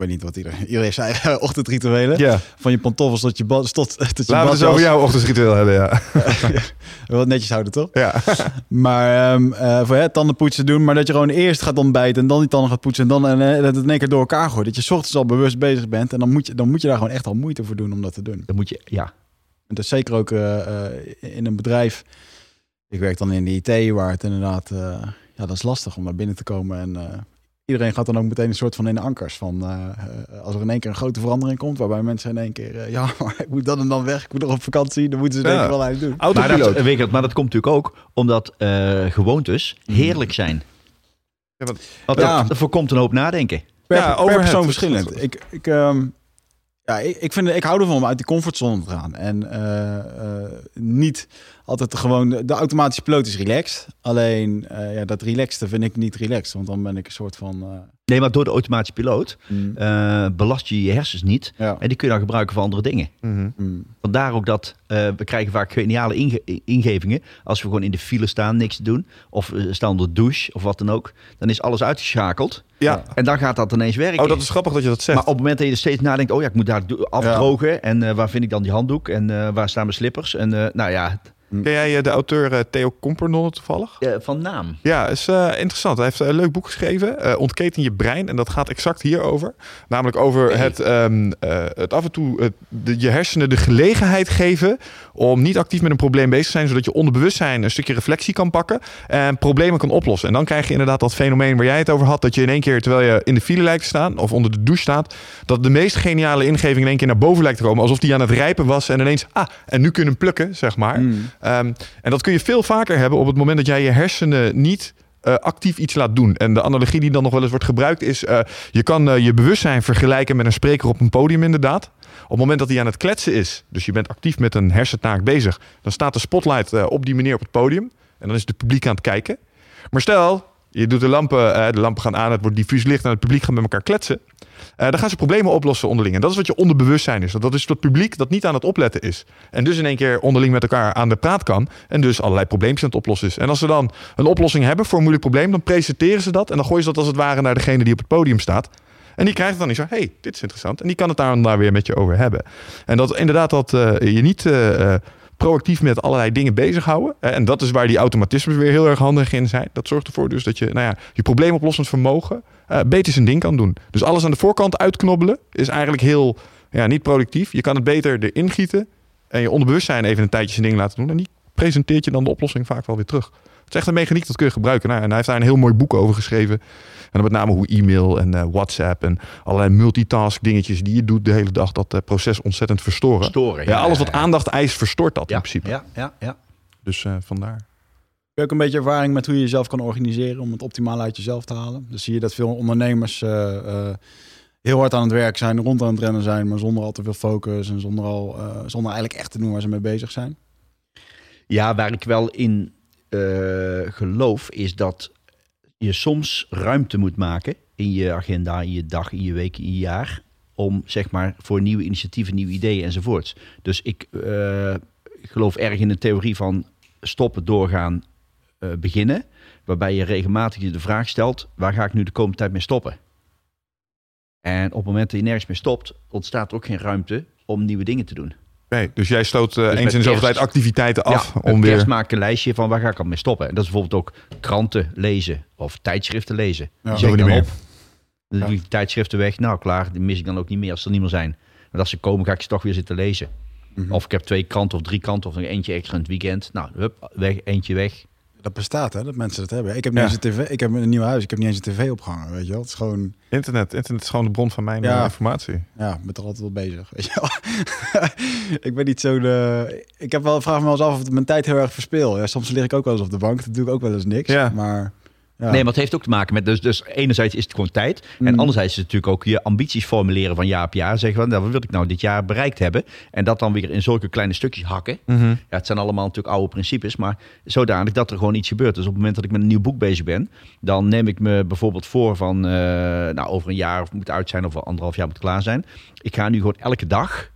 Weet niet wat iedereen. Iedereen eigen (laughs) ochtendrituelen. Ja, Van je pantoffels tot je bad, tot, tot je laten we het over badjas. jouw ochtendritueel hebben. Ja. (laughs) Wat netjes houden, toch? ja. (laughs) Maar ehm, eh, voor hè, tanden poetsen doen, maar dat je gewoon eerst gaat ontbijten en dan die tanden gaat poetsen en dan en, eh, dat het in één keer door elkaar gooit. Dat je 's ochtends al bewust bezig bent en dan moet je, dan moet je daar gewoon echt al moeite voor doen om dat te doen. Dan moet je, ja. En dat is zeker ook eh, in een bedrijf. Ik werk dan in de IT, waar het inderdaad, ja, dat is lastig om naar binnen te komen. En iedereen gaat dan ook meteen een soort van in de ankers. Van eh, eh, als er in één keer een grote verandering komt, waarbij mensen in één keer, eh, ja, (laughs) maar ik moet dan en dan weg, ik moet nog op vakantie, dan moeten ze denk Ja. ik wel uit doen. Maar dat, maar dat komt natuurlijk ook omdat eh, gewoontes heerlijk zijn. Ja, want- Want Ja. dat, voorkomt een hoop nadenken. Per, Ja, per overhead. persoon verschillend. Ik, ik, ehm, ja, ik, ik, vind, ik hou ervan om uit die comfortzone te gaan. En eh, eh, niet altijd gewoon... De, automatische piloot is relaxed. Alleen eh, ja, dat relaxte vind ik niet relaxed. Want dan ben ik een soort van... eh, Nee, maar door de automatische piloot mm, eh, belast je je hersens niet. ja, En die kun je dan gebruiken voor andere dingen. Mhm. mm, Vandaar ook dat eh, we krijgen vaak geniale inge- ingevingen. Als we gewoon in de file staan, niks te doen. Of we staan onder de douche of wat dan ook. Dan is alles uitgeschakeld. Ja. En dan gaat dat ineens werken. Oh, dat is grappig dat je dat zegt. Maar op het moment dat je er steeds nadenkt, oh ja, ik moet daar afdrogen. En eh, waar vind ik dan die handdoek? En eh, waar staan mijn slippers? En eh, nou ja, Ken jij eh, de auteur eh, Theo Compernol toevallig? eh, van naam. Ja, is interessant. Hij heeft een leuk boek geschreven, Ontketen je brein. En dat gaat exact hierover. Namelijk over het, ehm, eh, het af en toe de, je hersenen de gelegenheid geven om niet actief met een probleem bezig te zijn, zodat je onderbewustzijn een stukje reflectie kan pakken en problemen kan oplossen. En dan krijg je inderdaad dat fenomeen waar jij het over had, dat je in één keer, terwijl je in de file lijkt te staan of onder de douche staat, dat de meest geniale ingeving in één keer naar boven lijkt te komen, alsof die aan het rijpen was en ineens, ah, en nu kunnen plukken, zeg maar. mm. Ehm, en dat kun je veel vaker hebben op het moment dat jij je hersenen niet eh, actief iets laat doen. En de analogie die dan nog wel eens wordt gebruikt is... eh, je kan eh, je bewustzijn vergelijken met een spreker op een podium inderdaad. Op het moment dat hij aan het kletsen is, dus je bent actief met een hersentaak bezig... dan staat de spotlight eh, op die manier op het podium. En dan is het publiek aan het kijken. Maar stel, je doet de lampen, eh, de lampen gaan aan, het wordt diffuus licht... en het publiek gaat met elkaar kletsen. Eh, dan gaan ze problemen oplossen onderling. En dat is wat je onderbewustzijn is. Dat is het publiek dat niet aan het opletten is. En dus in één keer onderling met elkaar aan de praat kan. En dus allerlei probleempjes aan het oplossen is. En als ze dan een oplossing hebben voor een moeilijk probleem, dan presenteren ze dat. En dan gooien ze dat als het ware naar degene die op het podium staat. En die krijgt dan niet zo, hey, dit is interessant. En die kan het daar, daar weer met je over hebben. En dat inderdaad dat eh, je niet eh, eh, proactief met allerlei dingen bezighouden. En dat is waar die automatismes weer heel erg handig in zijn. Dat zorgt ervoor dus dat je nou ja, je probleemoplossend vermogen beter zijn ding kan doen. Dus alles aan de voorkant uitknobbelen is eigenlijk heel ja, niet productief. Je kan het beter erin gieten en je onderbewustzijn even een tijdje zijn ding laten doen. En die presenteert je dan de oplossing vaak wel weer terug. is echt een mechaniek dat kun je gebruiken. Nou, en hij heeft daar een heel mooi boek over geschreven. En dan met name hoe e-mail en eh, WhatsApp en allerlei multitask dingetjes die je doet de hele dag, dat eh, proces ontzettend verstoren. Storen. Ja, alles wat aandacht eist, verstoort dat ja, in principe. Ja, ja, ja. Dus eh, vandaar. Heb je ook een beetje ervaring met hoe je jezelf kan organiseren om het optimaal uit jezelf te halen? Dus zie je dat veel ondernemers eh, eh, heel hard aan het werk zijn, rond aan het rennen zijn, maar zonder al te veel focus en zonder, al, eh, zonder eigenlijk echt te doen waar ze mee bezig zijn. Ja, waar ik wel in eh, geloof is dat je soms ruimte moet maken in je agenda, in je dag, in je week, in je jaar. Om zeg maar voor nieuwe initiatieven, nieuwe ideeën enzovoorts. Dus ik eh, geloof erg in de theorie van stoppen, doorgaan, eh, beginnen. Waarbij je regelmatig je de vraag stelt: waar ga ik nu de komende tijd mee stoppen? En op het moment dat je nergens mee stopt, ontstaat er ook geen ruimte om nieuwe dingen te doen. Oké, dus jij stoot eh, Dus eens in zoveel tijd activiteiten af ja, om weer... maak een lijstje van waar ga ik al mee stoppen. En dat is bijvoorbeeld ook kranten lezen of tijdschriften lezen. Ja. Die niet meer. op. Dan doe ik die tijdschriften weg. Nou, klaar. Die mis ik dan ook niet meer als ze er niet meer zijn. Maar als ze komen, ga ik ze toch weer zitten lezen. Mhm. Of ik heb twee kranten of drie kranten of nog eentje extra in het weekend. Nou, hup, weg, eentje weg. Dat bestaat, hè, dat mensen dat hebben. Ik heb niet Ja. eens een tv. Ik heb een nieuw huis. Ik heb niet eens een tv opgehangen. Weet je wel? Het is gewoon, Internet. Internet is gewoon de bron van mijn Ja. eh, informatie. ja, ik ben er altijd wel bezig. Weet je wel? (laughs) ik ben niet zo de. Ik heb wel vraag me wel eens af of het mijn tijd heel erg verspil. Ja, soms lig ik ook wel eens op de bank. Dat doe ik ook wel eens niks. Ja. Maar. Nee, maar het heeft ook te maken met... Dus, dus enerzijds is het gewoon tijd. En Mhm. anderzijds is het natuurlijk ook je ambities formuleren van jaar op jaar. Zeggen van, nou, wat wil ik nou dit jaar bereikt hebben? En dat dan weer in zulke kleine stukjes hakken. Mhm. Ja, het zijn allemaal natuurlijk oude principes, maar zodanig dat er gewoon iets gebeurt. Dus op het moment dat ik met een nieuw boek bezig ben, dan neem ik me bijvoorbeeld voor van, eh, nou, over een jaar of moet uit zijn of anderhalf jaar moet klaar zijn. Ik ga nu gewoon elke dag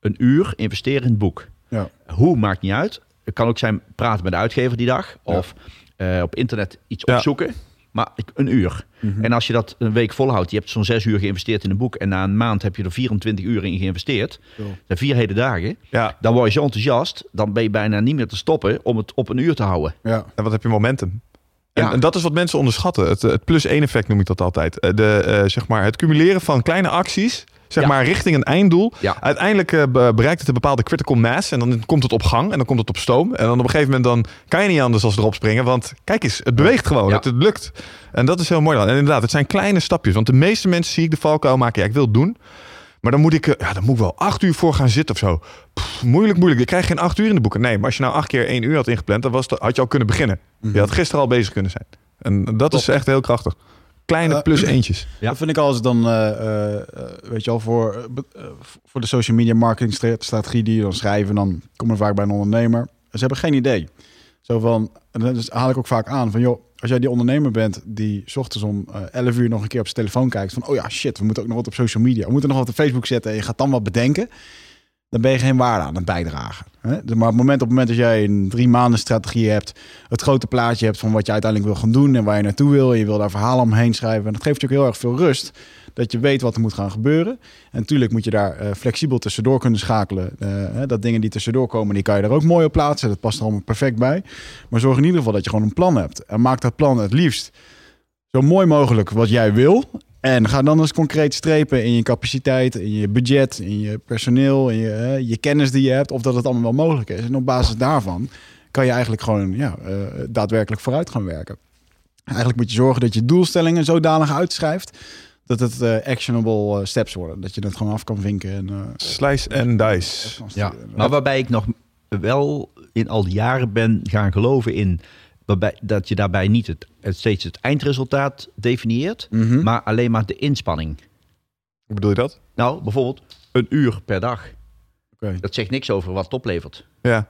een uur investeren in het boek. Ja. Hoe maakt niet uit. Het kan ook zijn praten met de uitgever die dag of eh, op internet iets Ja. opzoeken. Maar een uur. Mhm. En als je dat een week volhoudt, je hebt zo'n zes uur geïnvesteerd in een boek en na een maand heb je er 24 uur in geïnvesteerd. Dat zijn vier hele dagen Ja, dan word je zo enthousiast, dan ben je bijna niet meer te stoppen om het op een uur te houden. ja. en wat heb je momentum? En, Ja. en dat is wat mensen onderschatten. Het, het plus één effect noem ik dat altijd. Eh, De, eh, zeg maar, het cumuleren van kleine acties, zeg maar, richting een einddoel. Uiteindelijk eh, be- bereikt het een bepaalde critical mass en dan komt het op gang en dan komt het op stoom. En dan op een gegeven moment dan kan je niet anders als erop springen, want kijk eens, het beweegt gewoon, het, het lukt. En dat is heel mooi dan. En inderdaad, het zijn kleine stapjes, want de meeste mensen zie ik de valkuil maken, ja, ik wil het doen. Maar dan moet ik, eh, ja, dan moet ik wel acht uur voor gaan zitten of zo. Pff, moeilijk, moeilijk. Je krijgt geen acht uur in de boeken. Nee, maar als je nou acht keer één uur had ingepland, dan was het, had je al kunnen beginnen. Mhm. Je had gisteren al bezig kunnen zijn. En dat is echt heel krachtig. Kleine Eh, plus eentjes. Ja. (clears throat) Dat vind ik als dan, eh, eh, weet je wel, voor, voor de social media marketing stra- strategie die je dan schrijven, dan kom je vaak bij een ondernemer. Ze hebben geen idee. Zo van, en dat is- haal ik ook vaak aan van, joh, als jij die ondernemer bent die 's ochtends om eh 11 uur nog een keer op zijn telefoon kijkt van, oh ja, shit, we moeten ook nog wat op social media, we moeten nog wat op Facebook zetten en je gaat dan wat bedenken, dan ben je geen waarde aan het bijdragen. Dus Maar op het moment, op moment dat jij een drie maanden strategie hebt, het grote plaatje hebt van wat je uiteindelijk wil gaan doen en waar je naartoe wil, je wil daar verhalen omheen schrijven, en dat geeft je ook heel erg veel rust, dat je weet wat er moet gaan gebeuren. En natuurlijk moet je daar eh, flexibel tussendoor kunnen schakelen. Eh, dat dingen die tussendoor komen, die kan je er ook mooi op plaatsen. Dat past er allemaal perfect bij. Maar zorg in ieder geval dat je gewoon een plan hebt. En maak dat plan het liefst zo mooi mogelijk wat jij wil. En ga dan eens concreet strepen in je capaciteit, in je budget, in je personeel, in je, je kennis die je hebt, of dat het allemaal wel mogelijk is. En op basis daarvan kan je eigenlijk gewoon ja, eh, daadwerkelijk vooruit gaan werken. Eigenlijk moet je zorgen dat je doelstellingen zodanig uitschrijft dat het eh, actionable eh, steps worden. Dat je dat gewoon af kan vinken. En, eh, Slice and dice. Ja, maar waarbij ik nog wel in al die jaren ben gaan geloven in waarbij, dat je daarbij niet het, het steeds het eindresultaat definieert, Mhm. maar alleen maar de inspanning. Hoe bedoel je dat? Nou, bijvoorbeeld een uur per dag. Dat zegt niks over wat het oplevert. Ja.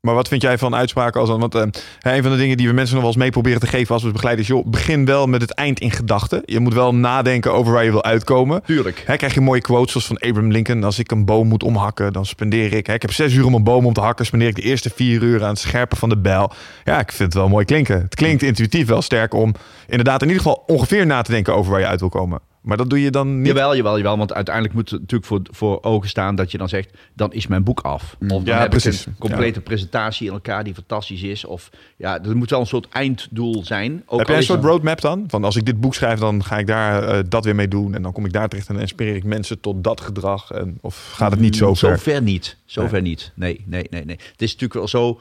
Maar wat vind jij van uitspraken als dan? Want eh, een van de dingen die we mensen nog wel eens mee proberen te geven als we begeleiden is, joh, begin wel met het eind in gedachten. Je moet wel nadenken over waar je wil uitkomen. Tuurlijk. Hè, krijg je mooie quotes zoals van Abraham Lincoln. Als ik een boom moet omhakken, dan spendeer ik... Hè, ik heb zes uur om een boom om te hakken. Spendeer ik de eerste vier uur aan het scherpen van de bijl. Ja, ik vind het wel mooi klinken. Het klinkt intuïtief wel sterk om inderdaad in ieder geval ongeveer na te denken over waar je uit wil komen. Maar dat doe je dan niet. Jawel, jawel, jawel. Want uiteindelijk moet het natuurlijk voor, voor ogen staan dat je dan zegt, dan is mijn boek af. Of dan Ja, heb precies. ik een complete presentatie in elkaar die fantastisch is. Of ja, er moet wel een soort einddoel zijn. Ook Heb jij een soort roadmap dan? Van als ik dit boek schrijf, dan ga ik daar eh, dat weer mee doen. En dan kom ik daar terecht en dan inspireer ik mensen tot dat gedrag. En, of gaat het niet zo ver? Zo ver niet. Zo Nee. ver niet. Nee, nee, nee, nee. Het is natuurlijk wel zo.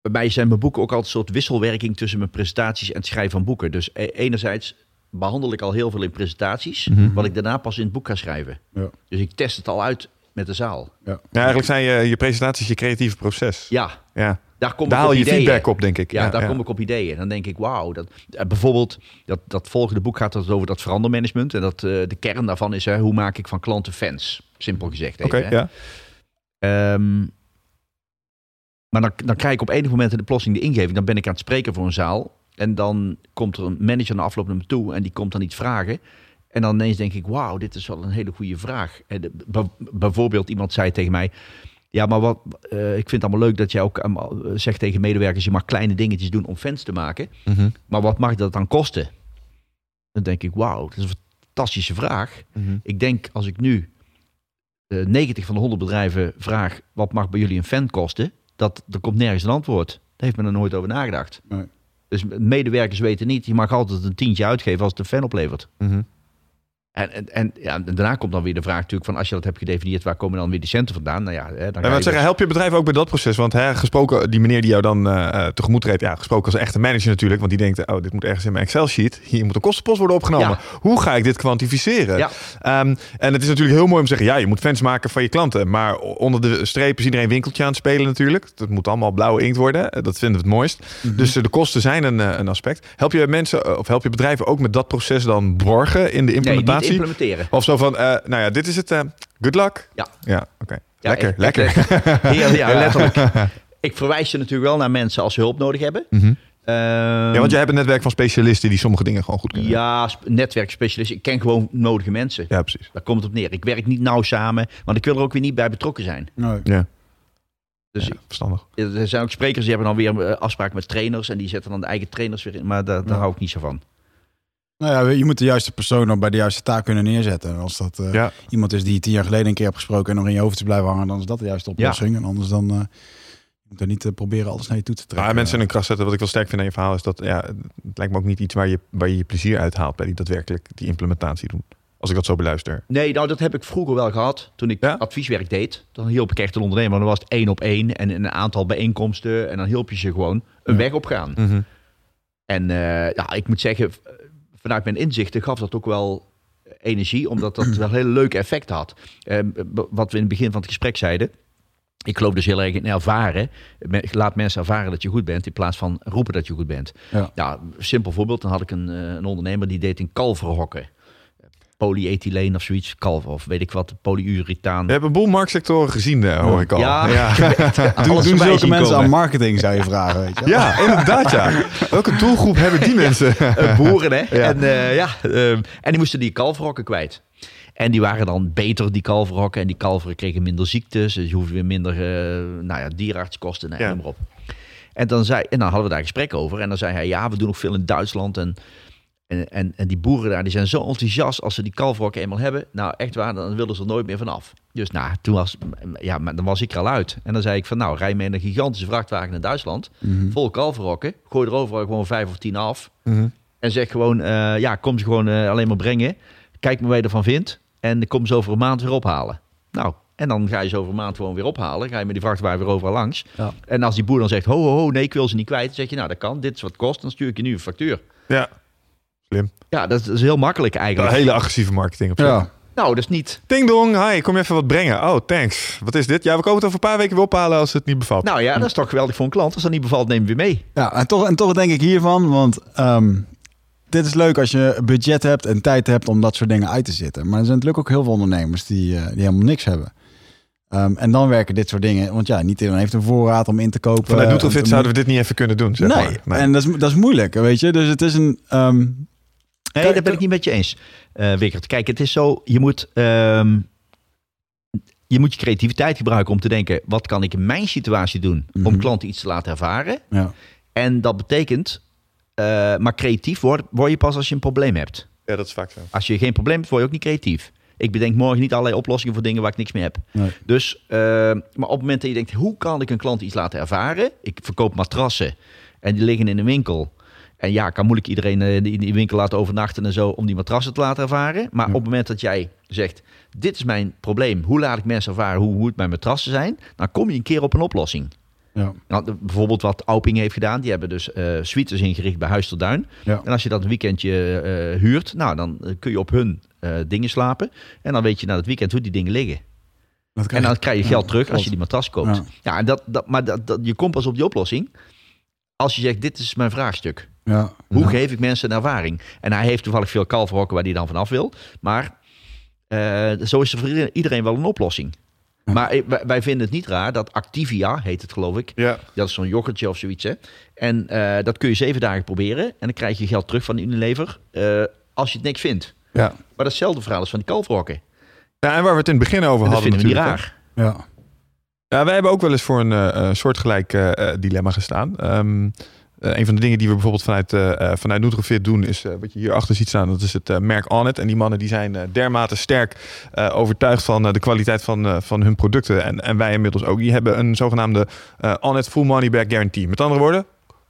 bij mij zijn mijn boeken ook altijd een soort wisselwerking tussen mijn presentaties en het schrijven van boeken. Dus e- enerzijds behandel ik al heel veel in presentaties, Mhm. wat ik daarna pas in het boek ga schrijven. Ja. Dus ik test het al uit met de zaal. Ja, eigenlijk zijn je, je presentaties je creatieve proces. Ja, Ja. daar kom Daar ik haal op je ideeën. feedback op, denk ik. Ja, daar kom ik op ideeën. Dan denk ik, wauw. Dat, eh, bijvoorbeeld, dat, dat volgende boek gaat het over dat verandermanagement. En dat, eh, de kern daarvan is, hè, hoe maak ik van klanten fans? Simpel gezegd Oké, ja. Ehm, maar dan, dan krijg ik op enig moment in de plossing de ingeving. Dan ben ik aan het spreken voor een zaal. En dan komt er een manager na afloop naar me toe. En die komt dan iets vragen. En dan ineens denk ik, wauw, dit is wel een hele goede vraag. En de- b- bijvoorbeeld iemand zei tegen mij... Ja, maar wat, eh, ik vind het allemaal leuk dat jij ook allemaal, eh, zegt tegen medewerkers... je mag kleine dingetjes doen om fans te maken. Mhm. Maar wat mag dat dan kosten? Dan denk ik, wauw, dat is een fantastische vraag. Mhm. Ik denk als ik nu eh 90 van de 100 bedrijven vraag... wat mag bij jullie een fan kosten? Dat, er komt nergens een antwoord. Daar heeft men er nooit over nagedacht. Nee. Dus medewerkers weten niet, je mag altijd een tientje uitgeven als het een fan oplevert. Mhm. En, en, en, ja, en daarna komt dan weer de vraag natuurlijk van als je dat hebt gedefinieerd, waar komen dan weer die centen vandaan? Nou ja, hè, dan ga je zeggen, dus- help je bedrijf ook bij dat proces? Want hè, gesproken, die meneer die jou dan eh, tegemoet treedt, ja, gesproken als echte manager natuurlijk, want die denkt, oh, dit moet ergens in mijn Excel-sheet, hier moet een kostenpost worden opgenomen. Ja. Hoe ga ik dit kwantificeren? Ja. Ehm, en het is natuurlijk heel mooi om te zeggen, ja, je moet fans maken van je klanten, maar onder de streep is iedereen winkeltje aan het spelen natuurlijk. Dat moet allemaal blauwe inkt worden, Eh, dat vinden we het mooist. Dus eh, de kosten zijn een, een aspect. Help je mensen, of help je bedrijven ook met dat proces dan borgen in de nee, niet implementatie? implementeren. of zo van, eh, nou ja, dit is het, eh, good luck. Ja. Ja, oké. Ja, lekker, ik- lekker. ik- ja, ja, (laughs) letterlijk. (laughs) Ik verwijs je natuurlijk wel naar mensen als ze hulp nodig hebben. Mhm. Ehm, Ja, want jij hebt een netwerk van specialisten die sommige dingen gewoon goed kunnen. Ja, sp- netwerkspecialist. Ik ken gewoon nodige mensen. Ja, precies. Daar komt het op neer. Ik werk niet nauw samen, want ik wil er ook weer niet bij betrokken zijn. Nee. Ja, Dus ja, verstandig. er zijn ook sprekers die hebben dan weer eh, afspraken met trainers en die zetten dan de eigen trainers weer in. Maar daar, daar Ja. hou ik niet zo van. Nou ja, je moet de juiste persoon ook bij de juiste taak kunnen neerzetten. En Als dat eh, Ja. iemand is die je tien jaar geleden een keer hebt gesproken en nog in je hoofd is blijven hangen, dan is dat de juiste oplossing. En anders dan eh, je moet er niet eh, proberen alles naar je toe te trekken. Maar mensen in een kracht zetten, wat ik wel sterk vind aan je verhaal, is dat ja, het lijkt me ook niet iets waar je, waar je je plezier uithaalt bij die daadwerkelijk die implementatie doen. Als ik dat zo beluister. Nee, nou dat heb ik vroeger wel gehad. Toen ik Ja? advieswerk deed, dan hielp ik echt een ondernemer. Dan was het één op één en een aantal bijeenkomsten. En dan hielp je ze gewoon een Ja. weg opgaan. En eh, ja, ik moet zeggen, vanuit mijn inzichten gaf dat ook wel energie, omdat dat wel hele leuke effecten had. Eh, b- wat we in het begin van het gesprek zeiden. Ik geloof dus heel erg in ervaren. Laat mensen ervaren dat je goed bent, in plaats van roepen dat je goed bent. Ja. simpel voorbeeld. Dan had ik een, eh, een ondernemer die deed in kalverhokken. Polyethyleen of zoiets, kalver of weet ik wat, polyurethaan. We hebben een boel marktsectoren gezien, eh, hoor ik al. Ja, ja. (laughs) Doen, zulke mensen komen. aan marketing, zou je vragen. Weet je? Ja, inderdaad ja. Welke doelgroep hebben die (laughs) mensen? Eh, boeren, hè? (laughs) En, eh, ja, ehm, en die moesten die kalverhokken kwijt. En die waren dan beter, die kalverhokken. En die kalveren kregen minder ziektes. Dus je hoefde weer minder uh, nou ja, dierartskosten en Ja. noem maar op. En dan, zei, en dan hadden we daar gesprek over. En dan zei hij, ja, we doen nog veel in Duitsland. En, en, en, en die boeren daar, die zijn zo enthousiast als ze die kalverhokken eenmaal hebben. Nou, echt waar, dan wilden ze er nooit meer vanaf. Dus nou, toen was, ja, maar dan was ik er al uit. En dan zei ik van, nou, rij mee in een gigantische vrachtwagen naar Duitsland. Mhm. Vol kalverhokken. Gooi er overal gewoon vijf of tien af. Mhm. En zeg gewoon, eh, ja, kom ze gewoon eh, alleen maar brengen. Kijk maar wat je ervan vindt. En kom ze over een maand weer ophalen. Nou, en dan ga je ze over een maand gewoon weer ophalen. Ga je met die vrachtwagen weer overal langs. Ja. En als die boer dan zegt, ho, ho, ho, nee, ik wil ze niet kwijt. Dan zeg je, nou, dat kan. Dit is wat het kost. Dan stuur ik je nu een factuur. Ja, Ja, dat is, dat is heel makkelijk een eigenlijk. hele agressieve marketing op zich. Ja. Nou, dat is niet... Ding dong, hi, kom je even wat brengen? Oh, thanks. Wat is dit? Ja, we komen het over een paar weken weer ophalen als het niet bevalt. Nou ja, dat is toch geweldig voor een klant. Als dat niet bevalt, neem je weer mee. Ja, en toch, en toch denk ik hiervan, want ehm, dit is leuk als je budget hebt en tijd hebt om dat soort dingen uit te zitten. Maar er zijn natuurlijk ook heel veel ondernemers die, eh, die helemaal niks hebben. Ehm, en dan werken dit soort dingen, want ja, niet iedereen heeft een voorraad om in te kopen. Vanuit te- zouden we dit niet even kunnen doen, zeg nee, maar. en dat is, dat is moeilijk, weet je. Dus het is een... ehm, Nee, Kijk, daar ben ik niet met je eens, eh Wickert. Kijk, het is zo, je moet, ehm, je moet je creativiteit gebruiken om te denken... wat kan ik in mijn situatie doen om Mhm. klanten iets te laten ervaren? ja. En dat betekent, eh, maar creatief word, word je pas als je een probleem hebt. Ja, dat is vaak zo. Als je geen probleem hebt, word je ook niet creatief. Ik bedenk morgen niet allerlei oplossingen voor dingen waar ik niks mee heb. Nee. Dus, eh, maar op het moment dat je denkt, hoe kan ik een klant iets laten ervaren? Ik verkoop matrassen en die liggen in een winkel. En ja, kan moeilijk iedereen eh, in die winkel laten overnachten en zo om die matrassen te laten ervaren. Maar Ja. op het moment dat jij zegt, dit is mijn probleem. Hoe laat ik mensen ervaren hoe, hoe het mijn matrassen zijn? Dan kom je een keer op een oplossing. Ja. Nou, bijvoorbeeld wat Auping heeft gedaan. Die hebben dus eh suites ingericht bij Huis ter Duin. Ja. En als je dat een weekendje huurt, nou, dan kun je op hun dingen slapen. En dan weet je na het weekend hoe die dingen liggen. En dan je- krijg je ja, geld terug als je die matras koopt. Ja. Ja, en dat, dat, maar dat, dat, je komt pas op die oplossing als je zegt, dit is mijn vraagstuk. Ja. Hoe Ja. geef ik mensen een ervaring? En hij heeft toevallig veel kalverhokken waar hij dan vanaf wil. Maar eh, zo is er voor iedereen- wel een oplossing. Ja. Maar eh, wij, vinden het niet raar dat Activia, heet het geloof ik. Ja. Dat is zo'n yoghurtje of zoiets. Hè? En eh, dat kun je zeven dagen proberen. En dan krijg je geld terug van Unilever eh, als je het niks vindt. Ja. Maar datzelfde verhaal is van die kalverhokken. ja, en waar we het in het begin over En dat hadden vinden we niet raar. Ja. Ja, wij hebben ook wel eens voor een eh, eh, soortgelijk eh, eh, dilemma gestaan. Ehm, eh, een van de dingen die we bijvoorbeeld vanuit, eh, vanuit Nutrofit doen, is wat je hier achter ziet staan. Dat is het merk Onnit. En die mannen die zijn dermate sterk overtuigd van de kwaliteit van, van hun producten. En, en wij inmiddels ook. Die hebben een zogenaamde Onnit Full Money Back Guarantee. Met andere woorden,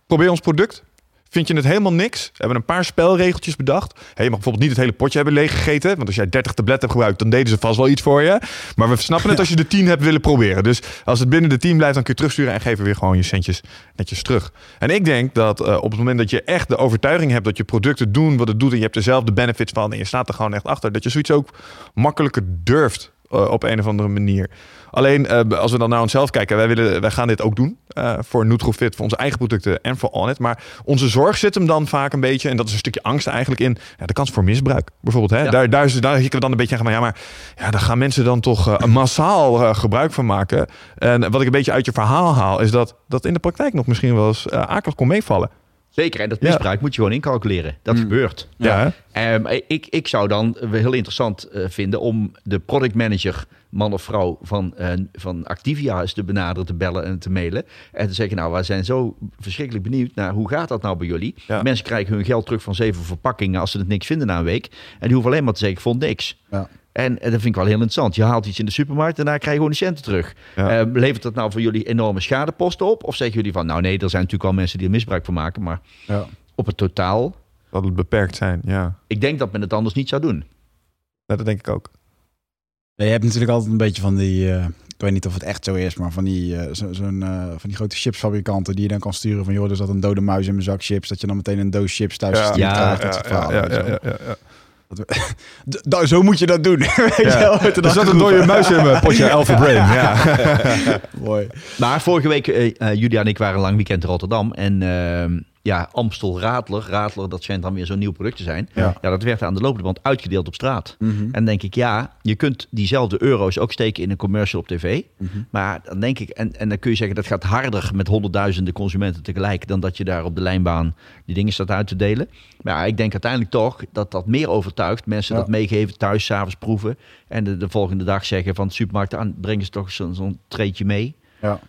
probeer ons product. Vind je het helemaal niks? We hebben een paar spelregeltjes bedacht. Hey, je mag bijvoorbeeld niet het hele potje hebben leeggegeten. Want als jij 30 tabletten hebt gebruikt, dan deden ze vast wel iets voor je. Maar we snappen het (laughs) als je de 10 hebt willen proberen. Dus als het binnen de 10 blijft, dan kun je terugsturen en geven weer gewoon je centjes netjes terug. En ik denk dat eh, op het moment dat je echt de overtuiging hebt dat je producten doen wat het doet en je hebt er zelf de benefits van en je staat er gewoon echt achter, dat je zoiets ook makkelijker durft eh, op een of andere manier. Alleen eh, als we dan naar onszelf kijken, wij, willen, wij gaan dit ook doen eh, voor Nutrofit, voor onze eigen producten en voor Onnit. Maar onze zorg zit hem dan vaak een beetje, en dat is een stukje angst eigenlijk in, ja, de kans voor misbruik. Bijvoorbeeld, hè? Ja. Daar, daar, is, daar hikken we dan een beetje aan van, ja, maar ja, daar gaan mensen dan toch massaal gebruik van maken. En wat ik een beetje uit je verhaal haal, is dat dat in de praktijk nog misschien wel eens akelig kon meevallen. Zeker, en dat Ja. misbruik moet je gewoon incalculeren. Dat Mm. gebeurt. Ja? Ehm, ik, ik zou dan wel heel interessant eh, vinden om de productmanager, man of vrouw van, eh, van Activia eens te benaderen, te bellen en te mailen. En te zeggen, nou, wij zijn zo verschrikkelijk benieuwd naar hoe gaat dat nou bij jullie? Ja. Mensen krijgen hun geld terug van zeven verpakkingen als ze het niks vinden na een week. En die hoeven alleen maar te zeggen, ik vond niks. Ja. En, en dat vind ik wel heel interessant. Je haalt iets in de supermarkt en daar krijg je gewoon de centen terug. Ja. Ehm, levert dat nou voor jullie enorme schadeposten op? Of zeggen jullie van, nou nee, er zijn natuurlijk wel mensen die er misbruik van maken. Maar Ja. op het totaal, Dat het beperkt zijn, ja. ik denk dat men het anders niet zou doen. Ja, Dat denk ik ook. Je hebt natuurlijk altijd een beetje van die, eh, ik weet niet of het echt zo is, maar van die, eh, zo- zo'n, eh, van die grote chipsfabrikanten die je dan kan sturen van, joh, er zat een dode muis in mijn zak chips, dat je dan meteen een doos chips thuis Ja, gestuurd ja, krijgt. dat soort ja, verhalen, ja, ja, (laughs) da- zo moet je dat doen. (laughs) weet je Ja. wel, er dan zat een dode muis in mijn potje (laughs) Alpha Brain. Ja. Mooi. Maar vorige week, eh eh, Julia en ik waren een lang weekend in Rotterdam. En ehm, ja, Amstel Radler, Radler, dat schijnt dan weer zo'n nieuw product te zijn. Ja. Ja, dat werd aan de lopende band uitgedeeld op straat. Mhm. En dan denk ik, ja, je kunt diezelfde euro's ook steken in een commercial op tv. Mhm. Maar dan denk ik, en, en dan kun je zeggen dat gaat harder met honderdduizenden consumenten tegelijk dan dat je daar op de lijnbaan die dingen staat uit te delen. Maar ja, ik denk uiteindelijk toch dat dat meer overtuigt. Mensen Ja. dat meegeven, thuis, s'avonds proeven. En de, de volgende dag zeggen van de supermarkt aan, brengen ze toch zo'n zo'n treetje mee. Ja.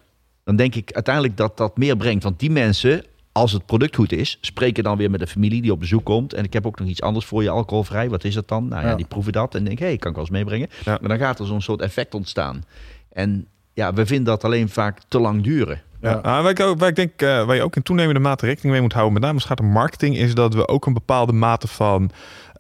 Dan denk ik uiteindelijk dat dat meer brengt. Want die mensen, als het product goed is, spreken dan weer met de familie die op bezoek komt. En ik heb ook nog iets anders voor je, alcoholvrij. Wat is dat dan? Nou ja, Ja. die proeven dat en denk, hé, hey, kan ik wel eens meebrengen. Ja. Maar dan gaat er zo'n soort effect ontstaan. En ja, we vinden dat alleen vaak te lang duren. Ja. Nou, waar, ik ook, waar ik denk, eh, waar je ook in toenemende mate rekening mee moet houden, met name als het gaat om marketing, is dat we ook een bepaalde mate van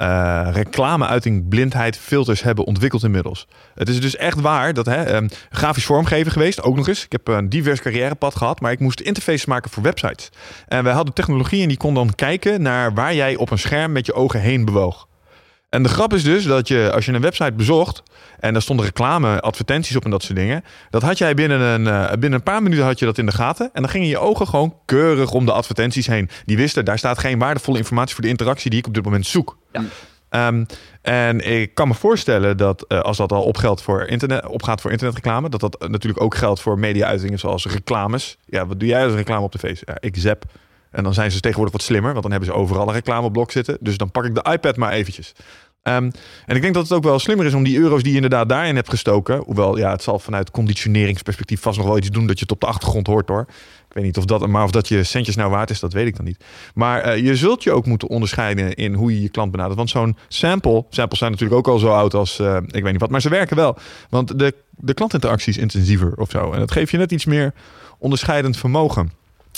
eh reclameuiting, blindheid, filters hebben ontwikkeld inmiddels. Het is dus echt waar dat, hè, ehm, grafisch vormgever geweest, ook nog eens. Ik heb een divers carrièrepad gehad, maar ik moest interfaces maken voor websites. En wij hadden technologie en die kon dan kijken naar waar jij op een scherm met je ogen heen bewoog. En de grap is dus dat je, als je een website bezocht en daar stonden reclame, advertenties op en dat soort dingen, dat had jij binnen een, eh, binnen een paar minuten had je dat in de gaten. En dan gingen je ogen gewoon keurig om de advertenties heen. Die wisten, daar staat geen waardevolle informatie voor de interactie die ik op dit moment zoek. Ja. Ehm, en ik kan me voorstellen dat eh, als dat al opgeldt voor internet, opgaat voor internetreclame, dat dat natuurlijk ook geldt voor media-uitingen zoals reclames. Ja, wat doe jij als reclame op tv? Ja, ik zap. En dan zijn ze tegenwoordig wat slimmer, want dan hebben ze overal een reclameblok zitten. Dus dan pak ik de iPad maar eventjes. Ehm, en ik denk dat het ook wel slimmer is om die euro's die je inderdaad daarin hebt gestoken. Hoewel, ja, het zal vanuit conditioneringsperspectief vast nog wel iets doen dat je het op de achtergrond hoort hoor. Ik weet niet of dat, maar of dat je centjes nou waard is, dat weet ik dan niet. Maar eh, je zult je ook moeten onderscheiden in hoe je je klant benadert. Want zo'n sample, samples zijn natuurlijk ook al zo oud als, eh, ik weet niet wat, maar ze werken wel. Want de, de klantinteractie is intensiever of zo. En dat geeft je net iets meer onderscheidend vermogen.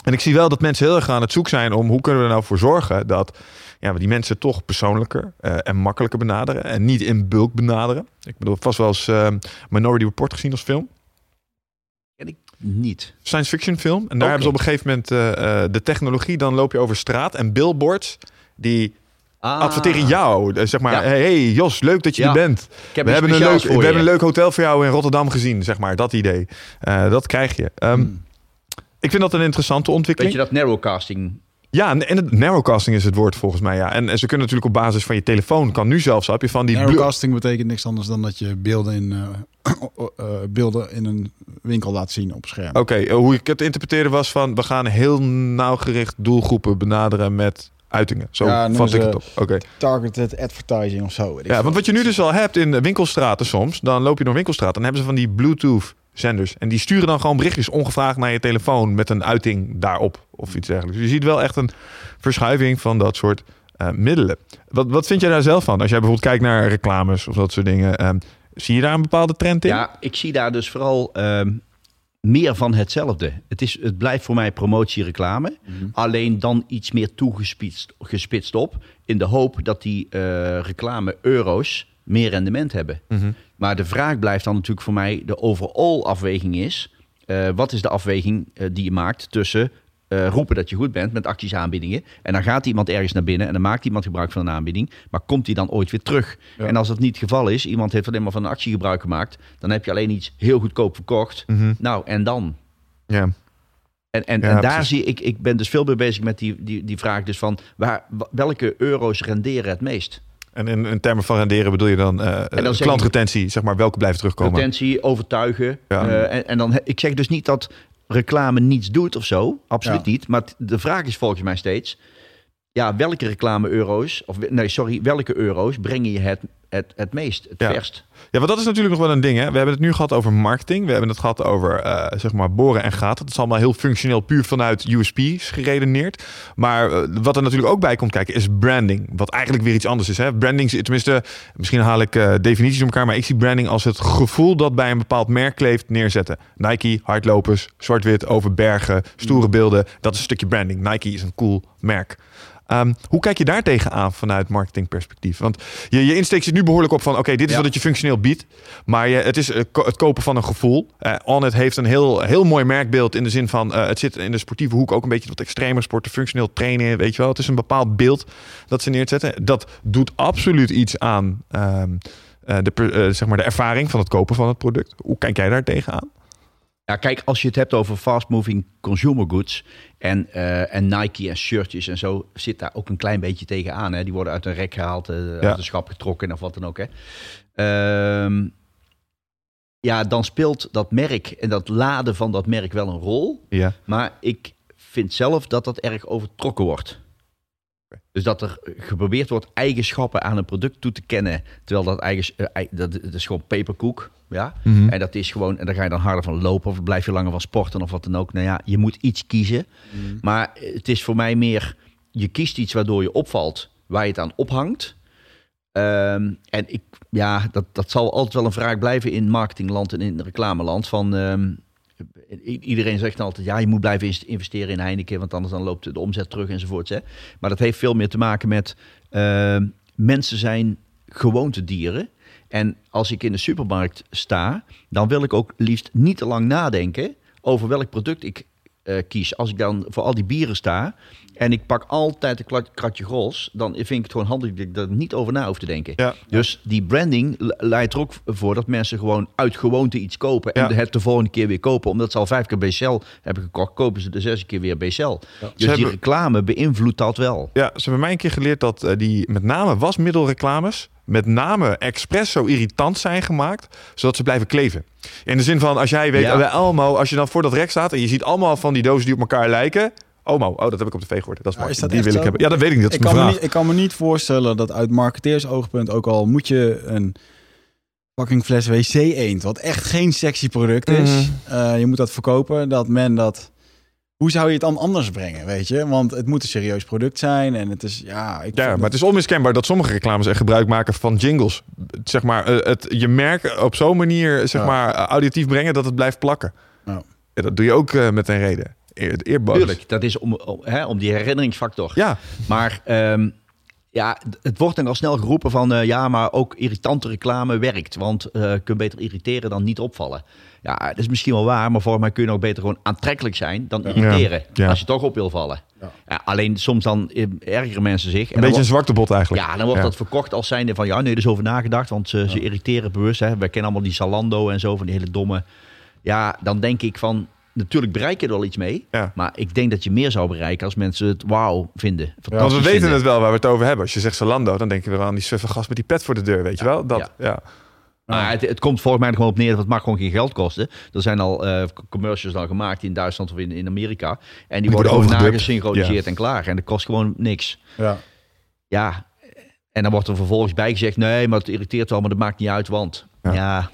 En ik zie wel dat mensen heel erg aan het zoek zijn om hoe kunnen we er nou voor zorgen dat ja, we die mensen toch persoonlijker eh, en makkelijker benaderen. En niet in bulk benaderen. Ik bedoel, vast wel eens eh, Minority Report gezien als film. niet. Science fiction film. En daar hebben ze op een gegeven moment eh, de technologie. Dan loop je over straat en billboards die Ah, adverteren jou. Zeg maar, Ja. hey, Jos, leuk dat je Ja. er bent. Ik heb We hebben, een leuk, voor we je. hebben een leuk hotel voor jou in Rotterdam gezien, zeg maar. Dat idee. Dat krijg je. Hmm. Ik vind dat een interessante Weet ontwikkeling. je dat narrowcasting? Ja, en, het narrowcasting is het woord volgens mij. Ja. En, en ze kunnen natuurlijk op basis van je telefoon, kan nu zelfs, heb je van die... Narrowcasting betekent niks anders dan dat je beelden in, eh, (clears throat) eh, beelden in een winkel laat zien op scherm. Oké, eh, hoe ik het interpreteerde was van... we gaan heel nauwgericht doelgroepen benaderen met uitingen. Zo Ja, vat ik het op. Oké. Targeted advertising of zo. weet Ja, want wat je nu dus al hebt in winkelstraten soms... dan loop je door winkelstraat dan hebben ze van die Bluetooth-zenders. En die sturen dan gewoon berichtjes ongevraagd naar je telefoon... met een uiting daarop of iets dergelijks. Dus je ziet wel echt een verschuiving van dat soort eh, middelen. Wat, wat vind jij daar zelf van? Als jij bijvoorbeeld kijkt naar reclames of dat soort dingen... ehm, zie je daar een bepaalde trend in? Ja, ik zie daar dus vooral ehm, meer van hetzelfde. Het, is, het blijft voor mij promotie-reclame. Mhm. Alleen dan iets meer toegespitst gespitst op. In de hoop dat die eh, reclame-euro's meer rendement hebben. Mhm. Maar de vraag blijft dan natuurlijk voor mij... de overall afweging is... eh, wat is de afweging eh, die je maakt tussen... eh, roepen dat je goed bent met acties aanbiedingen. En dan gaat iemand ergens naar binnen en dan maakt iemand gebruik van een aanbieding. Maar komt die dan ooit weer terug? Ja. En als dat niet het geval is, iemand heeft alleen maar van een actie gebruik gemaakt. Dan heb je alleen iets heel goedkoop verkocht. Mhm. Nou, en dan? Ja. En, en, Ja, en daar precies. zie ik, ik ben dus veel meer bezig met die, die, die vraag dus van waar, wa- welke euro's renderen het meest? En in, in termen van renderen bedoel je dan, eh dan klantretentie, zeg maar, welke blijven terugkomen? Potentie, overtuigen. Ja. Eh, en, en dan, ik zeg dus niet dat reclame niets doet of zo. Absoluut Ja. niet. Maar de vraag is volgens mij steeds... Ja, welke reclame-euro's... Of nee, sorry, welke euro's brengen je het, het, het meest, het Ja. verst? Ja, want dat is natuurlijk nog wel een ding. Hè? We hebben het nu gehad over marketing. We hebben het gehad over eh, zeg maar boren en gaten. Dat is allemaal heel functioneel, puur vanuit USP's geredeneerd. Maar eh, wat er natuurlijk ook bij komt kijken is branding. Wat eigenlijk weer iets anders is. Hè? Branding, is- tenminste, misschien haal ik eh, definities om elkaar. Maar ik zie branding als het gevoel dat bij een bepaald merk kleeft neerzetten. Nike, hardlopers, zwart-wit over bergen, stoere beelden. Dat is een stukje branding. Nike is een cool merk. Ehm, hoe kijk je daar tegenaan vanuit marketingperspectief? Want je, je insteek zit nu behoorlijk op van... oké, dit is Ja. wat het je functioneel biedt. Maar je, het is eh, ko- het kopen van een gevoel. Onit heeft een heel, heel mooi merkbeeld in de zin van... eh, het zit in de sportieve hoek ook een beetje wat extremer sporten. Functioneel trainen, weet je wel. Het is een bepaald beeld dat ze neerzetten. Dat doet absoluut iets aan ehm, eh, de, zeg maar de ervaring van het kopen van het product. Hoe kijk jij daar tegenaan? Ja, kijk, als je het hebt over fast-moving consumer goods en, eh, en Nike en shirtjes en zo, zit daar ook een klein beetje tegenaan. Hè? Die worden uit een rek gehaald, eh, uit een schap getrokken of wat dan ook. Hè? Ehm, ja, dan speelt dat merk en dat laden van dat merk wel een rol. Ja. Maar ik vind zelf dat dat erg overtrokken wordt. Dus dat er geprobeerd wordt eigenschappen aan een product toe te kennen. Terwijl dat, eigen, eh, dat is gewoon peperkoek. Ja? Mhm. En dat is gewoon, en daar ga je dan harder van lopen of blijf je langer van sporten of wat dan ook. Nou ja, je moet iets kiezen. Maar het is voor mij meer, je kiest iets waardoor je opvalt, waar je het aan ophangt. Ehm, en ik, ja, dat, dat zal altijd wel een vraag blijven in marketingland en in reclameland. Van, ehm, iedereen zegt dan altijd, ja, je moet blijven investeren in Heineken, want anders dan loopt de omzet terug enzovoorts. Hè. Maar dat heeft veel meer te maken met, ehm, mensen zijn gewoontedieren. En als ik in de supermarkt sta, dan wil ik ook liefst niet te lang nadenken over welk product ik eh, kies. Als ik dan voor al die bieren sta en ik pak altijd een kratje gros, dan vind ik het gewoon handig dat ik er niet over na hoef te denken. Ja. Dus die branding le- leidt er ook voor dat mensen gewoon uit gewoonte iets kopen en Ja. het de volgende keer weer kopen. Omdat ze al vijf keer BCL hebben gekocht, kopen ze de zesde keer weer BCL. Dus Ze die hebben- reclame beïnvloedt dat wel. Ja, ze hebben mij een keer geleerd dat eh, die met name wasmiddelreclames met name expres zo irritant zijn gemaakt, zodat ze blijven kleven. In de zin van, als jij weet, Ja. bij Elmo, als je dan voor dat rek staat en je ziet allemaal van die dozen die op elkaar lijken. Omo, oh, dat heb ik op de tv gehoord. Dat is Ja, mooi. is dat die wil ik hebben. Ja, dat weet ik niet. Dat is ik, kan me niet, ik kan me niet voorstellen dat uit marketeersoogpunt ook al moet je een fucking fles wc eend, wat echt geen sexy product is. Mhm. Eh, je moet dat verkopen, dat men dat... Hoe zou je het dan anders brengen, weet je? Want het moet een serieus product zijn en het is, ja... Ik Ja, maar het is onmiskenbaar dat sommige reclames echt gebruik maken van jingles. Zeg maar, eh, het, je merk op zo'n manier zeg Ja. maar, auditief brengen dat het blijft plakken. Ja. Ja, dat doe je ook eh, met een reden. Tuurlijk, dat is om, om, hè, om die herinneringsfactor. Ja, Maar ehm, Ja, het wordt dan al snel geroepen van eh, ja, maar ook irritante reclame werkt. Want eh je kunt beter irriteren dan niet opvallen. Ja, dat is misschien wel waar, maar volgens mij kun je ook beter gewoon aantrekkelijk zijn dan irriteren. Ja. Als je toch op wil vallen. Ja. Ja, alleen soms dan eh, ergeren mensen zich. Een beetje een zwarte bot eigenlijk. ja, dan wordt dat verkocht als zijnde van ja, nee, er is over nagedacht. Want ze, ze irriteren bewust. Hè. Wij kennen allemaal die Zalando en zo, van die hele domme. Ja, dan denk ik van, natuurlijk bereik je er wel iets mee. Ja. Maar ik denk dat je meer zou bereiken als mensen het wauw vinden. Want we weten vinden. het wel waar we het over hebben. Als je zegt Zalando, dan denk je weer aan die suffe gast met die pet voor de deur, weet je wel? Dat, ja. ja. Maar het, het komt volgens mij er gewoon op neer dat het mag gewoon geen geld kosten. Er zijn al eh, commercials dan gemaakt in Duitsland of in, in Amerika. En die, worden worden gewoon nagesynchroniseerd en klaar. En dat kost gewoon niks. Ja. Ja, en dan wordt er vervolgens bij gezegd... nee, maar het irriteert wel, maar dat maakt niet uit, want... Ja.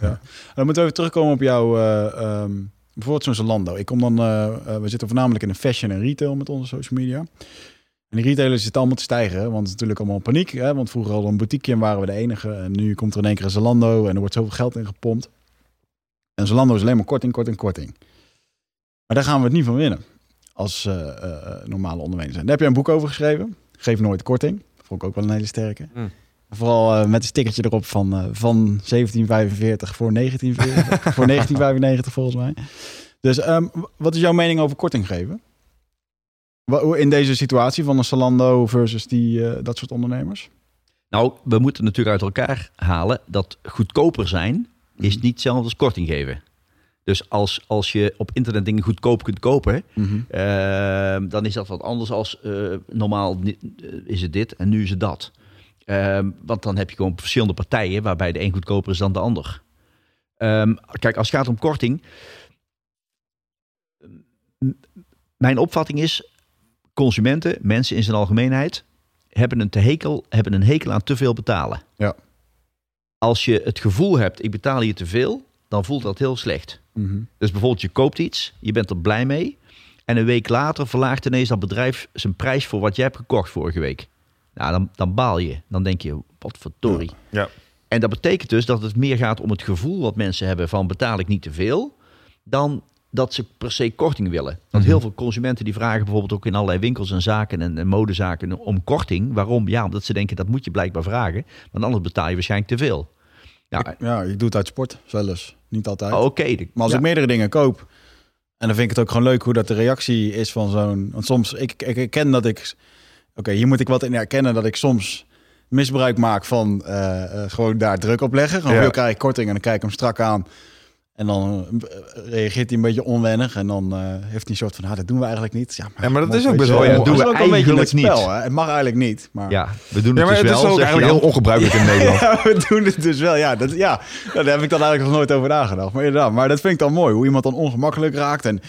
Ja, En dan moeten we even terugkomen op jouw, eh, ehm, bijvoorbeeld zo'n Zalando. Ik kom dan, eh, eh, we zitten voornamelijk in de fashion en retail met onze social media. En die retailers zitten allemaal te stijgen, want natuurlijk allemaal paniek. Hè, want vroeger we een boutique en waren we de enige. En nu komt er in één keer een Zalando en er wordt zoveel geld in gepompt. En Zalando is alleen maar korting, korting, korting. Maar daar gaan we het niet van winnen als eh, normale ondernemers. Daar heb je een boek over geschreven. Geef nooit korting. Vond ik ook wel een hele sterke. Mm. Vooral eh, met een stickertje erop van, eh, van 1745 voor 1945, (laughs) voor 1995 volgens mij. Dus ehm, wat is jouw mening over korting geven? In deze situatie van een Zalando versus die, eh, dat soort ondernemers? nou, we moeten natuurlijk uit elkaar halen... dat goedkoper zijn is niet hetzelfde als korting geven. Dus als, als je op internet dingen goedkoop kunt kopen... Ehm, dan is dat wat anders als eh, normaal is het dit en nu is het dat. Ehm, want dan heb je gewoon verschillende partijen waarbij de een goedkoper is dan de ander. Ehm, kijk, als het gaat om korting. Mijn opvatting is, consumenten, mensen in zijn algemeenheid, hebben een, te hekel, hebben een hekel aan te veel betalen. Ja. Als je het gevoel hebt, ik betaal hier te veel, dan voelt dat heel slecht. Mhm. Dus bijvoorbeeld je koopt iets, je bent er blij mee. En een week later verlaagt ineens dat bedrijf zijn prijs voor wat je hebt gekocht vorige week. Nou, dan, dan baal je. Dan denk je, wat verdorie. Ja. En dat betekent dus dat het meer gaat om het gevoel wat mensen hebben van betaal ik niet te veel, dan dat ze per se korting willen. Want heel veel consumenten die vragen bijvoorbeeld ook in allerlei winkels en zaken en, en modezaken om korting. Waarom? Ja, omdat ze denken dat moet je blijkbaar vragen, want anders betaal je waarschijnlijk te veel. Ja, Ja, ik doe het uit sport, zelfs. Niet altijd. oké. de- Maar als ja. ik meerdere dingen koop, en dan vind ik het ook gewoon leuk hoe dat de reactie is van zo'n... Want soms, ik, ik herken dat ik... Oké, hier moet ik wat in herkennen dat ik soms misbruik maak van eh, eh, gewoon daar druk op leggen. Gewoon, Ja. wil krijg ik korting en dan kijk ik hem strak aan. En dan eh, reageert hij een beetje onwennig. En dan eh, heeft hij een soort van, ah, dat doen we eigenlijk niet. Ja, Ja, maar dat is ook best wel- Dat doen we ook een beetje het eigenlijk spel, niet. hè. Het mag eigenlijk niet. Maar... Ja, we doen het Ja, maar dus het wel. is ook eigenlijk heel ongebruikelijk in (laughs) Nederland. Ja, (laughs) we doen het dus wel. Ja, dat, ja, daar heb ik dan eigenlijk nog nooit over nagedacht. Maar inderdaad, maar dat vind ik dan mooi. Hoe iemand dan ongemakkelijk raakt. En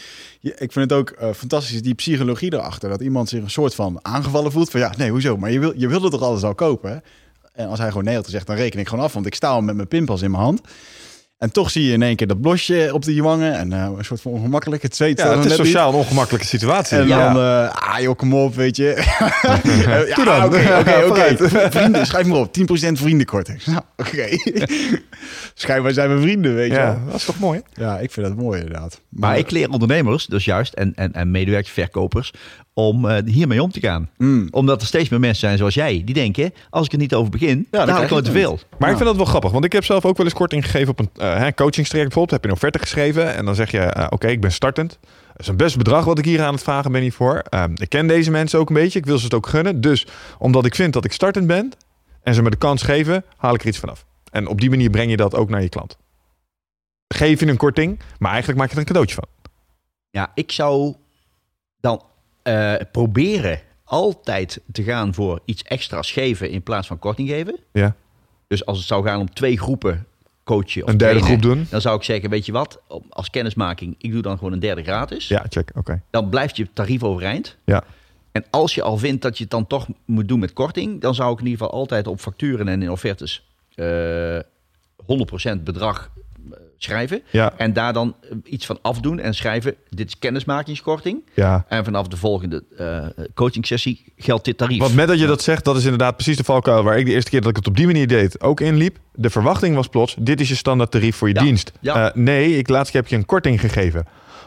ik vind het ook eh, fantastisch, die psychologie erachter. Dat iemand zich een soort van aangevallen voelt. Van ja, nee, hoezo? Maar je, wil, je wilde toch alles al kopen? Hè? En als hij gewoon nee had gezegd, dan reken ik gewoon af. Want ik sta al met mijn pimpels in mijn hand. En toch zie je in één keer dat blosje op die wangen. En eh, een soort van ongemakkelijk. Het zweet Ja, het is niet. sociaal een ongemakkelijke situatie. En ja. dan, eh ah joh, kom op, weet je. (laughs) ja, Doe dan. Oké, oké. Vrienden, schrijf maar op. 10% vriendenkorting. (laughs) Nou, oké. (laughs) Schijnbaar zijn we vrienden, weet je ja, wel. dat is toch mooi? Ja, ik vind dat mooi inderdaad. Maar ik leer ondernemers, dus juist, en, en, en medewerkers, verkopers, om eh, hiermee om te gaan. Mm. Omdat er steeds meer mensen zijn zoals jij, die denken, als ik er niet over begin, dan, dan haal ik gewoon te het veel. Maar Ja. ik vind dat wel grappig, want ik heb zelf ook wel eens korting gegeven op een hè, coachingstraject bijvoorbeeld. Heb je een offerte geschreven en dan zeg je, eh, oké, ik ben startend. Dat is een best bedrag wat ik hier aan het vragen ben hiervoor. Ehm ik ken deze mensen ook een beetje, ik wil ze het ook gunnen. Dus omdat ik vind dat ik startend ben en ze me de kans geven, haal ik er iets vanaf. En op die manier breng je dat ook naar je klant. Geef je een korting, maar eigenlijk maak je er een cadeautje van. Ja, ik zou dan eh, proberen altijd te gaan voor iets extra's geven in plaats van korting geven. Ja. Dus als het zou gaan om twee groepen coachen of Een derde trainen, groep doen. dan zou ik zeggen, weet je wat, als kennismaking, ik doe dan gewoon een derde gratis. Ja, check, oké. Dan blijft je tarief overeind. Ja. En als je al vindt dat je het dan toch moet doen met korting, dan zou ik in ieder geval altijd op facturen en in offertes eh 100% bedrag eh, schrijven. Ja, En daar dan eh, iets van afdoen en schrijven, dit is kennismakingskorting. ja. En vanaf de volgende eh coaching sessie geldt dit tarief. Want met dat je dat zegt, dat is inderdaad precies de valkuil waar ik de eerste keer dat ik het op die manier deed ook inliep. De verwachting was plots, dit is je standaard tarief voor je Ja, dienst. Eh, nee, ik laatst heb je een korting gegeven.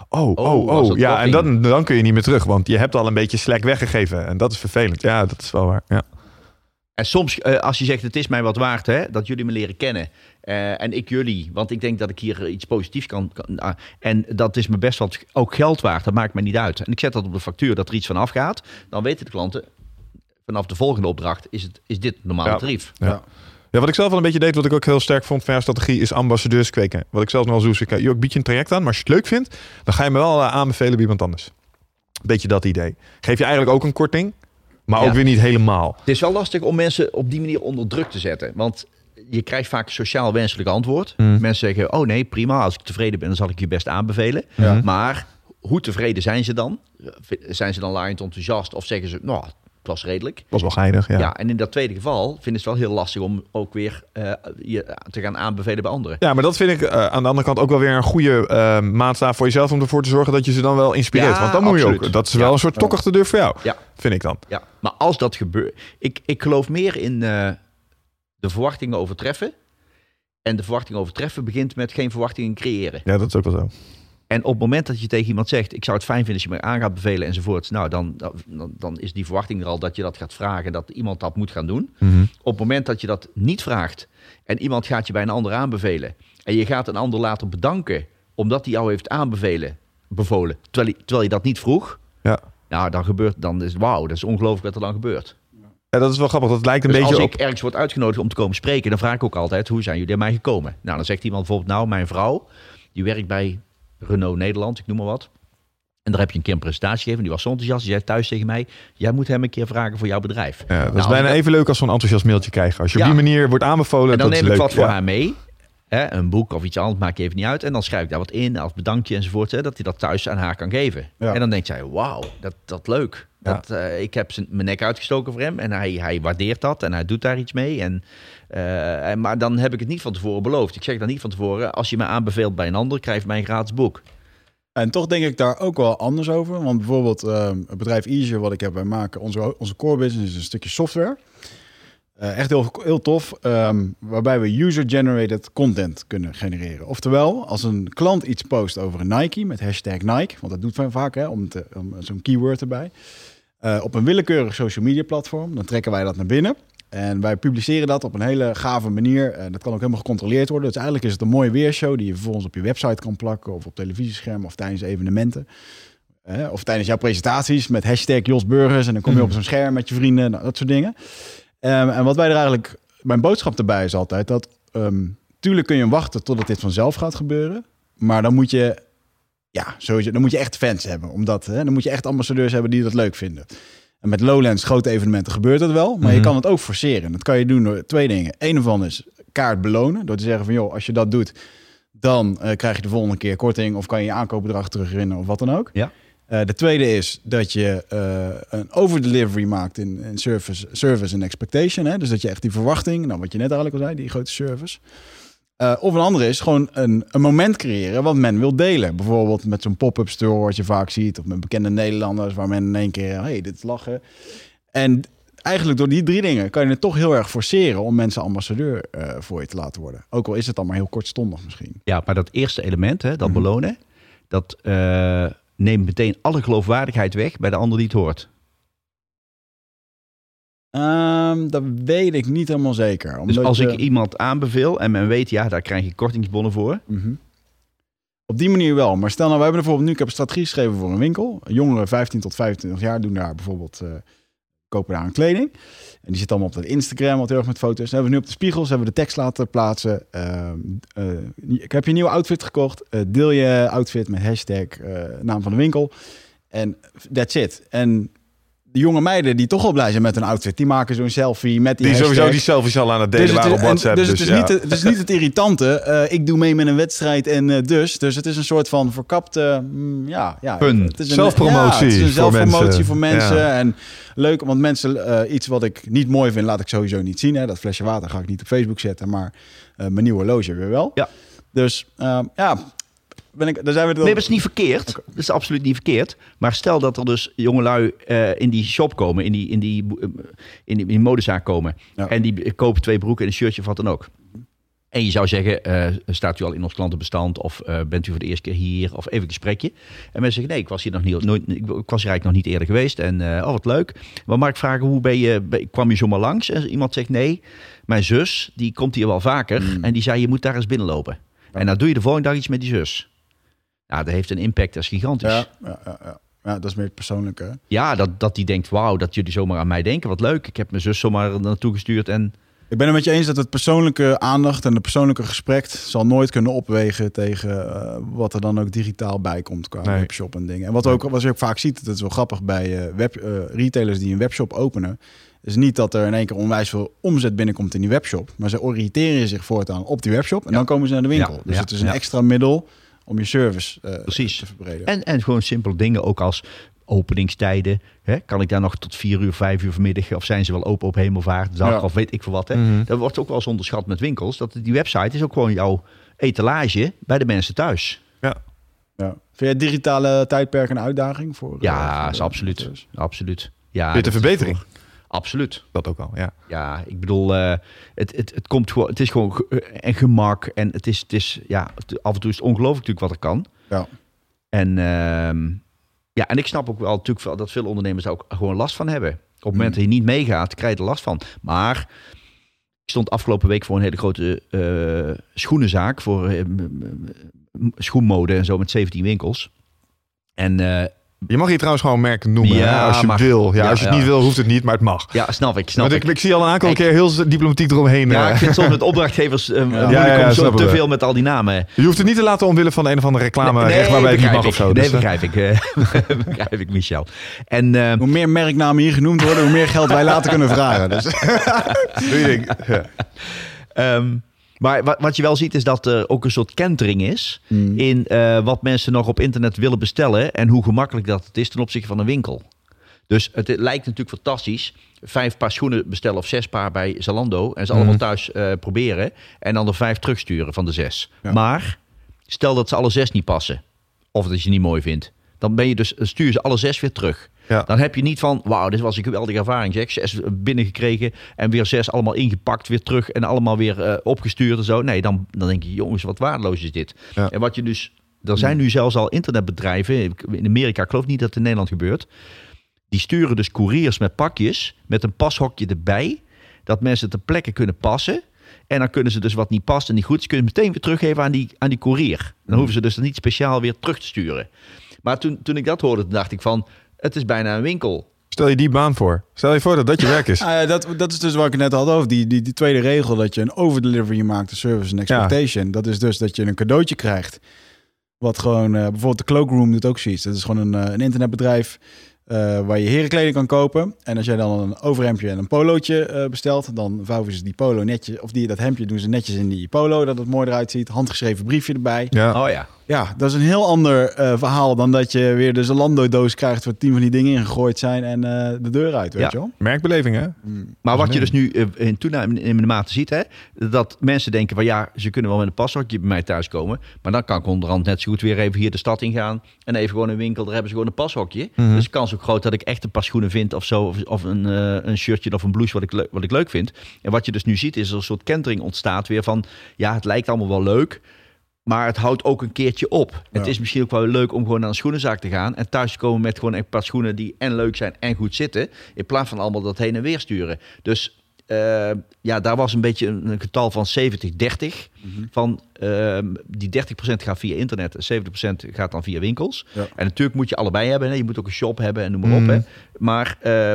Oh, oh, Oh, oh. Ja, en dan, dan kun je niet meer terug, want je hebt al een beetje slack weggegeven. En dat is vervelend. Ja, dat is wel waar. Ja. En soms, eh, als je zegt het is mij wat waard hè, dat jullie me leren kennen eh, en ik jullie, want ik denk dat ik hier iets positiefs kan. kan ah, en dat is me best wat ook geld waard, dat maakt me niet uit. En ik zet dat op de factuur dat er iets van afgaat, dan weten de klanten vanaf de volgende opdracht is, het, is dit normale Ja. tarief. Ja. Ja, wat ik zelf wel een beetje deed, wat ik ook heel sterk vond van jouw strategie, is ambassadeurs kweken. Wat ik zelf nog zo zeg, ik bied je een traject aan, maar als je het leuk vindt, dan ga je me wel eh, aanbevelen bij iemand anders. Beetje dat idee. Geef je eigenlijk ook een korting, maar Ja. ook weer niet helemaal. Het is wel lastig om mensen op die manier onder druk te zetten. Want je krijgt vaak een sociaal wenselijk antwoord. Mm. Mensen zeggen, oh nee, prima. Als ik tevreden ben, dan zal ik je best aanbevelen. Ja. Maar hoe tevreden zijn ze dan? Zijn ze dan laaiend enthousiast? Of zeggen ze, nou, het was redelijk. Was wel geinig, ja. Ja. ja. en in dat tweede geval vinden ze het wel heel lastig om ook weer eh, je te gaan aanbevelen bij anderen. maar dat vind ik eh, aan de andere kant ook wel weer een goede maatstaf voor jezelf om ervoor te zorgen dat je ze dan wel inspireert. Ja, Want dan moet je absoluut. ook. Dat is Ja. wel een soort tokkig te deur voor jou, Ja. vind ik dan. Ja, maar als dat gebeurt... Ik, ik geloof meer in de verwachtingen overtreffen. En de verwachtingen overtreffen begint met geen verwachtingen creëren. Ja, dat is ook wel zo. En op het moment dat je tegen iemand zegt... ik zou het fijn vinden als je me aan gaat bevelen enzovoort... nou, dan, dan, dan is die verwachting er al dat je dat gaat vragen... dat iemand dat moet gaan doen. Op het moment dat je dat niet vraagt... en iemand gaat je bij een ander aanbevelen... en je gaat een ander later bedanken... omdat hij jou heeft aanbevelen, bevolen... terwijl, hij, terwijl je dat niet vroeg... Ja. nou, dan gebeurt... dan is wauw, dat is ongelooflijk wat er dan gebeurt. Ja, dat is wel grappig. Dat lijkt een Dus beetje als op... ik ergens word uitgenodigd om te komen spreken, dan vraag ik ook altijd: hoe zijn jullie bij mij gekomen? Nou, dan zegt iemand bijvoorbeeld: Nou, mijn vrouw, die werkt bij Renault Nederland, ik noem maar wat. En daar heb je een keer een presentatie gegeven. Die was zo enthousiast. Die zei thuis tegen mij: Jij moet hem een keer vragen voor jouw bedrijf. Ja, dat is Nou, bijna dat- even leuk als zo'n enthousiast mailtje krijgen. Als je op die manier wordt aanbevolen, En dan dat neem is ik leuk. wat voor ja. haar mee. Hè, een boek of iets anders, maakt even niet uit. En dan schrijf ik daar wat in als bedankje enzovoort. Hè, dat hij dat thuis aan haar kan geven. Ja. En dan denkt zij, wauw, dat, dat leuk. Ja. Dat, eh, ik heb zijn- mijn nek uitgestoken voor hem. En hij, hij waardeert dat en hij doet daar iets mee. En, eh, en, maar dan heb ik het niet van tevoren beloofd. Ik zeg dan niet van tevoren, als je me aanbeveelt bij een ander, krijg je mijn gratis boek. En toch denk ik daar ook wel anders over. Want bijvoorbeeld ehm, het bedrijf Easier, wat ik heb bij maken, onze, onze core business is een stukje software. Eh, echt heel, heel tof, ehm, waarbij we user-generated content kunnen genereren. Oftewel, als een klant iets post over een Nike met hashtag Nike, want dat doet men vaak, hè, om, te- om zo'n keyword erbij, eh, op een willekeurig social media platform, dan trekken wij dat naar binnen. En wij publiceren dat op een hele gave manier. En dat kan ook helemaal gecontroleerd worden. Dus eigenlijk is het een mooie weershow die je vervolgens op je website kan plakken of op televisiescherm of tijdens evenementen. Eh, of tijdens jouw presentaties met hashtag Jos Burgers. En dan kom je op zo'n scherm met je vrienden, nou, dat soort dingen. Ehm, en wat wij er eigenlijk, mijn boodschap erbij is altijd dat, ehm, tuurlijk kun je wachten totdat dit vanzelf gaat gebeuren. Maar dan moet je, ja, sowieso, dan moet je echt fans hebben. Omdat, hè, dan moet je echt ambassadeurs hebben die dat leuk vinden. En met Lowlands, grote evenementen, gebeurt dat wel. Maar je Mhm. kan het ook forceren. Dat kan je doen door twee dingen. Eén ervan is kaart belonen. Door te zeggen van, joh, als je dat doet, dan eh, krijg je de volgende keer korting. Of kan je je aankoopbedrag terugwinnen of wat dan ook. Ja. Eh, de tweede is dat je eh, een overdelivery maakt in, in service, service en expectation. Hè? Dus dat je echt die verwachting, nou, wat je net eigenlijk al zei, die grote service. Eh, of een andere is gewoon een, een moment creëren wat men wil delen. Bijvoorbeeld met zo'n pop-up store wat je vaak ziet. Of met bekende Nederlanders waar men in één keer, hey, dit is lachen. En eigenlijk door die drie dingen kan je het toch heel erg forceren om mensen ambassadeur voor je te laten worden. Ook al is het dan maar heel kortstondig misschien. Ja, maar dat eerste element, hè, dat Mhm. belonen, dat neemt meteen alle geloofwaardigheid weg bij de ander die het hoort. Ehm, dat weet ik niet helemaal zeker. Dus omdat als je- ik iemand aanbeveel en men weet, ja, daar krijg je kortingsbonnen voor. Mhm. Op die manier wel. Maar stel nou, we hebben bijvoorbeeld nu, ik heb een strategie geschreven voor een winkel. Jongeren 15 tot 25 jaar doen daar bijvoorbeeld, eh, kopen daar een kleding. En die zit allemaal op dat Instagram, wat heel erg met foto's. Dan hebben we nu op de spiegels, hebben we de tekst laten plaatsen. Ehm, eh, ik heb je een nieuwe outfit gekocht. Eh, deel je outfit met hashtag eh, naam van de winkel. En that's it. En de jonge meiden die toch wel blij zijn met hun outfit, die maken zo'n selfie met die, Die sowieso die selfies al aan het delen Dus het waren is- op WhatsApp. Dus, Dus, het, is ja. niet, het, het is niet het irritante. eh, ik doe mee met een wedstrijd en eh, dus. Dus het is een soort van verkapte... mm, ja, ja. Het is een, Zelfpromotie Ja, het is een voor zelfpromotie mensen. voor mensen. Ja. En leuk, want mensen... eh, iets wat ik niet mooi vind, laat ik sowieso niet zien. Hè. Dat flesje water ga ik niet op Facebook zetten. Maar mijn nieuwe horloge weer wel. Ja. Dus ja, ben ik, daar zijn we het Nee, dat is niet verkeerd. Dat is absoluut niet verkeerd. Maar stel dat er dus jongelui eh in die shop komen, in die, in die, eh, in die, in die modezaak komen. Ja. En die kopen twee broeken en een shirtje of wat dan ook. En je zou zeggen, eh, staat u al in ons klantenbestand of bent u voor de eerste keer hier of even een gesprekje. En mensen zeggen, nee, ik was hier nog niet, nooit, ik was hier eigenlijk nog niet eerder geweest en oh wat leuk. Maar mag ik vragen, hoe ben je, ben- kwam je zomaar langs? En iemand zegt, nee, mijn zus, die komt hier wel vaker en die zei, je moet daar eens binnenlopen. En dan doe je de volgende dag iets met die zus. Nou, dat heeft een impact, dat is gigantisch. Ja, Ja, ja, ja, ja. ja, dat is meer het persoonlijke. hè. dat, dat die denkt, wauw, dat jullie zomaar aan mij denken, wat leuk. Ik heb mijn zus zomaar naartoe gestuurd en Ik ben het met je eens dat het persoonlijke aandacht en het persoonlijke gesprek zal nooit kunnen opwegen tegen eh, wat er dan ook digitaal bij komt qua Nee. webshop en dingen. En wat, ook, wat je ook vaak ziet, dat is wel grappig bij eh, web, eh, retailers die een webshop openen, is niet dat er in één keer onwijs veel omzet binnenkomt in die webshop, maar ze oriënteren zich voortaan op die webshop en dan komen ze naar de winkel. Ja, dus ja, het is een ja. extra middel om je service eh, Precies. te verbreden. En, en gewoon simpele dingen, ook als openingstijden. Hè? Kan ik daar nog tot vier uur, vijf uur vanmiddag? Of zijn ze wel open op hemelvaart, dag Ja. of weet ik veel wat. Hè? Mhm. Dat wordt ook wel eens onderschat met winkels. Dat die website is ook gewoon jouw etalage bij de mensen thuis. Ja. Vind jij digitale tijdperk een uitdaging voor? eh, Ja, voor is absoluut. Absoluut. Ja, Dit een verbetering? voor- Absoluut. Dat ook al, ja. Ja, ik bedoel, eh, het, het, het, komt gewoon, het is gewoon ge- eh, en gemak. En het is, het is ja, af en toe is het ongelooflijk natuurlijk wat er kan. Ja. En, ehm, ja, en ik snap ook wel natuurlijk dat veel ondernemers daar ook gewoon last van hebben. Op het moment dat je niet meegaat, krijg je er last van. Maar ik stond afgelopen week voor een hele grote eh, schoenenzaak voor schoenmode en zo met 17 winkels. En Je mag hier trouwens gewoon merken noemen Ja, hè, als je mag. wil. Ja, Ja, als je het ja. niet wil, hoeft het niet, maar het mag. ja, snap ik. Snap Want ik. ik, ik zie al een aantal keer heel diplomatiek eromheen. Ja, eh. ik vind soms met (laughs) opdrachtgevers eh moeilijk Ja, ja, om zo te we. veel met al die namen. Je hoeft het niet te laten omwille van een of andere reclame recht waarbij het niet begrijp mag ik. of zo. Nee, Dus, eh, begrijp ik. eh, (laughs) begrijp ik, Michel. En Hoe meer merknamen hier genoemd worden, hoe meer geld wij later kunnen vragen. Dus, (laughs) doe je ding. Ja. Maar wat, wat je wel ziet is dat er ook een soort kentering is in eh, wat mensen nog op internet willen bestellen en hoe gemakkelijk dat het is ten opzichte van een winkel. Dus het, lijkt natuurlijk fantastisch. Vijf paar schoenen bestellen of zes paar bij Zalando en ze allemaal thuis eh, proberen en dan er vijf terugsturen van de zes. Ja. Maar stel dat ze alle zes niet passen of dat je niet mooi vindt, dan ben je dus stuur ze alle zes weer terug. Ja. Dan heb je niet van, wauw, dit was een geweldige ervaring. Zeg, zes binnengekregen en weer zes allemaal ingepakt, weer terug en allemaal weer eh, opgestuurd en zo. Nee, dan, dan denk je, jongens, wat waardeloos is dit. Ja. En wat je dus, er zijn nu zelfs al internetbedrijven, in Amerika, ik geloof niet dat het in Nederland gebeurt, die sturen dus couriers met pakjes, met een pashokje erbij, dat mensen ter plekke kunnen passen. En dan kunnen ze dus wat niet past en niet goed is, kunnen ze meteen weer teruggeven aan die, aan die courier. Dan hoeven ze dus niet speciaal weer terug te sturen. Maar toen, toen ik dat hoorde, dacht ik van, het is bijna een winkel. Stel je die baan voor. Stel je voor dat dat je werk is. Ah, (laughs) ja, dat, dat is dus wat ik het net had over. Die, die, die tweede regel dat je een overdelivery maakt, de service en expectation. Dat is dus dat je een cadeautje krijgt. Wat gewoon, eh, bijvoorbeeld de Cloakroom doet ook zoiets. Dat is gewoon een, eh, een internetbedrijf eh, waar je herenkleding kan kopen. En als jij dan een overhemdje en een polootje eh, bestelt, dan vouwen ze die polo netjes, of die, dat hemdje doen ze netjes in die polo, dat het mooi eruit ziet. Handgeschreven briefje erbij. Ja. Oh ja. Ja, dat is een heel ander eh, verhaal dan dat je weer de Zalando-doos krijgt waar tien van die dingen ingegooid zijn en eh, de deur uit, weet Ja. je wel? Merkbeleving, hè? Maar wat je dus nu eh, in toenemende mate ziet, hè, dat mensen denken van ja, ze kunnen wel met een pashokje bij mij thuiskomen, maar dan kan ik onderhand net zo goed weer even hier de stad in gaan en even gewoon een winkel, daar hebben ze gewoon een pashokje. Mhm. Dus de kans ook groot dat ik echt een paar schoenen vind of zo, of, of een, eh, een shirtje of een blouse wat ik, wat ik leuk vind. En wat je dus nu ziet is er een soort kentering ontstaat weer van ja, het lijkt allemaal wel leuk. Maar het houdt ook een keertje op. Het is misschien ook wel leuk om gewoon naar een schoenenzaak te gaan. En thuis te komen met gewoon een paar schoenen die en leuk zijn en goed zitten. In plaats van allemaal dat heen en weer sturen. Dus eh, ja, daar was een beetje een, een getal van 70-30. Van ehm, die 30% gaat via internet en 70% gaat dan via winkels. Ja. En natuurlijk moet je allebei hebben. Hè. Je moet ook een shop hebben en noem maar op. Mhm. Hè. Maar eh,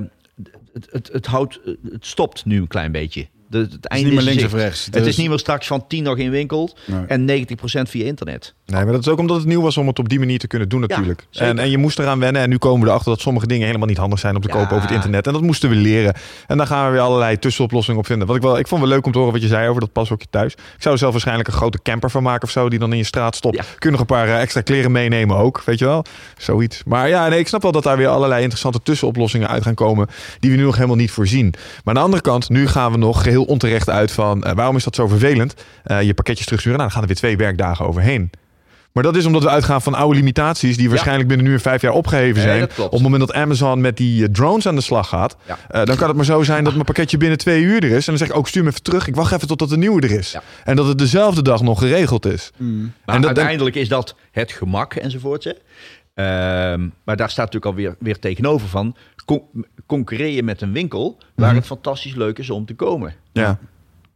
het, het, het, houdt, het stopt nu een klein beetje. De, het Het is einde niet meer in links of rechts. Het is niet meer straks van 10 nog in winkel Nee. en 90% via internet. Nee, maar dat is ook omdat het nieuw was om het op die manier te kunnen doen natuurlijk. en, en je moest eraan wennen en nu komen we erachter dat sommige dingen helemaal niet handig zijn om te Ja. kopen over het internet. En dat moesten we leren. En daar gaan we weer allerlei tussenoplossingen op vinden. Wat ik, wel, ik vond wel leuk om te horen wat je zei over dat pashokje thuis. Ik zou er zelf waarschijnlijk een grote camper van maken of zo, die dan in je straat stopt. Ja. Kun je nog een paar eh, extra kleren meenemen ook, weet je wel? Zoiets. Maar ja, nee, ik snap wel dat daar weer allerlei interessante tussenoplossingen uit gaan komen, die we nu nog helemaal niet voorzien. Maar aan de andere kant, nu gaan we nog geheel onterecht uit van, eh, waarom is dat zo vervelend? Eh, je pakketjes terugsturen, nou dan gaan er weer twee werkdagen overheen. Maar dat is omdat we uitgaan van oude limitaties die waarschijnlijk binnen nu en vijf jaar opgeheven zijn. Op het moment dat Amazon met die eh, drones aan de slag gaat, Ja. eh, dan kan het maar zo zijn dat mijn pakketje binnen twee uur er is. En dan zeg ik ook stuur me even terug. Ik wacht even totdat de nieuwe er is. Ja. En dat het dezelfde dag nog geregeld is. Mm. Maar En dat- uiteindelijk is dat het gemak enzovoort. Hè. Ehm, maar daar staat natuurlijk alweer weer tegenover van... con- concurreer je met een winkel waar Mhm. het fantastisch leuk is om te komen. Ja.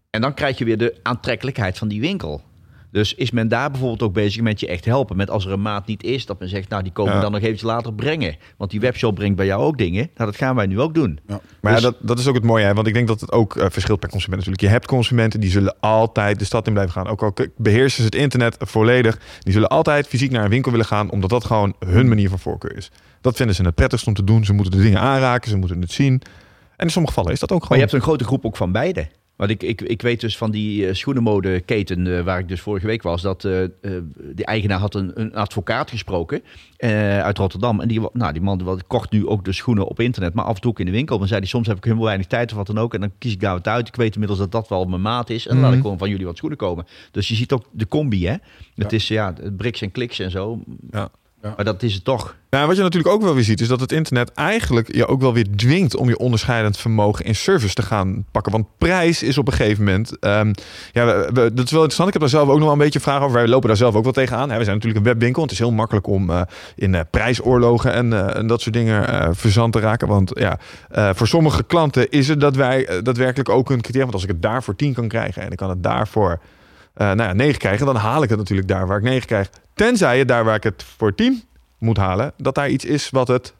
En dan krijg je weer de aantrekkelijkheid van die winkel. Dus is men daar bijvoorbeeld ook bezig met je echt helpen? Met als er een maat niet is, dat men zegt, nou die komen Ja. dan nog eventjes later brengen. Want die webshop brengt bij jou ook dingen. Nou, dat gaan wij nu ook doen. Ja. Maar Dus- ja, dat, dat is ook het mooie, hè? want ik denk dat het ook eh, verschilt per consument natuurlijk. Je hebt consumenten die zullen altijd de stad in blijven gaan. Ook al beheersen ze het internet volledig. Die zullen altijd fysiek naar een winkel willen gaan, omdat dat gewoon hun manier van voorkeur is. Dat vinden ze het prettigst om te doen. Ze moeten de dingen aanraken, ze moeten het zien. En in sommige gevallen is dat ook Maar gewoon. je hebt een grote groep ook van beide. Want ik, ik, ik weet dus van die uh, schoenenmodeketen eh, waar ik dus vorige week was, dat uh, uh, die eigenaar had een, een advocaat gesproken uh, uit Rotterdam. En die, nou, die man wat, kocht nu ook de schoenen op internet, maar af en toe ook in de winkel. Dan zei hij, soms heb ik helemaal weinig tijd of wat dan ook. En dan kies ik daar wat uit. Ik weet inmiddels dat dat wel mijn maat is. En dan Mhm. laat ik gewoon van jullie wat schoenen komen. Dus je ziet ook de combi, hè. Het Ja. is ja, bricks en kliks en zo. Ja. Ja. Maar dat is het toch. Nou, wat je natuurlijk ook wel weer ziet, is dat het internet eigenlijk je ook wel weer dwingt om je onderscheidend vermogen in service te gaan pakken. Want prijs is op een gegeven moment. ehm, ja, we- we- dat is wel interessant. Ik heb daar zelf ook nog wel een beetje vragen over. Wij lopen daar zelf ook wel tegenaan. We zijn natuurlijk een webwinkel. Het is heel makkelijk om eh, in eh, prijsoorlogen en, eh, en dat soort dingen verzand te raken. Want ja, voor sommige klanten is het dat wij daadwerkelijk ook een criterium. Want als ik het daar voor 10 kan krijgen en ik kan het daarvoor nou ja, 9 krijgen, dan haal ik het natuurlijk daar waar ik 9 krijg. Tenzij het daar waar ik het voor 10 moet halen, dat daar iets is wat het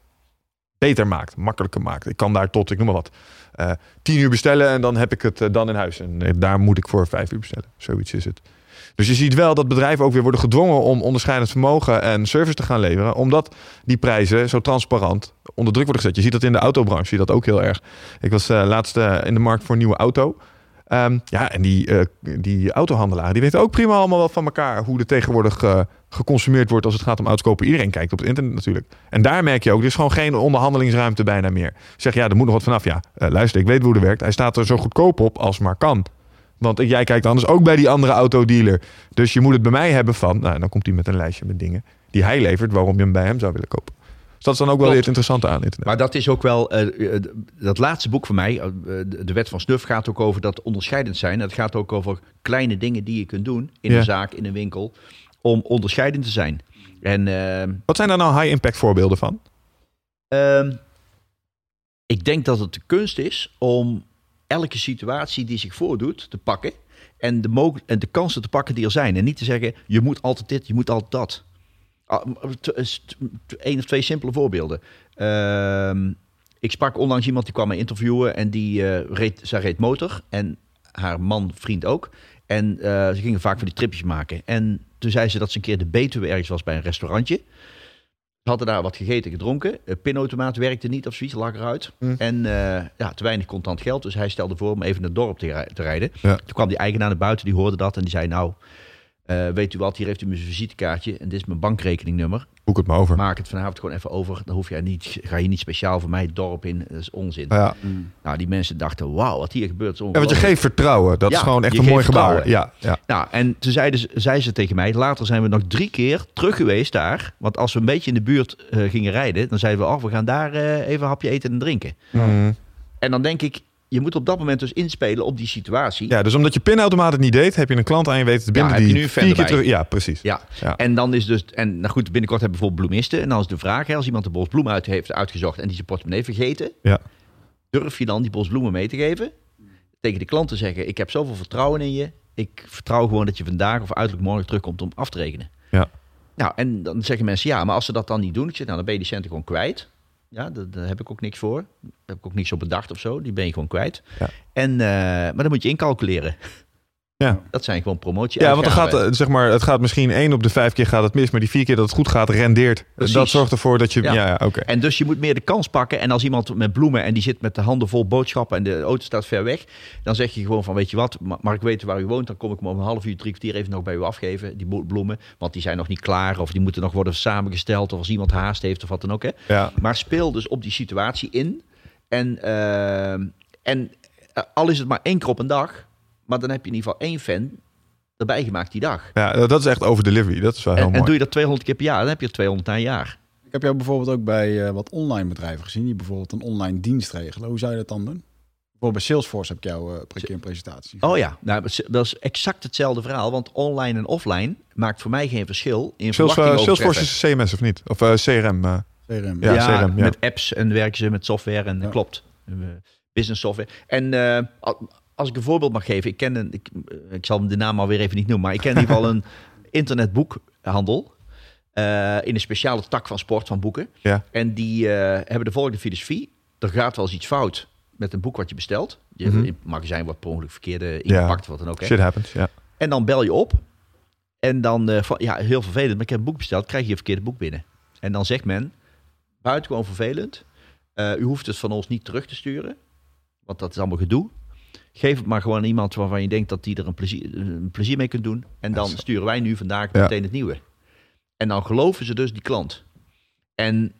beter maakt, makkelijker maakt. Ik kan daar tot, ik noem maar wat, eh 10 uur bestellen en dan heb ik het eh, dan in huis. En eh, daar moet ik voor 5 uur bestellen. Zoiets is het. Dus je ziet wel dat bedrijven ook weer worden gedwongen om onderscheidend vermogen en service te gaan leveren, omdat die prijzen zo transparant onder druk worden gezet. Je ziet dat in de autobranche, zie je dat ook heel erg. Ik was laatst in de markt voor een nieuwe auto. Ehm, ja, en die, eh, die autohandelaren, die weten ook prima allemaal wel van elkaar hoe er tegenwoordig geconsumeerd wordt als het gaat om auto's kopen. Iedereen kijkt op het internet natuurlijk. En daar merk je ook, er is gewoon geen onderhandelingsruimte bijna meer. Zeg, ja, er moet nog wat vanaf. Ja, eh, luister, ik weet hoe het werkt. Hij staat er zo goedkoop op als maar kan. Want jij kijkt anders ook bij die andere autodealer. Dus je moet het bij mij hebben van... Nou, dan komt hij met een lijstje met dingen die hij levert... waarom je hem bij hem zou willen kopen. Dus dat is dan ook wel weer het interessante aan internet. Maar dat is ook wel, eh, eh, dat laatste boek van mij, de de Wet van Snuf, gaat ook over dat onderscheidend zijn. Het gaat ook over kleine dingen die je kunt doen in Ja. een zaak, in een winkel, om onderscheidend te zijn. En ehm, Wat zijn daar nou high-impact voorbeelden van? ehm, ik denk dat het de kunst is om elke situatie die zich voordoet te pakken en de, en de kansen te pakken die er zijn. En niet te zeggen, je moet altijd dit, je moet altijd dat. Ah, Eén of twee simpele voorbeelden. Ehm, ik sprak onlangs iemand die kwam me interviewen en die eh, reed, zij reed motor en haar man, vriend ook. En eh, ze gingen vaak van die tripjes maken. En toen zei ze dat ze een keer de Betuwe ergens was bij een restaurantje. Ze hadden daar wat gegeten, gedronken. De pinautomaat werkte niet of zoiets, lag eruit. Hm. En eh, ja, te weinig contant geld. Dus hij stelde voor om even naar het dorp te, te rijden. Ja. Toen kwam die eigenaar naar buiten, die hoorde dat en die zei... nou, eh, weet u wat, hier heeft u mijn visitekaartje en dit is mijn bankrekeningnummer. Boek het maar over. Maak het vanavond gewoon even over. Dan hoef jij niet, ga je niet speciaal voor mij het dorp in. Dat is onzin. Ja. Nou, die mensen dachten, wauw, wat hier gebeurt is Ja, want je geeft vertrouwen. Dat Ja, is gewoon echt een mooi gebouw. Ja, ja. Nou, en toen zeiden ze, zei ze tegen mij, later zijn we nog drie keer terug geweest daar. Want als we een beetje in de buurt eh, gingen rijden, dan zeiden we, oh, we gaan daar eh, even een hapje eten en drinken. Mm. En dan denk ik, je moet op dat moment dus inspelen op die situatie. ja, dus omdat je pinautomaat het niet deed, heb je een klant aan je weten te binden Ja, heb je die nu vier keer erbij. terug... Ja, precies. Ja. Ja. En dan is dus, en nou goed, binnenkort hebben we bijvoorbeeld bloemisten. En dan is de vraag, hè, als iemand de bos bloemen uit heeft uitgezocht en die zijn portemonnee vergeten, Ja. durf je dan die bos bloemen mee te geven? Tegen de klant te zeggen, ik heb zoveel vertrouwen in je. Ik vertrouw gewoon dat je vandaag of uiterlijk morgen terugkomt om af te rekenen. Ja. Nou, en dan zeggen mensen, ja, maar als ze dat dan niet doen, ik zeg, nou, dan ben je die centen gewoon kwijt. Ja, daar, daar heb ik ook niks voor. Daar heb ik ook niks op bedacht of zo. Die ben je gewoon kwijt. Ja. En, eh, maar dan moet je incalculeren. Ja. Dat zijn gewoon promotie. Ja, want dan gaat, zeg maar, het gaat misschien één op de vijf keer gaat het mis, maar die vier keer dat het goed gaat, rendeert. Precies. Dat zorgt ervoor dat je... Ja, Ja. ja, oké. En dus je moet meer de kans pakken. En als iemand met bloemen en die zit met de handen vol boodschappen en de auto staat ver weg, dan zeg je gewoon van weet je wat, ma- mag ik weten waar u woont, dan kom ik hem om een half uur, drie kwartier even nog bij u afgeven, die bloemen. Want die zijn nog niet klaar of die moeten nog worden samengesteld of als iemand haast heeft of wat dan ook. Hè. Ja. Maar speel dus op die situatie in. En, eh, en eh, al is het maar één keer op een dag, maar dan heb je in ieder geval één fan. erbij gemaakt die dag. Ja, dat is echt over delivery. Dat is wel heel En, en mooi. doe je dat 200 keer per jaar, dan heb je er 200 na een jaar. Ik heb jou bijvoorbeeld ook bij eh, wat online bedrijven gezien, die bijvoorbeeld een online dienst regelen. Hoe zou je dat dan doen? Bijvoorbeeld bij Salesforce heb ik jou eh, een keer een presentatie. Oh ja, nou, dat is- exact hetzelfde verhaal. Want online en offline maakt voor mij geen verschil in Sales, eh, Salesforce overtreffen. is CMS of niet? Of eh, CRM? eh. CRM. Ja, Ja, CRM, ja. met apps en werken ze met software en Ja. klopt. Eh, Business software. En eh, als ik een voorbeeld mag geven, ik ken een, ik, eh, ik zal de naam alweer even niet noemen, maar ik ken in ieder geval (laughs) een internetboekhandel eh, in een speciale tak van sport van boeken. Ja. En die eh, hebben de volgende filosofie: er gaat wel eens iets fout met een boek wat je bestelt. Je Mhm. in het magazijn wordt per ongeluk verkeerde ingepakt, wat dan ook. Hè. Shit happens, ja. En dan bel je op. En dan, van, ja, heel vervelend, maar ik heb een boek besteld, krijg je een verkeerde boek binnen. En dan zegt men, buitengewoon vervelend, u hoeft het van ons niet terug te sturen, want dat is allemaal gedoe. Geef het maar gewoon aan iemand waarvan je denkt dat die er een plezier, een plezier mee kunt doen. En dan sturen wij nu vandaag Ja. meteen het nieuwe. En dan geloven ze dus die klant. En,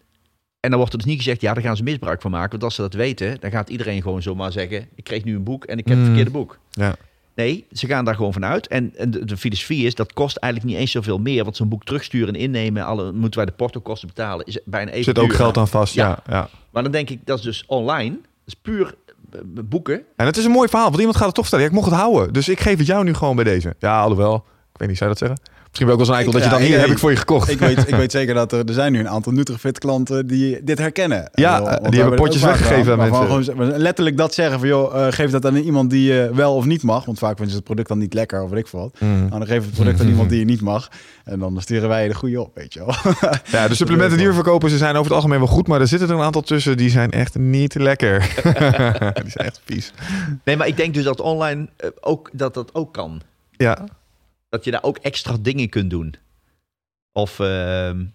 en dan wordt er dus niet gezegd, ja, daar gaan ze misbruik van maken. Want als ze dat weten, dan gaat iedereen gewoon zomaar zeggen, ik kreeg nu een boek en ik heb Mm. het verkeerde boek. Ja. Nee, ze gaan daar gewoon vanuit. En, en de, de filosofie is, dat kost eigenlijk niet eens zoveel meer. Want zo'n boek terugsturen en innemen, alle, moeten wij de portokosten betalen, is bijna even Zit ook duur. geld aan vast, ja. Ja. ja. Maar dan denk ik, dat is dus online. Dat is puur boeken. En het is een mooi verhaal, want iemand gaat het toch vertellen. Ja, ik mocht het houden, dus ik geef het jou nu gewoon bij deze. Ja, alhoewel, ik weet niet, zou je dat zeggen? Misschien wel ook wel zo'n eikel dat je Ja, dan hier ik- heb ik voor je gekocht. Ik weet, ik weet zeker dat er, er zijn nu een aantal Nutrifit klanten die dit herkennen. Ja, Eh, want die we hebben potjes weggegeven aan mensen. Gewoon, letterlijk dat zeggen van, joh, eh, geef dat aan iemand die je wel of niet mag. Want vaak vinden ze het product dan niet lekker of weet ik veel wat. Mm. Nou, dan we het product aan iemand die je niet mag. En dan sturen wij je de goede op, weet je wel. Ja, de (laughs) supplementen die we verkopen, ze zijn over het algemeen wel goed, maar er zitten er een aantal tussen die zijn echt niet lekker. (laughs) die zijn echt vies. Nee, maar ik denk dus dat online eh, ook, dat dat ook kan. Ja, Dat je daar ook extra dingen kunt doen. Of... ehm,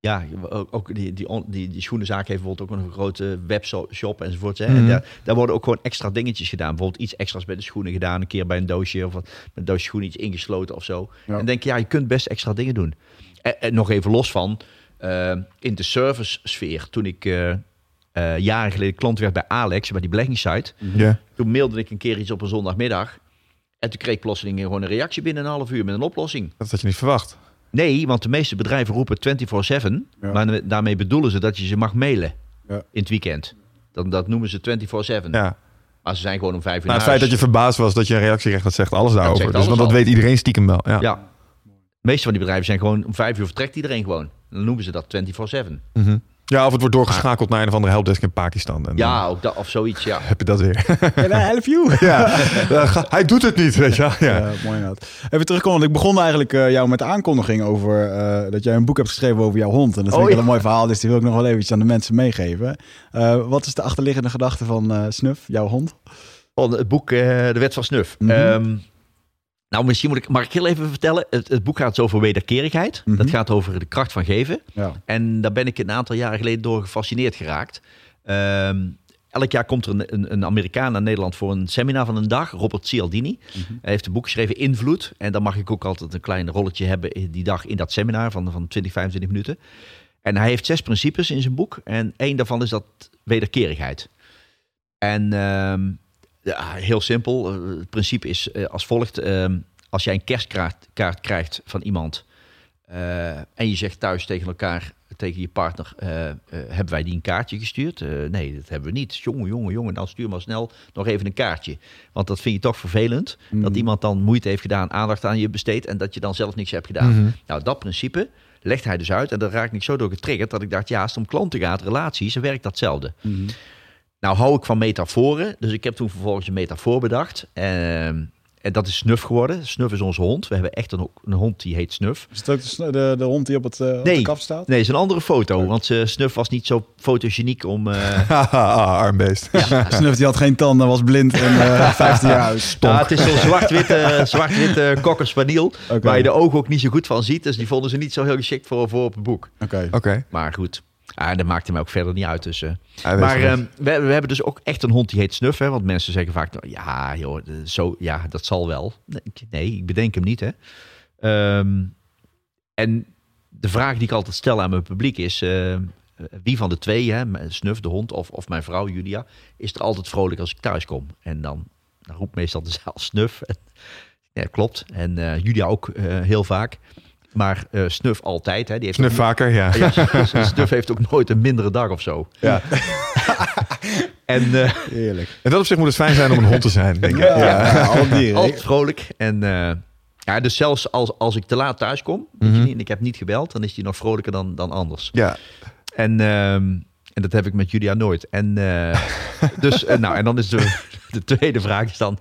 ja, ook, die, die, die, die schoenenzaak heeft bijvoorbeeld ook een grote webshop enzovoort. Hè? Mhm. En daar, daar worden ook gewoon extra dingetjes gedaan. Bijvoorbeeld iets extra's bij de schoenen gedaan. Een keer bij een doosje of wat, met een doosje schoenen iets ingesloten of zo. Ja. En denk je, ja, je kunt best extra dingen doen. En, en nog even los van, eh, in de service sfeer. Toen ik eh, eh, jaren geleden klant werd bij Alex, bij die beleggingssite. ja. Toen mailde ik een keer iets op een zondagmiddag. En toen kreeg ik plotseling gewoon een reactie binnen een half uur met een oplossing. dat had je niet verwacht. Nee, want de meeste bedrijven roepen 24-7. Ja. Maar daarmee bedoelen ze dat je ze mag mailen Ja. in het weekend. Dan, dat noemen ze 24-7. Ja. Maar ze zijn gewoon om vijf uur Nou, het feit dat je verbaasd was dat je een reactie kreeg, dat zegt alles daarover. zegt dus, want dat weet iedereen stiekem wel. Ja. Ja. De meeste van die bedrijven zijn gewoon om vijf uur vertrekt iedereen gewoon. Dan noemen ze dat 24-7. Mhm. Ja, of het wordt doorgeschakeld naar een of andere helpdesk in Pakistan. En Ja, ook dat, of zoiets, ja. heb je dat weer. Can I help you? (laughs) ja, Eh, hij doet het niet, weet je wel. Ja. Ja, mooi inderdaad. Even terugkomen, want ik begon eigenlijk eh, jou met de aankondiging over eh, dat jij een boek hebt geschreven over jouw hond. En dat vind Oh, ik ja. wel een mooi verhaal, dus die wil ik nog wel even iets aan de mensen meegeven. Eh, wat is de achterliggende gedachte van eh Snuf, jouw hond? Van het boek eh, De Wet van Snuf. Mhm. Ehm, nou, misschien moet ik, mag ik heel even vertellen. Het, het boek gaat over wederkerigheid. Mhm. Dat gaat over de kracht van geven. Ja. En daar ben ik een aantal jaren geleden door gefascineerd geraakt. Ehm, elk jaar komt er een, een, een Amerikaan naar Nederland voor een seminar van een dag. Robert Cialdini. Hij heeft een boek geschreven, Invloed. En dan mag ik ook altijd een klein rolletje hebben in die dag in dat seminar van, van 20, 25 minuten. En hij heeft zes principes in zijn boek. En één daarvan is dat wederkerigheid. En ehm, ja, heel simpel. Eh, Het principe is eh, als volgt. Ehm, als jij een kerstkaart kaart krijgt van iemand... eh, en je zegt thuis tegen elkaar, tegen je partner... hebben wij die een kaartje gestuurd? Nee, dat hebben we niet. Jongen, jongen, jongen, dan stuur maar snel nog even een kaartje. Want dat vind je toch vervelend. Dat iemand dan moeite heeft gedaan, aandacht aan je besteedt... en dat je dan zelf niks hebt gedaan. Mhm. Nou, dat principe legt hij dus uit. En daar raak ik zo door getriggerd dat ik dacht... ja, als het om klanten gaat, relaties, dan werkt datzelfde. Nou hou ik van metaforen, dus ik heb toen vervolgens een metafoor bedacht. Ehm, en dat is Snuf geworden. Snuf is onze hond. We hebben echt een, een hond die heet Snuf. Is het ook de, de, de hond die op, het, eh, op de kaf staat? Nee, is een andere foto, want eh, Snuf was niet zo fotogeniek om... eh, (laughs) Haha, armbeest. Snuf die had geen tanden, was blind en eh (laughs) 15 jaar oud. ja, het is zo'n zwart-witte (laughs) zwart cocker spaniel, Oké. waar je de ogen ook niet zo goed van ziet. Dus die vonden ze niet zo heel geschikt voor, voor op het boek. Oké. Oké. Maar goed, ah, dat maakte mij ook verder niet uit. Dus, eh. Weet Maar ehm, we, we hebben dus ook echt een hond die heet Snuff. Hè? Want mensen zeggen vaak, nou, ja joh, eh, zo, ja, dat zal wel. Nee, ik- bedenk hem niet. Hè? Ehm, en de vraag die ik altijd stel aan mijn publiek is... eh, wie van de twee, hè, Snuf, de hond, of, of mijn vrouw Julia... is er altijd vrolijk als ik thuis kom. En dan, dan roept meestal de zaal (laughs) Snuf. Ja, klopt. En Julia ook heel vaak. Maar eh, Snuf altijd. Hè. Die heeft Snuf vaker, ja. Ja, (laughs) Snuf heeft ook nooit een mindere dag of zo. ja. (laughs) En eh, Heerlijk. En dat op zich moet het fijn zijn om een hond te zijn, denk ik. Ja, Ja. dieren. altijd vrolijk. En eh, ja, dus zelfs als, als ik te laat thuis kom weet je niet, en ik heb niet gebeld, dan is hij nog vrolijker dan, dan anders. Ja. En, ehm, en dat heb ik met Julia nooit. En, eh, (laughs) dus, nou, en dan is de, (laughs) de tweede vraag is dan...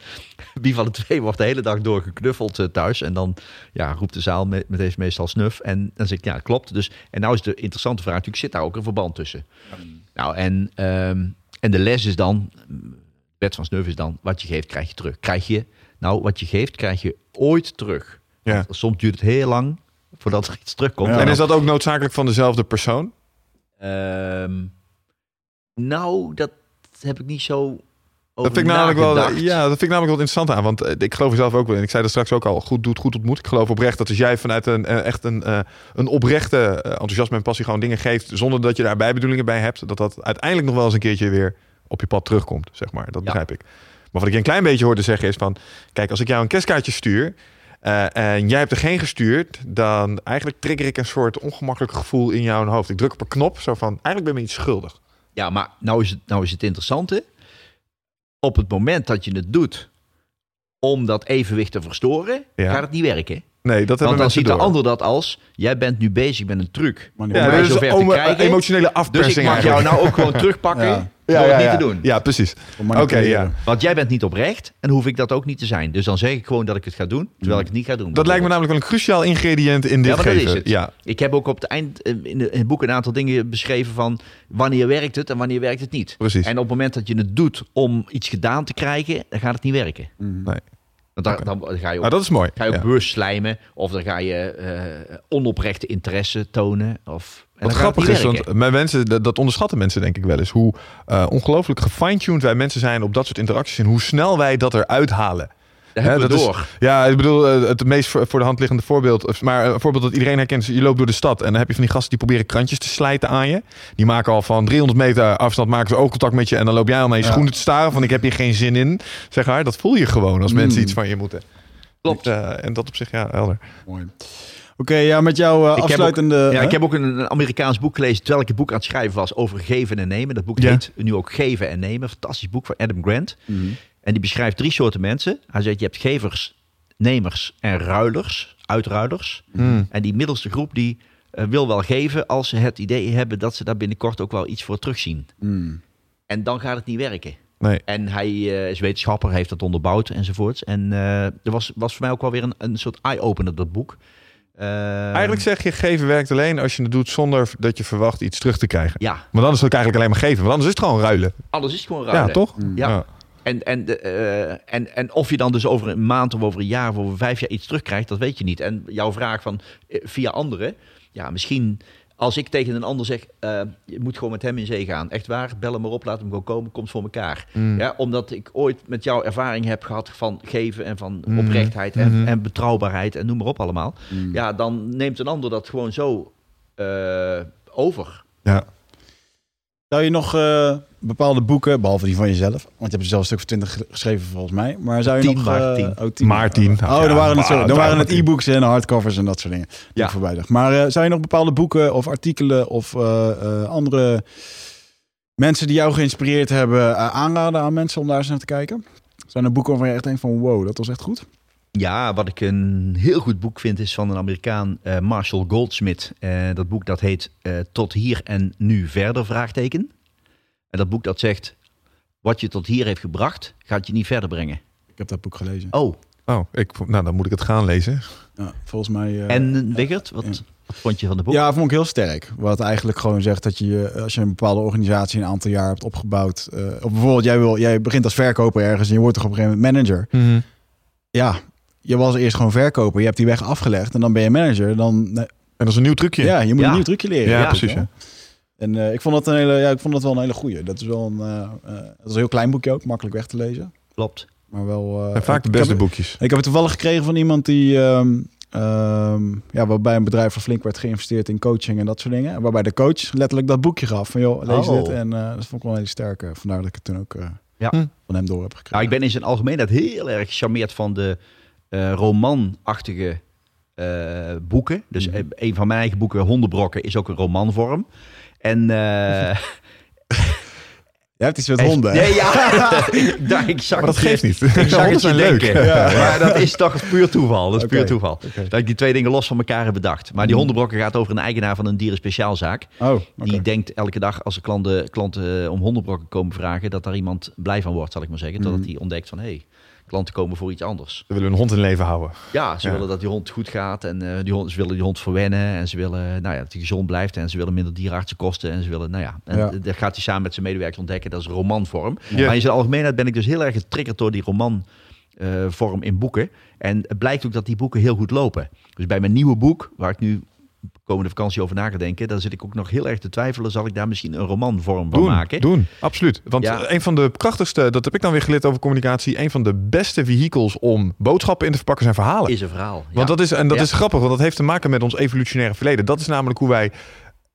Wie van de twee wordt de hele dag door geknuffeld eh, thuis? En dan ja, roept de zaal met, met deze meestal snuf. En dan zeg ik, ja, klopt. Dus, en nou is de interessante vraag natuurlijk, zit daar ook een verband tussen? Nou, en, ehm, en de les is dan... Wet van snuf is dan, wat je geeft, krijg je terug. Krijg je, nou, wat je geeft, krijg je ooit terug. Ja. Soms duurt het heel lang voordat er iets terugkomt. Ja. En is dat ook noodzakelijk van dezelfde persoon? Ehm, nou, dat heb ik niet zo Dat vind ik namelijk wel, ja, dat vind ik namelijk wel interessant aan. Want eh, ik geloof er zelf ook wel in. Ik zei dat straks ook al. Goed doet, goed ontmoet. Ik geloof oprecht dat als jij vanuit een eh, echt een, eh, een oprechte enthousiasme en passie gewoon dingen geeft. zonder dat je daar bijbedoelingen bij hebt. dat dat uiteindelijk nog wel eens een keertje weer op je pad terugkomt. Zeg maar. Dat Ja. begrijp ik. Maar wat ik je een klein beetje hoorde zeggen is van. Kijk, als ik jou een kerstkaartje stuur. en jij hebt er geen gestuurd, dan eigenlijk trigger ik een soort ongemakkelijk gevoel in jouw hoofd. Ik druk op een knop, zo van, eigenlijk ben me iets schuldig. Ja, maar nou is, het, nou is het interessante. Op het moment dat je het doet om dat evenwicht te verstoren, Ja. gaat het niet werken. Nee, dat hebben Want dan ziet de door. ander dat als, jij bent nu bezig met een truc. Maar om Ja, mij dus zover te om, eh, krijgen. emotionele afpersing Dus ik mag eigenlijk. jou nou ook gewoon (laughs) terugpakken Ja. door het niet te doen. Ja, precies. Om. Oké, ja. Want jij bent niet oprecht en hoef ik dat ook niet te zijn. Dus dan zeg ik gewoon dat ik het ga doen, terwijl ik het niet ga doen. Dat lijkt me namelijk wel een cruciaal ingrediënt in dit Ja, maar dat geven. is het. Ja, Ik heb ook op het eind eh, in, de, in het boek een aantal dingen beschreven van wanneer werkt het en wanneer werkt het niet. precies. En op het moment dat je het doet om iets gedaan te krijgen, dan gaat het niet werken. Mhm. Nee. Want daar, dan ga je Nou, dat is mooi. ga je Ja. bewust slijmen of dan ga je eh, onoprechte interesse tonen. Of, en Wat dan grappig is, werken. want mijn mensen, dat, dat onderschatten mensen denk ik wel eens. Hoe eh, ongelooflijk gefine-tuned wij mensen zijn op dat soort interacties. En hoe snel wij dat eruit halen. Daar hebben we dat is- door. Ja, ik bedoel, eh, het meest voor, de hand liggende voorbeeld. Maar een voorbeeld dat iedereen herkent. is, Je loopt door de stad en dan heb je van die gasten die proberen krantjes te slijten aan je. Die maken al van 300 meter afstand maken ze oogcontact met je. En dan loop jij al naar je Ja. schoenen te staren van ik heb hier geen zin in. Zeg maar, dat voel je gewoon als mensen Mm. iets van je moeten. Klopt. Eh, en dat op zich, ja, helder. Mooi. Oké, ja, met jouw eh, heb ook- afsluitende... Ja, ik heb ook een, een Amerikaans boek gelezen terwijl ik het boek aan het schrijven was over geven en nemen. Dat boek Ja. heet nu ook Geven en Nemen. Fantastisch boek van Adam Grant. Mhm. En die beschrijft drie soorten mensen. Hij zegt je hebt gevers, nemers en ruilers, uitruilers. Mm. En die middelste groep die eh, wil wel geven als ze het idee hebben dat ze daar binnenkort ook wel iets voor terugzien. Mhm. En dan gaat het niet werken. Nee. En hij eh, is wetenschapper, heeft dat onderbouwd enzovoorts. En eh er was, was voor mij ook wel weer een, een soort eye-opener dat boek. Eigenlijk zeg je, geven werkt alleen als je het doet zonder dat je verwacht iets terug te krijgen. Ja, Want anders is het eigenlijk alleen maar geven. Want anders is het gewoon ruilen. alles is gewoon ruilen. Ja, toch? Ja. En, en, eh, en, en of je dan dus over een maand of over een jaar of over vijf jaar iets terugkrijgt, dat weet je niet. En jouw vraag van eh, via anderen, ja, misschien als ik tegen een ander zeg, eh, je moet gewoon met hem in zee gaan. Echt waar, bel hem maar op, laat hem gewoon komen, komt voor elkaar. Mm. Ja, omdat ik ooit met jou ervaring heb gehad van geven en van Mhm. oprechtheid en, Mhm. en betrouwbaarheid en noem maar op allemaal. Mhm. Ja, dan neemt een ander dat gewoon zo over. Ja. Zou je nog eh, bepaalde boeken, behalve die van jezelf, want je hebt er zelf een stuk 20 ge- geschreven volgens mij, maar zou je Tien nog... waren eh, tien. Oh, tien. Maar tien. Oh, Ja, dan waren het, zo, maar- dan waren het maar e-books en hardcovers en dat soort dingen. Ja. voorbij dacht. Maar eh, zou je nog bepaalde boeken of artikelen of eh, eh, andere mensen die jou geïnspireerd hebben aanraden aan mensen om daar eens naar te kijken? Zijn er boeken waarvan je echt denkt van wow, dat was echt goed? Ja, wat ik een heel goed boek vind is van een Amerikaan, eh, Marshall Goldsmith. Eh, dat boek dat heet eh, Tot hier en nu verder, vraagteken. En dat boek dat zegt, wat je tot hier heeft gebracht, gaat je niet verder brengen. Ik heb dat boek gelezen. Oh, Oh, ik, nou dan moet ik het gaan lezen. Ja, volgens mij... eh, en Wigert, wat, ja. wat vond je van het boek? Ja, vond ik heel sterk. Wat eigenlijk gewoon zegt dat je, als je een bepaalde organisatie een aantal jaar hebt opgebouwd. eh, of bijvoorbeeld, jij, wil, jij begint als verkoper ergens en je wordt toch op een gegeven moment manager. Ja, je was eerst gewoon verkoper. Je hebt die weg afgelegd en dan ben je manager. Dan, eh, En dat is een nieuw trucje. ja, je moet Ja. een nieuw trucje leren. Ja, Ja. precies. Ja. En eh, ik vond dat een hele, ja, ik vond dat wel een hele goeie. Dat is wel een, eh, dat is een heel klein boekje ook, makkelijk weg te lezen. Klopt. Maar wel. eh, En vaak de ik beste heb- boekjes. Ik heb het toevallig gekregen van iemand die. ehm, ehm, ja, waarbij een bedrijf van flink werd geïnvesteerd in coaching en dat soort dingen. En waarbij de coach letterlijk dat boekje gaf van joh, lees Oh. dit. En eh, dat vond ik wel een hele sterke. Vandaar dat ik het toen ook eh, Ja. Hm. van hem door heb gekregen. Nou, ik ben in zijn algemeenheid heel erg gecharmeerd van de eh, romanachtige eh, boeken. Dus Mhm. eh, een van mijn eigen boeken, Hondenbrokken, is ook een romanvorm. En (laughs) Je hebt iets met honden. hè? Nee, ja. (laughs) (laughs) ik, ik zag Maar dat geeft niet. Ik zag Honden het zijn leuk. denken. Maar dat is toch puur toeval. Dat is puur toeval. Dat ik die twee dingen los van elkaar heb bedacht. Maar die hondenbrokken gaat over een eigenaar van een dierenspeciaalzaak. Oh. Die denkt elke dag als er klanten, klanten om hondenbrokken komen vragen... dat daar iemand blij van wordt, zal ik maar zeggen. Totdat Mhm. hij ontdekt van, hé, hey, klanten komen voor iets anders. We willen een hond in leven houden. Ja, ze Ja. willen dat die hond goed gaat en eh, die hond, ze willen die hond verwennen en ze willen nou ja, dat hij gezond blijft en ze willen minder dierenartsenkosten en ze willen, nou ja, en Ja. dat gaat hij samen met zijn medewerkers ontdekken. Dat is romanvorm. Ja. Maar in zijn algemeenheid ben ik dus heel erg getriggerd door die romanvorm vorm in boeken. En het blijkt ook dat die boeken heel goed lopen. Dus bij mijn nieuwe boek, waar ik nu komende vakantie over na ga denken, daar zit ik ook nog heel erg te twijfelen. Zal ik daar misschien een romanvorm van Doen, maken? doen, absoluut. Want Ja. een van de krachtigste, dat heb ik dan weer geleerd over communicatie, een van de beste vehicles om boodschappen in te verpakken zijn verhalen. Is een verhaal. Want dat is, en dat Ja. is grappig, want dat heeft te maken met ons evolutionaire verleden. Dat is namelijk hoe wij,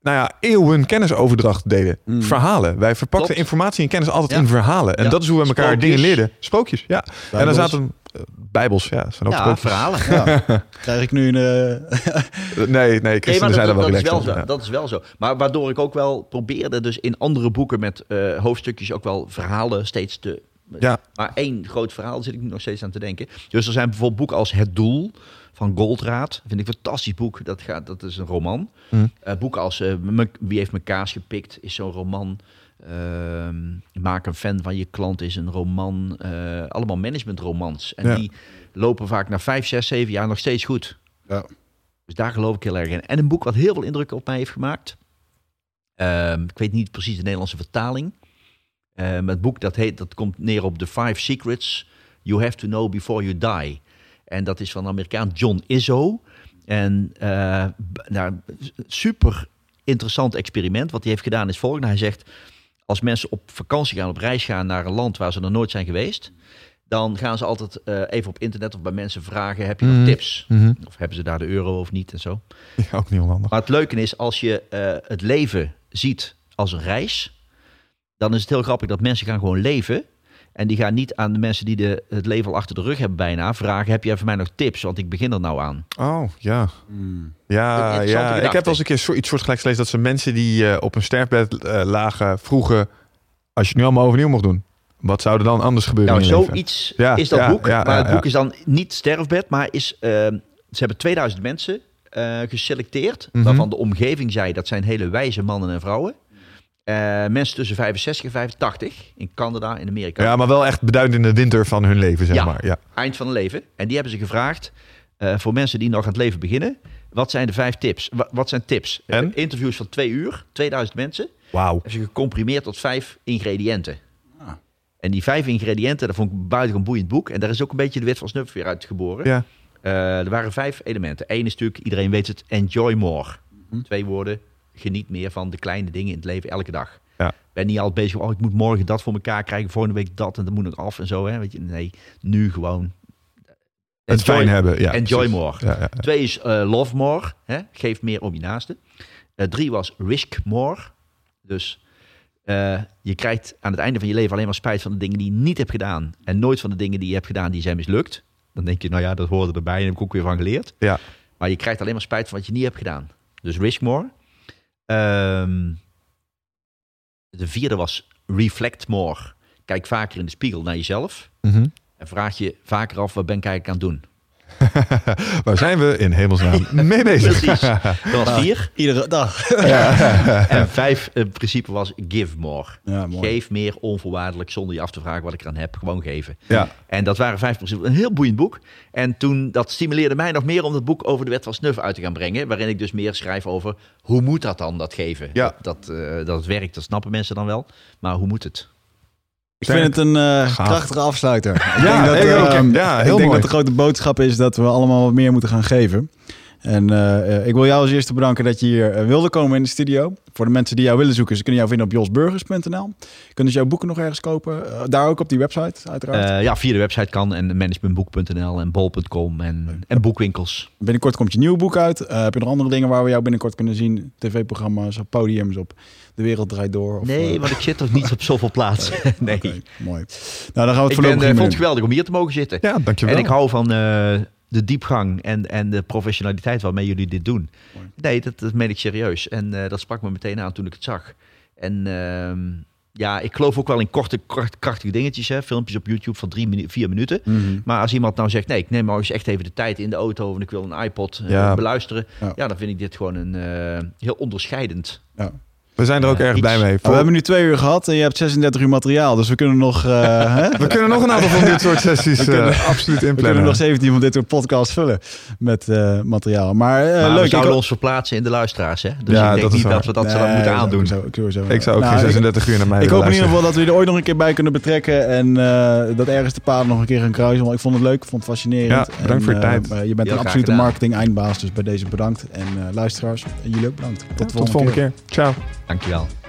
nou ja, eeuwen kennisoverdracht deden. Mm. Verhalen. Wij verpakten Klopt. informatie en kennis altijd Ja. in verhalen. En Ja. dat is hoe we elkaar Sprookjes. dingen leerden. Sprookjes, ja. En daar Bijbels. zaten eh, bijbels, ja. dat Zijn ook ja, verhalen. Ja. (laughs) Krijg ik nu een... eh, Nee, nee, Nee, maar zijn dat, er wel dat, is wel zo, dat is wel zo. Maar waardoor ik ook wel probeerde dus in andere boeken met eh, hoofdstukjes ook wel verhalen steeds te... Ja. Maar één groot verhaal zit ik nu nog steeds aan te denken. Dus er zijn bijvoorbeeld boeken als Het Doel van Goldraad. Vind ik een fantastisch boek. Dat, gaat, dat is een roman. Hm. Eh, boeken als eh, Me- Wie heeft mijn kaas gepikt is zo'n roman. Ehm, Maak een fan van je klant is een roman. Eh, allemaal managementromans. En Ja. die lopen vaak na vijf, zes, zeven jaar nog steeds goed. Ja. Dus daar geloof ik heel erg in. En een boek wat heel veel indruk op mij heeft gemaakt. Ehm, ik weet niet precies de Nederlandse vertaling. Ehm, het boek dat, heet, dat komt neer op The Five Secrets You Have to Know Before You Die. En dat is van de Amerikaan John Izzo. En nou, super interessant experiment. Wat hij heeft gedaan is volgende. Hij zegt, als mensen op vakantie gaan, op reis gaan naar een land waar ze nog nooit zijn geweest... dan gaan ze altijd eh, even op internet of bij mensen vragen... heb je nog Mhm. tips? Mhm. Of hebben ze daar de euro of niet en zo. Ja, ook niet onhandig. Maar het leuke is, als je eh, het leven ziet als een reis, dan is het heel grappig dat mensen gaan gewoon leven. En die gaan niet aan de mensen die de, het leven al achter de rug hebben bijna vragen, heb jij voor mij nog tips? Want ik begin er nou aan. Oh, ja. hmm. Ja, ja. ik heb wel eens een keer zo- iets soortgelijks gelezen dat ze mensen die eh, op een sterfbed eh, lagen vroegen, als je het nu allemaal overnieuw mocht doen, wat zou er dan anders gebeuren Nou, in je leven? zoiets Ja, is dat ja, boek. ja, maar het ja. boek is dan niet sterfbed, maar is, eh, ze hebben 2000 mensen eh, geselecteerd. Mhm. Waarvan de omgeving zei, dat zijn hele wijze mannen en vrouwen. Eh, mensen tussen 65 en 85 in Canada, in Amerika. Ja, maar wel echt beduidend in de winter van hun leven, zeg Ja. maar. Ja. eind van hun leven. En die hebben ze gevraagd eh, voor mensen die nog aan het leven beginnen. Wat zijn de vijf tips? Wa- wat zijn tips? En? Interviews van twee uur, 2000 mensen. Wauw. Hebben ze gecomprimeerd tot vijf ingrediënten. Ah. En die vijf ingrediënten, dat vond ik een buitengewoon boeiend boek. En daar is ook een beetje de wet van Snuff weer uitgeboren. Ja. Eh, er waren vijf elementen. Eén is natuurlijk, iedereen weet het, enjoy more. Hm. Twee woorden, geniet meer van de kleine dingen in het leven elke dag. Ja. Ben niet altijd bezig, oh ik moet morgen dat voor elkaar krijgen, volgende week dat en dan moet ik af en zo. Hè? Weet je, nee, nu gewoon. Het fijn hebben. Ja, enjoy precies. more. Ja, ja. Twee is eh, love more, hè? geef meer om je naaste. Eh, drie was risk more. Dus eh, je krijgt aan het einde van je leven alleen maar spijt van de dingen die je niet hebt gedaan. En nooit van de dingen die je hebt gedaan die zijn mislukt. Dan denk je, nou ja, dat hoorde erbij en heb ik ook weer van geleerd. Ja. Maar je krijgt alleen maar spijt van wat je niet hebt gedaan. Dus risk more. Ehm, de vierde was reflect more. Kijk vaker in de spiegel naar jezelf. Mhm. En vraag je vaker af, wat ben ik eigenlijk aan het doen? Waar zijn we in hemelsnaam mee bezig? Precies. Dat was vier. Iedere dag. En vijf, het principe was give more. Ja, mooi. Geef meer onvoorwaardelijk zonder je af te vragen wat ik eraan heb. Gewoon geven. Ja. En dat waren vijf principes. Een heel boeiend boek. En toen, dat stimuleerde mij nog meer om dat boek over de wet van Snuff uit te gaan brengen. Waarin ik dus meer schrijf over hoe moet dat dan, dat geven. Ja. Dat, dat, eh, dat het werkt, dat snappen mensen dan wel. Maar hoe moet het? Ik vind het een eh, krachtige afsluiter. Ik Ja, denk, dat, ik ehm, Ja, ik heel denk mooi. dat de grote boodschap is dat we allemaal wat meer moeten gaan geven. En eh, eh, ik wil jou als eerste bedanken dat je hier eh, wilde komen in de studio. Voor de mensen die jou willen zoeken, ze kunnen jou vinden op josburgers.nl. Kunnen ze jouw boeken nog ergens kopen? Daar ook op die website, uiteraard. Eh, ja, via de website kan en managementboek.nl en bol.com en, en boekwinkels. Binnenkort komt je nieuwe boek uit. Eh, heb je nog andere dingen waar we jou binnenkort kunnen zien? TV-programma's, op podiums, op De Wereld Draait Door? Of, Nee, want ik zit toch niet op zoveel (laughs) plaatsen. Nee. mooi. Nou, dan gaan we het Ik voorlopig niet vond het geweldig om hier te mogen zitten. Ja, dankjewel. En ik hou van eh, de diepgang en, en de professionaliteit waarmee jullie dit doen. Mooi. Nee, dat, dat meen ik serieus. En eh, dat sprak me meteen aan toen ik het zag. En ehm, ja, ik geloof ook wel in korte, kort, krachtige dingetjes. Hè? Filmpjes op YouTube van drie, minu- vier minuten. Mhm. Maar als iemand nou zegt, nee, ik neem nou eens echt even de tijd in de auto... en ik wil een iPod eh, Ja. beluisteren. Ja. Ja. dan vind ik dit gewoon een eh, heel onderscheidend. Ja. We zijn er ook erg iets. blij mee. Voor- we hebben nu twee uur gehad en je hebt 36 uur materiaal. Dus we kunnen nog, eh, (laughs) hè? We kunnen nog een aantal van dit soort sessies We kunnen- eh, absoluut we kunnen inplannen. nog 17 van dit soort podcasts vullen met eh, materiaal. Maar, eh, maar leuk. we zouden ik- ons verplaatsen in de luisteraars. Hè? Dus Ja, ik denk dat is niet waar. dat we dat Nee, zouden moeten aandoen. ik zo- ik zou ook Nou, geen ik- 36 uur naar mij Ik hoop in ieder geval dat we er ooit nog een keer bij kunnen betrekken. En eh, dat ergens de paden nog een keer gaan kruisen. Want ik vond het leuk, ik vond het fascinerend. Ja, bedankt voor je En, eh, tijd. je bent Heel een absolute gedaan. marketing eindbaas. Dus bij deze bedankt. En eh, luisteraars, en jullie ook bedankt. Tot, Tot de volgende keer. Ciao. Dankjewel.